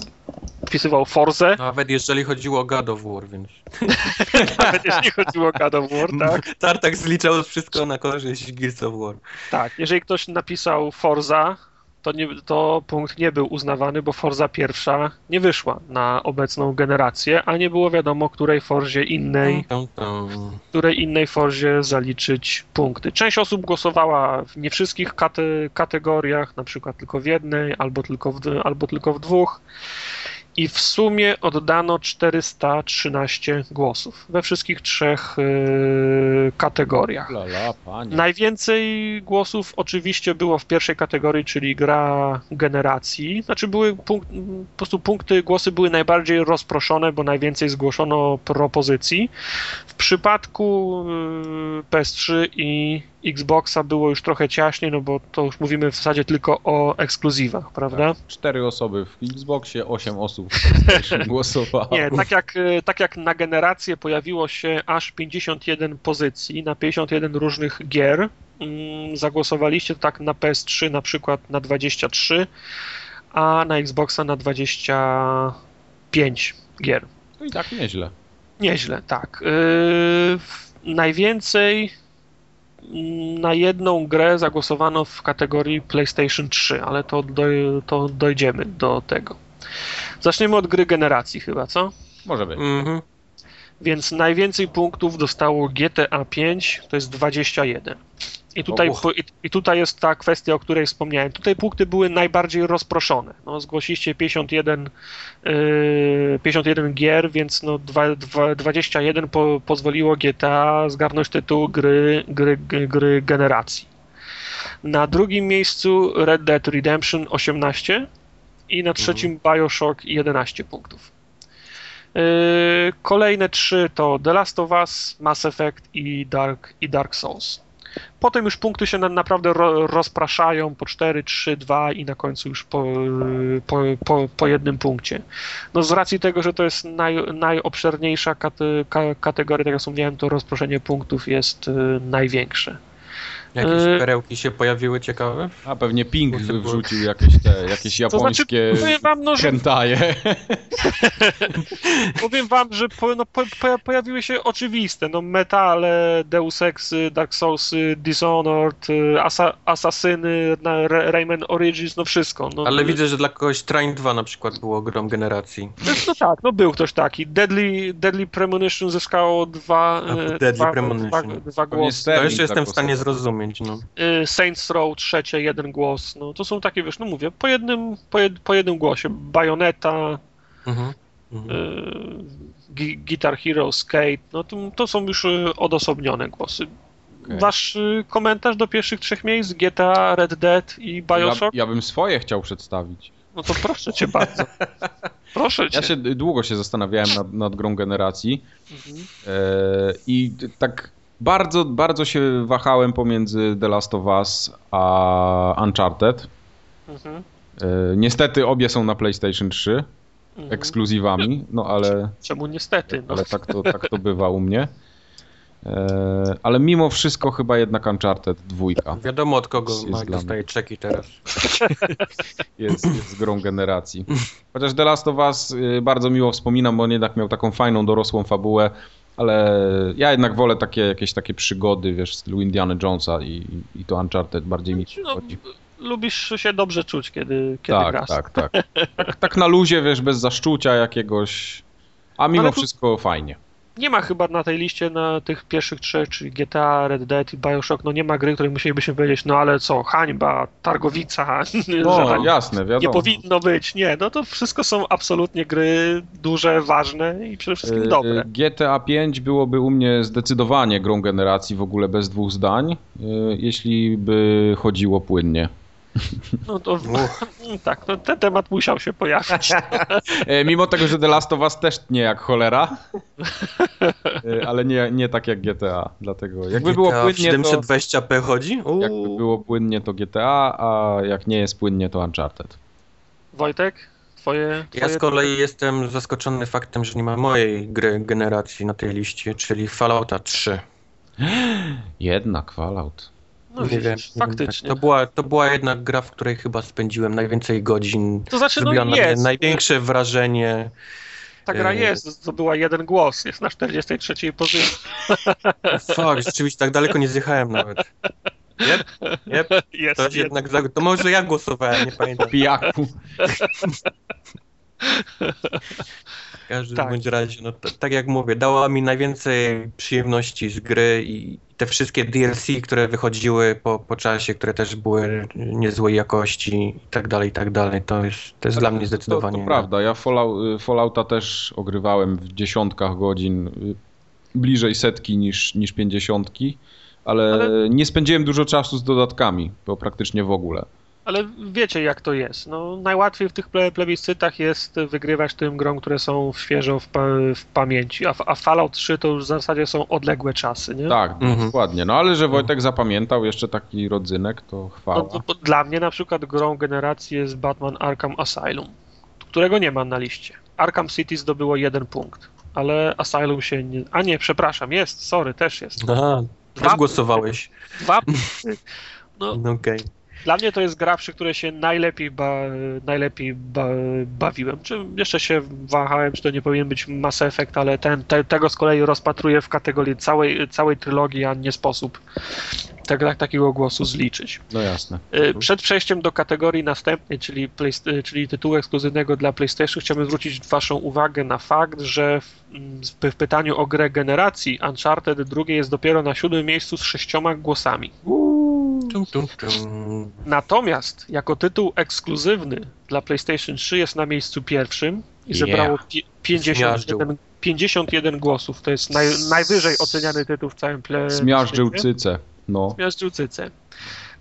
wpisywał Forze. Nawet jeżeli chodziło o God of War, więc... Nawet jeżeli chodziło o God of War, tak. Tartak zliczał wszystko na korzyść Gears of War. Tak, jeżeli ktoś napisał Forza, to, nie, to punkt nie był uznawany, bo Forza pierwsza nie wyszła na obecną generację, a nie było wiadomo, której Forzie innej, której innej Forzie zaliczyć punkty. Część osób głosowała w nie wszystkich kate, kategoriach, na przykład tylko w jednej, albo tylko w, albo tylko w dwóch i w sumie oddano 413 głosów we wszystkich trzech yy, kategoriach. Lala, Najwięcej głosów oczywiście było w pierwszej kategorii, czyli gra generacji. Znaczy były punk po prostu punkty, głosy były najbardziej rozproszone, bo najwięcej zgłoszono propozycji. W przypadku yy, PS3 i Xboxa było już trochę ciaśniej, no bo to już mówimy w zasadzie tylko o ekskluzywach, prawda? Tak, cztery osoby w Xboxie, osiem osób głosowało. Nie, tak jak, tak jak na generację pojawiło się aż 51 pozycji na 51 różnych gier, mm, zagłosowaliście tak na PS3 na przykład na 23, a na Xboxa na 25 gier. No i tak nieźle. Nieźle, tak. Yy, najwięcej na jedną grę zagłosowano w kategorii PlayStation 3, ale to, do, to dojdziemy do tego. Zaczniemy od gry generacji chyba, co? Może być. Mhm. Więc najwięcej punktów dostało GTA 5, to jest 21. I tutaj, i, tutaj jest ta kwestia, o której wspomniałem. Tutaj punkty były najbardziej rozproszone. No, zgłosiliście 51, yy, 51 gier, więc no, dwa, dwa, 21 po, pozwoliło GTA zgarnąć tytuł gry, gry, gry, generacji. Na drugim miejscu Red Dead Redemption 18 i na trzecim Bioshock 11 punktów. Yy, Kolejne trzy to The Last of Us, Mass Effect i Dark, i Dark Souls. Potem już punkty się na, naprawdę ro, rozpraszają po 4, 3, 2 i na końcu już po, po, po, po jednym punkcie. No z racji tego, że to jest naj, najobszerniejsza kate, ka, kategoria, tak jak wspomniałem, to rozproszenie punktów jest y, największe. Jakieś Yy. perełki się pojawiły ciekawe? A pewnie Ping było- wrzucił jakieś te, jakieś To znaczy, japońskie powiem wam, no, że. Powiem wam, że po, no, po, po, pojawiły się oczywiste, no Metale, Deus Ex, Dark Souls, Dishonored, y, Asa, Asasyny, Rayman Origins, no wszystko. No, Ale no, widzę, że dla kogoś Train 2 na przykład było grom generacji. No, tak, no był ktoś taki. Deadly, Deadly Premonition zyskało dwa, A, y, Deadly dwa, Premonition. dwa, dwa głosy. To jeszcze jestem w stanie zagłosował. No. Y, Saints Row trzecie, jeden głos. No to są takie, wiesz, no mówię, po jednym, po, jed, po jednym głosie. Bayonetta, Mhm. Mhm. y, Guitar Hero, Skate, no to, to są już y, odosobnione głosy. Okej. Wasz komentarz do pierwszych trzech miejsc? GTA, Red Dead i Ja, Bioshock? ja bym swoje chciał przedstawić. No to proszę cię bardzo. Proszę cię. Ja się długo się zastanawiałem nad, nad grą generacji Mhm. e, i tak bardzo, bardzo się wahałem pomiędzy The Last of Us a Uncharted. Mhm. E, niestety obie są na PlayStation 3 Mhm. ekskluzywami, no ale, Czemu niestety? No. ale tak, to, tak to bywa u mnie. E, ale mimo wszystko chyba jednak Uncharted dwójka Wiadomo od kogo Jest Mike dla dostaje czeki teraz. jest, jest grą generacji. Chociaż The Last of Us y, bardzo miło wspominam, bo on jednak miał taką fajną, dorosłą fabułę, ale ja jednak wolę takie jakieś takie przygody, wiesz, w stylu Indiana Jonesa i, i to Uncharted bardziej mi No, chodzi. lubisz się dobrze czuć, kiedy, kiedy Tak, grasz. tak, tak, tak. Tak na luzie, wiesz, bez zaszczucia jakiegoś, a mimo Ale wszystko fajnie. Nie ma chyba na tej liście na tych pierwszych trzech, czyli GTA, Red Dead i Bioshock, no nie ma gry, której musielibyśmy powiedzieć, no ale co, hańba, targowica, No, że jasne, nie wiadomo. powinno być. Nie, no to wszystko są absolutnie gry duże, ważne i przede wszystkim Y, dobre. GTA 5 byłoby u mnie zdecydowanie grą generacji w ogóle bez dwóch zdań, y, jeśli by chodziło płynnie. No to tak, no, ten temat musiał się pojawić. E, Mimo tego, że The Last of Us też nie jak cholera, e, ale nie, nie tak jak GTA, dlatego jakby było GTA w płynnie to, 720p chodzi? Uuu. jakby było płynnie to GTA, a jak nie jest płynnie to Uncharted. Wojtek, twoje... Ja twoje... z kolei jestem zaskoczony faktem, że nie ma mojej gry generacji na tej liście, czyli Fallouta 3. Jednak Fallout. No nie widzisz, wiem, nie wiem, faktycznie. tak. To była, to była jednak gra, w której chyba spędziłem najwięcej godzin. To znaczy, no Zrobiła na mnie jest. największe wrażenie. Ta gra Yy. jest, zdobyła jeden głos, jest na 43 pozycji. Fuck, rzeczywiście tak daleko nie zjechałem nawet. Yep, yep, Jest to jeden. jednak, za- to może ja głosowałem, nie pamiętam. Pijaku. W każdym Tak. bądź razie, no t- tak jak mówię, dała mi najwięcej przyjemności z gry i te wszystkie DLC, które wychodziły po, po czasie, które też były niezłej jakości i tak dalej, i tak dalej, to jest, to jest dla mnie zdecydowanie. To, to prawda, ja Fallout, Fallouta też ogrywałem w dziesiątkach godzin, bliżej setki niż, niż pięćdziesiątki, ale, Ale- nie spędziłem dużo czasu z dodatkami, bo praktycznie w ogóle. Ale wiecie jak to jest. No, najłatwiej w tych ple plebiscytach jest wygrywać tym grom, które są świeżo w, pa w pamięci, a, a Fallout 3 to już w zasadzie są odległe czasy, nie? Tak, Mhm. dokładnie. No ale że Wojtek zapamiętał jeszcze taki rodzynek, to No, chwała. bo dla mnie na przykład grą generacji jest Batman Arkham Asylum, którego nie ma na liście. Arkham City zdobyło jeden punkt, ale Asylum się nie... A nie, przepraszam, jest, sorry, też jest. Aha, Dwa też głosowałeś. Dwa punkty. No, No Okej. Dla mnie to jest gra, przy której się najlepiej, ba, najlepiej ba, bawiłem. Czy jeszcze się wahałem, czy to nie powinien być Mass Effect, ale ten, te, tego z kolei rozpatruję w kategorii całej, całej trylogii, a nie sposób tak, takiego głosu zliczyć. No jasne. Y, przed przejściem do kategorii następnej, czyli, play, czyli tytułu ekskluzywnego dla PlayStation, chciałbym zwrócić Waszą uwagę na fakt, że w, w pytaniu o grę generacji Uncharted drugie jest dopiero na siódmym miejscu z sześcioma głosami. Tum, tum, tum. Natomiast jako tytuł ekskluzywny dla PlayStation 3 jest na miejscu pierwszym i zebrało yeah. 51, 51 głosów. To jest naj, najwyżej oceniany tytuł w całym play. Zmiażdżył cycę. No. Zmiażdżył cycę.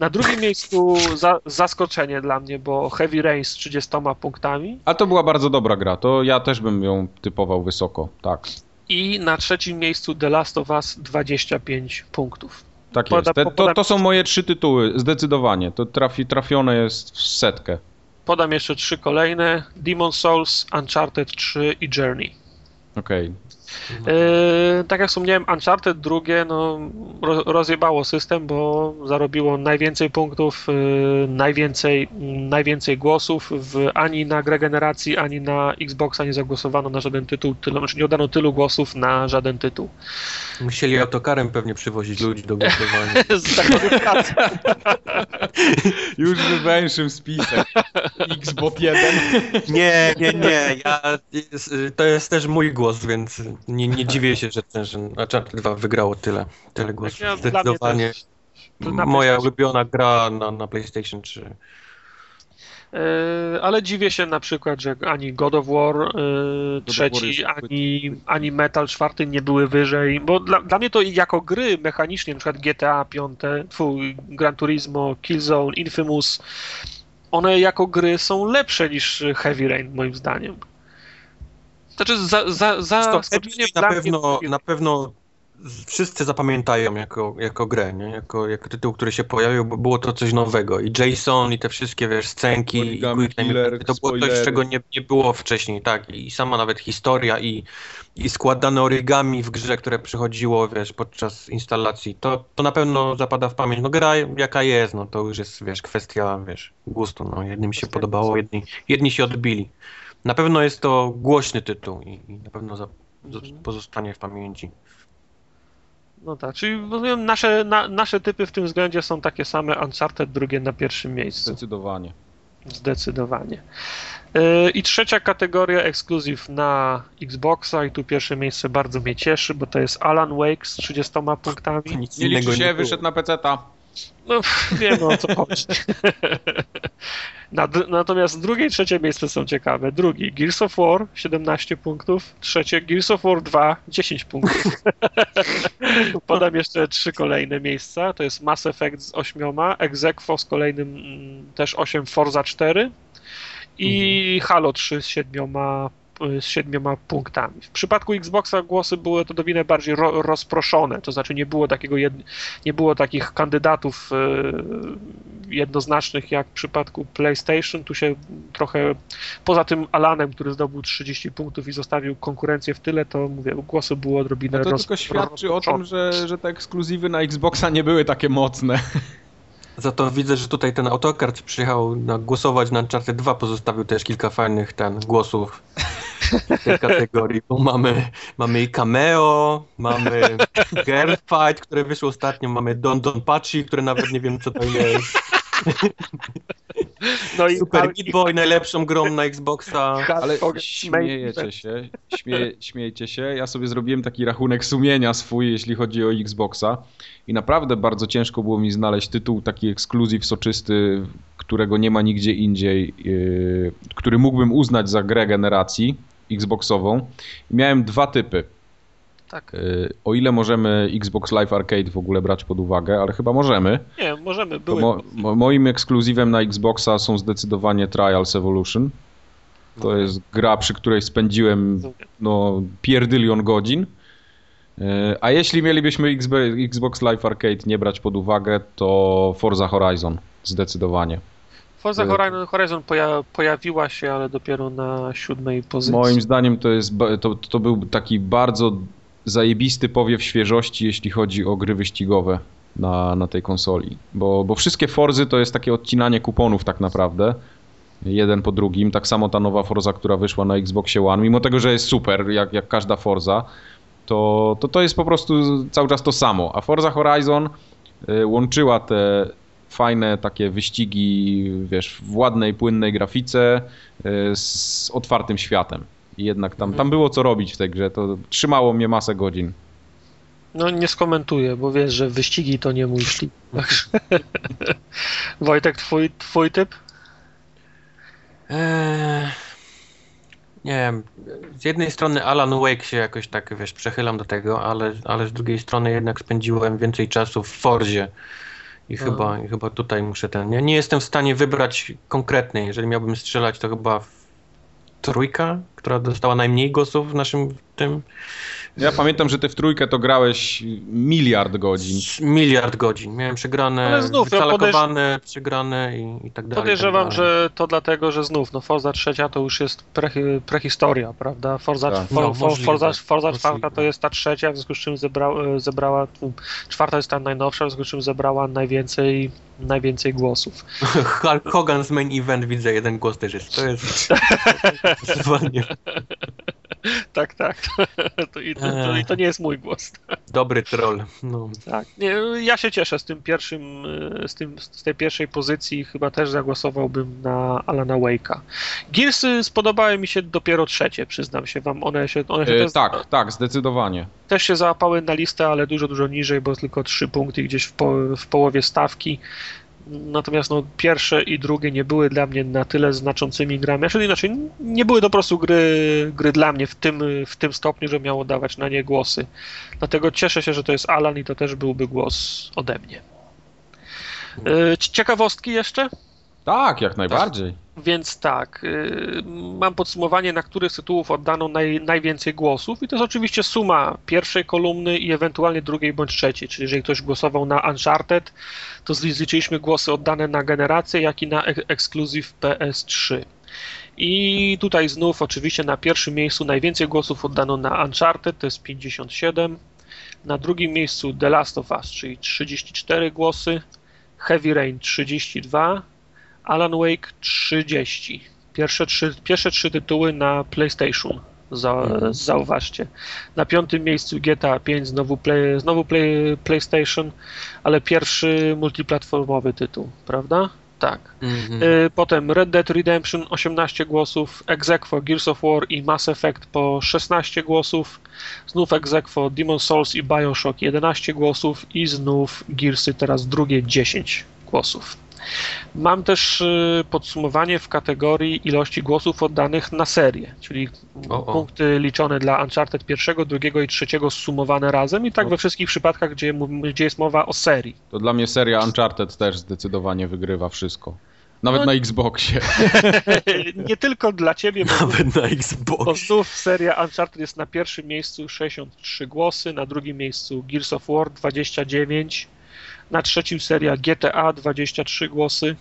Na drugim miejscu za, zaskoczenie dla mnie, bo Heavy Rain z 30 punktami. A to była bardzo dobra gra, to ja też bym ją typował wysoko, tak. I na trzecim miejscu The Last of Us 25 punktów. Tak Poda, jest. Te, to, to są moje trzy tytuły, zdecydowanie. To trafi, trafione jest w setkę. Podam jeszcze trzy kolejne: Demon Souls, Uncharted 3 i Journey. Okej. Okay. E, tak jak wspomniałem, Uncharted drugie no, rozjebało system, bo zarobiło najwięcej punktów, e, najwięcej, najwięcej głosów. W, ani na grę generacji, ani na Xboxa nie zagłosowano na żaden tytuł, tylu, znaczy nie oddano tylu głosów na żaden tytuł. Musieli autokarem pewnie przywozić ludzi do głosowania. Z Już wywęszył spisek. Xbox 1. Nie, nie, nie. Ja, to jest też mój głos, więc nie, nie dziwię się, że ten Uncharted 2 wygrało tyle, tyle głosów. Ja, Zdecydowanie moja ulubiona gra na, na PlayStation 3. E, ale dziwię się na przykład, że ani God of War e, trzeci, ani, ani Metal czwarty nie były wyżej, bo dla, dla mnie to jako gry mechanicznie, na przykład GTA 5, twój, Gran Turismo, Killzone, Infamous, one jako gry są lepsze niż Heavy Rain moim zdaniem. Znaczy za, za, za na pewno, na pewno wszyscy zapamiętają jako, jako grę, nie? Jako, jako tytuł, który się pojawił, bo było to coś nowego. I Jason, i te wszystkie, wiesz, scenki, i Quick Killer, to było coś, czego nie, nie było wcześniej, tak. I sama nawet historia, i, i składane origami w grze, które przychodziło, wiesz, podczas instalacji, to, to na pewno zapada w pamięć. No gra jaka jest, no to już jest, wiesz, kwestia, wiesz, gustu, no. Jednym się podobało, jedni, jedni się odbili. Na pewno jest to głośny tytuł i, i na pewno za, mhm. pozostanie w pamięci. No tak, czyli rozumiem, nasze, na, nasze typy w tym względzie są takie same, Uncharted drugie na pierwszym miejscu. Zdecydowanie. Zdecydowanie. Yy, I trzecia kategoria, ekskluzyw na Xboxa i tu pierwsze miejsce bardzo mnie cieszy, bo to jest Alan Wake z 30 punktami. Nic nie liczy się, nie wyszedł na PC-ta. No, wiem o co chodzi. Natomiast drugie i trzecie miejsce są ciekawe. Drugi Gears of War 17 punktów, trzecie Gears of War 2 10 punktów. Podam jeszcze trzy kolejne miejsca. To jest Mass Effect z 8, Exequo z kolejnym mm, też 8 Forza 4 i mhm. Halo 3 z 7 z siedmioma punktami. W przypadku Xboxa głosy były to dowinę bardziej ro, rozproszone, to znaczy nie było takiego jed, nie było takich kandydatów e, jednoznacznych jak w przypadku PlayStation. Tu się trochę poza tym Alanem, który zdobył 30 punktów i zostawił konkurencję w tyle, to mówię, głosy było odrobinę no to roz, tylko świadczy o tym, że, że te ekskluzywy na Xboxa nie były takie mocne. Za to widzę, że tutaj ten autokart przyjechał na głosować na Uncharted 2, pozostawił też kilka fajnych ten głosów tej kategorii, bo mamy, mamy i cameo, mamy Girl Fight, które wyszło ostatnio, mamy Don Don Pachi, które nawet nie wiem co to jest. No i Super Meat Boy, najlepszą grą na Xboxa. Ale śmiejecie się, śmie, śmiejcie się. Ja sobie zrobiłem taki rachunek sumienia swój, jeśli chodzi o Xboxa i naprawdę bardzo ciężko było mi znaleźć tytuł taki ekskluzyw soczysty, którego nie ma nigdzie indziej, yy, który mógłbym uznać za grę generacji Xboxową. miałem dwa typy. Tak. Y, o ile możemy Xbox Live Arcade w ogóle brać pod uwagę, ale chyba możemy. Nie, możemy. Były. Mo, mo, moim ekskluzywem na Xboxa są zdecydowanie Trials Evolution. To jest gra, przy której spędziłem no, pierdylion godzin. Y, a jeśli mielibyśmy Xbox Live Arcade nie brać pod uwagę, to Forza Horizon zdecydowanie. Forza Horizon, poja pojawiła się, ale dopiero na siódmej pozycji. Moim zdaniem to, jest, to, to był taki bardzo zajebisty powiew świeżości, jeśli chodzi o gry wyścigowe. na, na tej konsoli. Bo, bo wszystkie Forzy to jest takie odcinanie kuponów tak naprawdę. Jeden po drugim. Tak samo ta nowa Forza, która wyszła na Xboxie One, mimo tego, że jest super, jak, jak każda Forza, to, to to jest po prostu cały czas to samo. A Forza Horizon y, łączyła te fajne takie wyścigi, wiesz, w ładnej, płynnej grafice y, z otwartym światem. I jednak tam, tam było co robić w tej grze. To trzymało mnie masę godzin. No nie skomentuję, bo wiesz, że wyścigi to nie mój szlip. Wojtek, twój, twój typ? Eee, nie wiem, z jednej strony Alan Wake się jakoś tak, wiesz, przechylam do tego, ale, ale z drugiej strony jednak spędziłem więcej czasu w Forzie i chyba, i chyba tutaj muszę ten, nie, nie jestem w stanie wybrać konkretnej, jeżeli miałbym strzelać, to chyba trójka, która dostała najmniej głosów w naszym tym, Ja pamiętam, że ty w trójkę to grałeś miliard godzin. miliard godzin. Miałem przegrane, Ale znów, ja wytalakowane, przegrane i, i tak dalej. Podejrzewam, tak dalej. że to dlatego, że znów, no Forza trzecia to już jest pre, prehistoria, prawda? Forza, Tak. for, No, for, Forza, Forza możliwe. czwarta to jest ta trzecia, w związku z czym zebra, zebrała, czwarta jest ta najnowsza, w związku z czym zebrała najwięcej, najwięcej głosów. Hulk Hogan z main event widzę, jeden głos też jest. To jest Tak, tak. To, i, to, to, to nie jest mój głos. dobry troll. No. Tak. Nie, ja się cieszę z tym pierwszym, y, z, tym, z tej pierwszej pozycji. Chyba też zagłosowałbym na Alana Wake'a. Gearsy spodobały mi się dopiero trzecie, przyznam się wam. One się, one się E, też, tak, tak, zdecydowanie. też się załapały na listę, ale dużo, dużo niżej, bo tylko trzy punkty gdzieś w, po, w połowie stawki. Natomiast no, pierwsze i drugie nie były dla mnie na tyle znaczącymi grami. Znaczy inaczej, nie były po prostu gry, gry dla mnie w tym, w tym stopniu, że miało dawać na nie głosy. Dlatego cieszę się, że to jest Alan i to też byłby głos ode mnie. E, Ciekawostki jeszcze? Tak, jak najbardziej. Więc tak, y, mam podsumowanie, na których z tytułów oddano naj, najwięcej głosów i to jest oczywiście suma pierwszej kolumny i ewentualnie drugiej bądź trzeciej, czyli jeżeli ktoś głosował na Uncharted, to zli- zliczyliśmy głosy oddane na generację, jak i na ek- ekskluzyw PS3. I tutaj znów oczywiście na pierwszym miejscu najwięcej głosów oddano na Uncharted, to jest 57. Na drugim miejscu The Last of Us, czyli 34 głosy, Heavy Rain 32, Alan Wake 30. Pierwsze trzy, pierwsze trzy tytuły na PlayStation. Za, Mhm. Zauważcie. Na piątym miejscu GTA 5, znowu, play, znowu play, PlayStation, ale pierwszy multiplatformowy tytuł, prawda? Tak. Mhm. Y, Potem Red Dead Redemption 18 głosów, Exequo Gears of War i Mass Effect po 16 głosów, znów Exequo Demon Souls i Bioshock 11 głosów i znów Gearsy teraz drugie 10 głosów. Mam też y, podsumowanie w kategorii ilości głosów oddanych na serię, czyli O, o. punkty liczone dla Uncharted pierwszego, drugiego i trzeciego sumowane razem i tak O. we wszystkich przypadkach, gdzie, gdzie jest mowa o serii. To dla mnie seria Uncharted też zdecydowanie wygrywa wszystko. Nawet No- na Xboxie. Nie tylko dla ciebie, bo Nawet na Bo Xbox. znów seria Uncharted jest na pierwszym miejscu 63 głosy, na drugim miejscu Gears of War 29, na trzecim seria GTA 23 głosy,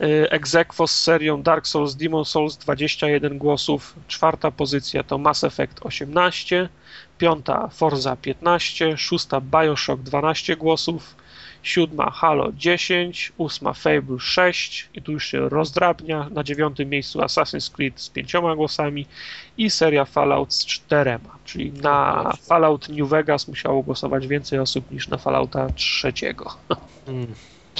y, Exequo z serią Dark Souls, Demon Souls 21 głosów, czwarta pozycja to Mass Effect 18, piąta Forza 15, szósta Bioshock 12 głosów, siódma Halo 10, ósma Fable 6 i tu już się rozdrabnia, na dziewiątym miejscu Assassin's Creed z pięcioma głosami i seria Fallout z czterema, czyli na Fallout New Vegas musiało głosować więcej osób niż na Fallouta trzeciego. Mm.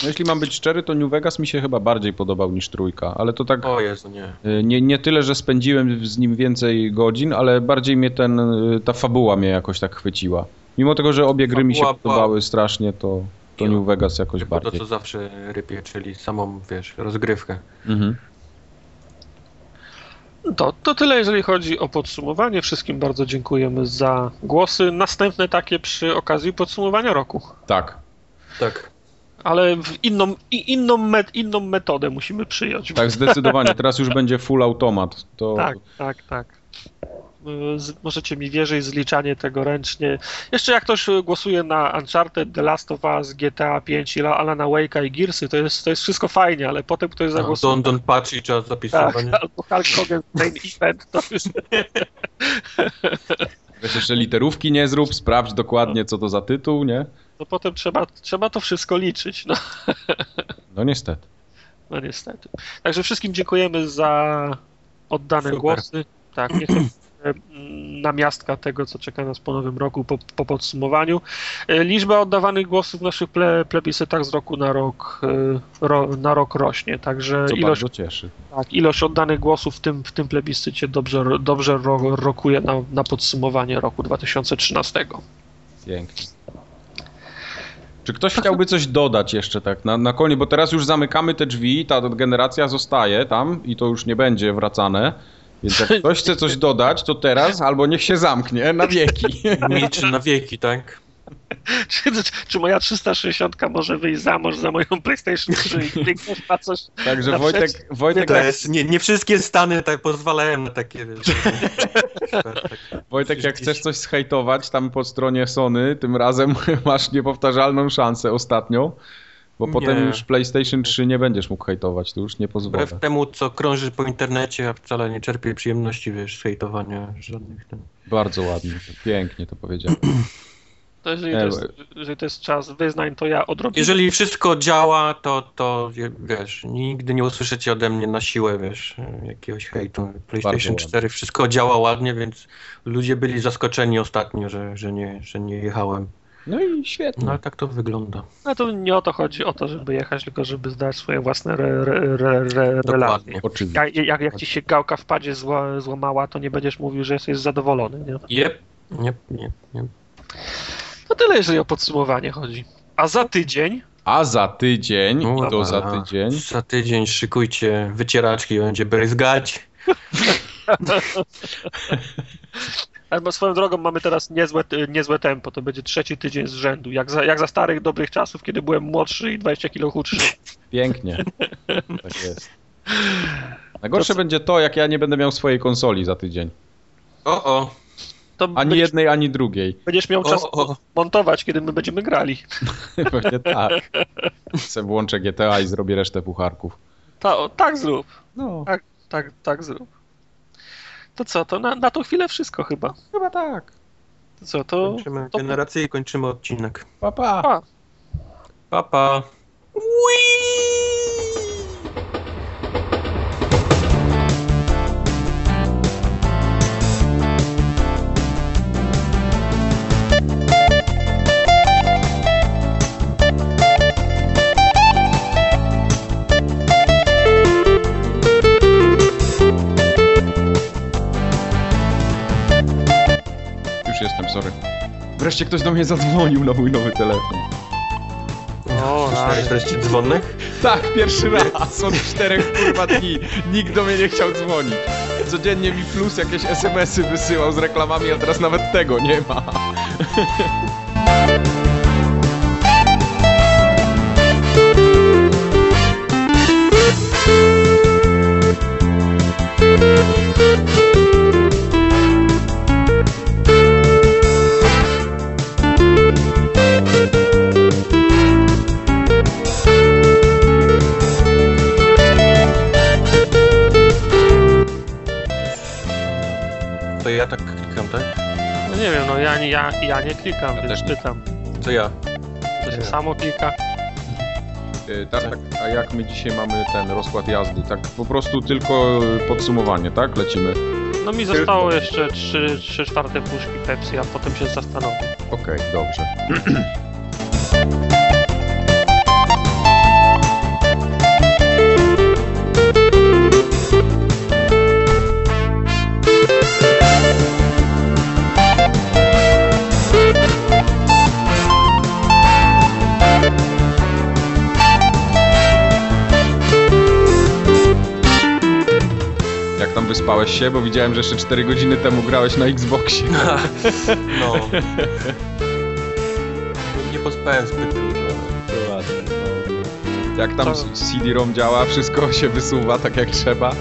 No, jeśli mam być szczery, to New Vegas mi się chyba bardziej podobał niż trójka, ale to tak O Jezu, nie. y, nie, nie tyle, że spędziłem z nim więcej godzin, ale bardziej mnie ten, y, ta fabuła mnie jakoś tak chwyciła. Mimo tego, że obie gry mi się Fabuła podobały strasznie, to, to New Vegas jakoś Tylko to, bardziej. co zawsze rypie, czyli samą, wiesz, rozgrywkę. Mhm. To, to tyle, jeżeli chodzi o podsumowanie. Wszystkim bardzo dziękujemy za głosy. Następne takie przy okazji podsumowania roku. Tak, Tak. Ale w inną, inną, met, inną metodę musimy przyjąć. tak zdecydowanie. Teraz już będzie full automat. To Tak, tak, tak. Y, Z, możecie mi wierzyć, zliczanie tego ręcznie. Jeszcze jak ktoś y, głosuje na Uncharted, The Last of Us, GTA 5, Ila- Alana Wake'a i Gearsy, to jest, to jest wszystko fajnie, ale potem ktoś zagłosuje Don, don patch i czas tak, zapisywania. albo Hulk Hogan Main Event, to już Weź jeszcze literówki nie zrób, sprawdź dokładnie co to za tytuł, nie? to potem trzeba, trzeba to wszystko liczyć. No. No niestety. no niestety. Także wszystkim dziękujemy za oddane Super. głosy. Tak, niech namiastka tego, co czeka nas po nowym roku, po, po podsumowaniu. E, Liczba oddawanych głosów w naszych ple, plebiscytach z roku na rok, e, ro, na rok rośnie, także Co ilość, bardzo cieszy. tak, ilość oddanych głosów w tym, w tym plebiscycie dobrze, dobrze ro, rokuje na, na podsumowanie roku 2013. Pięknie. Czy ktoś chciałby coś dodać jeszcze tak na, na koniec, bo teraz już zamykamy te drzwi, ta generacja zostaje tam i to już nie będzie wracane. Więc jak ktoś chce coś dodać, to teraz albo niech się zamknie na wieki. Milczy na wieki, tak? Czy, czy moja 360 może wyjść za mąż za moją PlayStation 3 i na coś Także Na Wojtek, Wojtek, To jak, jest, nie, nie wszystkie stany tak pozwalają na takie... wiesz, tak. Wojtek, jak chcesz coś zhejtować tam po stronie Sony, tym razem masz niepowtarzalną szansę ostatnią, bo Nie. potem już PlayStation 3 nie będziesz mógł hejtować, to już nie pozwolę. Wbrew temu, co krąży po internecie, ja wcale nie czerpię przyjemności, wiesz, z hejtowania żadnych tam. Bardzo ładnie, pięknie to powiedziałem. To jeżeli, Nie, to jest, jeżeli to jest czas wyznań, to ja odrobię. Jeżeli wszystko działa, to, to wiesz, nigdy nie usłyszycie ode mnie na siłę, wiesz, jakiegoś hejtu. PlayStation ładnie. 4 wszystko działa ładnie, więc ludzie byli zaskoczeni ostatnio, że, że, nie, że nie jechałem. No i świetnie. No ale tak to wygląda. No to nie o to chodzi, o to, żeby jechać, tylko żeby zdać swoje własne re, re, re, re, relacje. Dokładnie. Oczywiście. Jak, jak, jak ci się gałka w padzie zła, złamała, to nie będziesz mówił, że jesteś zadowolony. Nie? Jep, nie, nie, nie. No tyle, jeżeli o podsumowanie chodzi. A za tydzień A za tydzień, No, i to za tydzień, Za tydzień szykujcie wycieraczki, będzie bryzgać. Albo swoją drogą mamy teraz niezłe, niezłe tempo, to będzie trzeci tydzień z rzędu, jak za, jak za starych, dobrych czasów, kiedy byłem młodszy i 20 kilo chudszy. pięknie. Tak jest. Najgorsze będzie to, jak ja nie będę miał swojej konsoli za tydzień. O, o, To Ani będziesz, jednej, ani drugiej. będziesz miał czas o, o. montować, kiedy my będziemy grali. Pewnie tak. Se włączę GTA i zrobię resztę pucharków. Ta, o, tak zrób, No, tak, tak, tak zrób. To co, to na, na tą chwilę wszystko chyba. chyba tak. To co, to... Kończymy to- generację i kończymy odcinek. Pa, pa. Pa. Pa, pa. Wreszcie ktoś do mnie zadzwonił na mój nowy telefon. O, Słyszałeś wreszcie dzwonek? Tak, pierwszy raz od czterech kurwa dni. Nikt do mnie nie chciał dzwonić. Codziennie mi plus jakieś SMS-y wysyłał z reklamami, a teraz nawet tego nie ma. Ja, nie- ja, ja klikam, więc też nie. pytam. To ja. To się Nie. samo klika. Yy, tak, tak, a jak my dzisiaj mamy ten rozkład jazdy? Tak po prostu tylko podsumowanie, tak? Lecimy. No mi zostało jeszcze 3, 3 czwarte puszki Pepsi, a potem się zastanowię. Okej, dobrze. Wyspałeś się? Bo widziałem, że jeszcze 4 godziny temu grałeś na Xboxie. No. Nie pospałem zbyt dużo. Jak tam? CD-ROM działa, wszystko się wysuwa tak jak trzeba.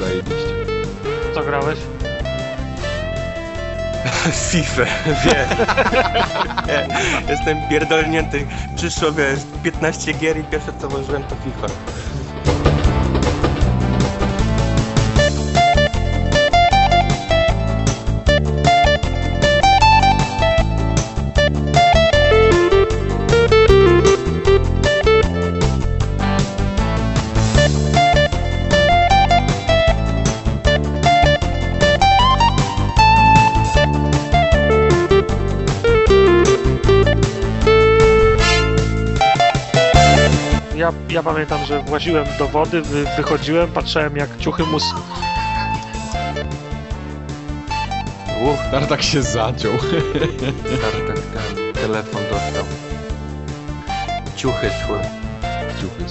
Zajebiście. Co grałeś? FIFA, wiem. Jestem pierdolnięty. Przyszło, wiesz, 15 gier i pierwsze co włożyłem to FIFA. Pamiętam, że właziłem do wody, wy, wychodziłem, patrzyłem jak ciuchy mus... Uch, Tartak się zaciął. Tartak ten telefon dostał. Ciuchy szły. Ciuchy.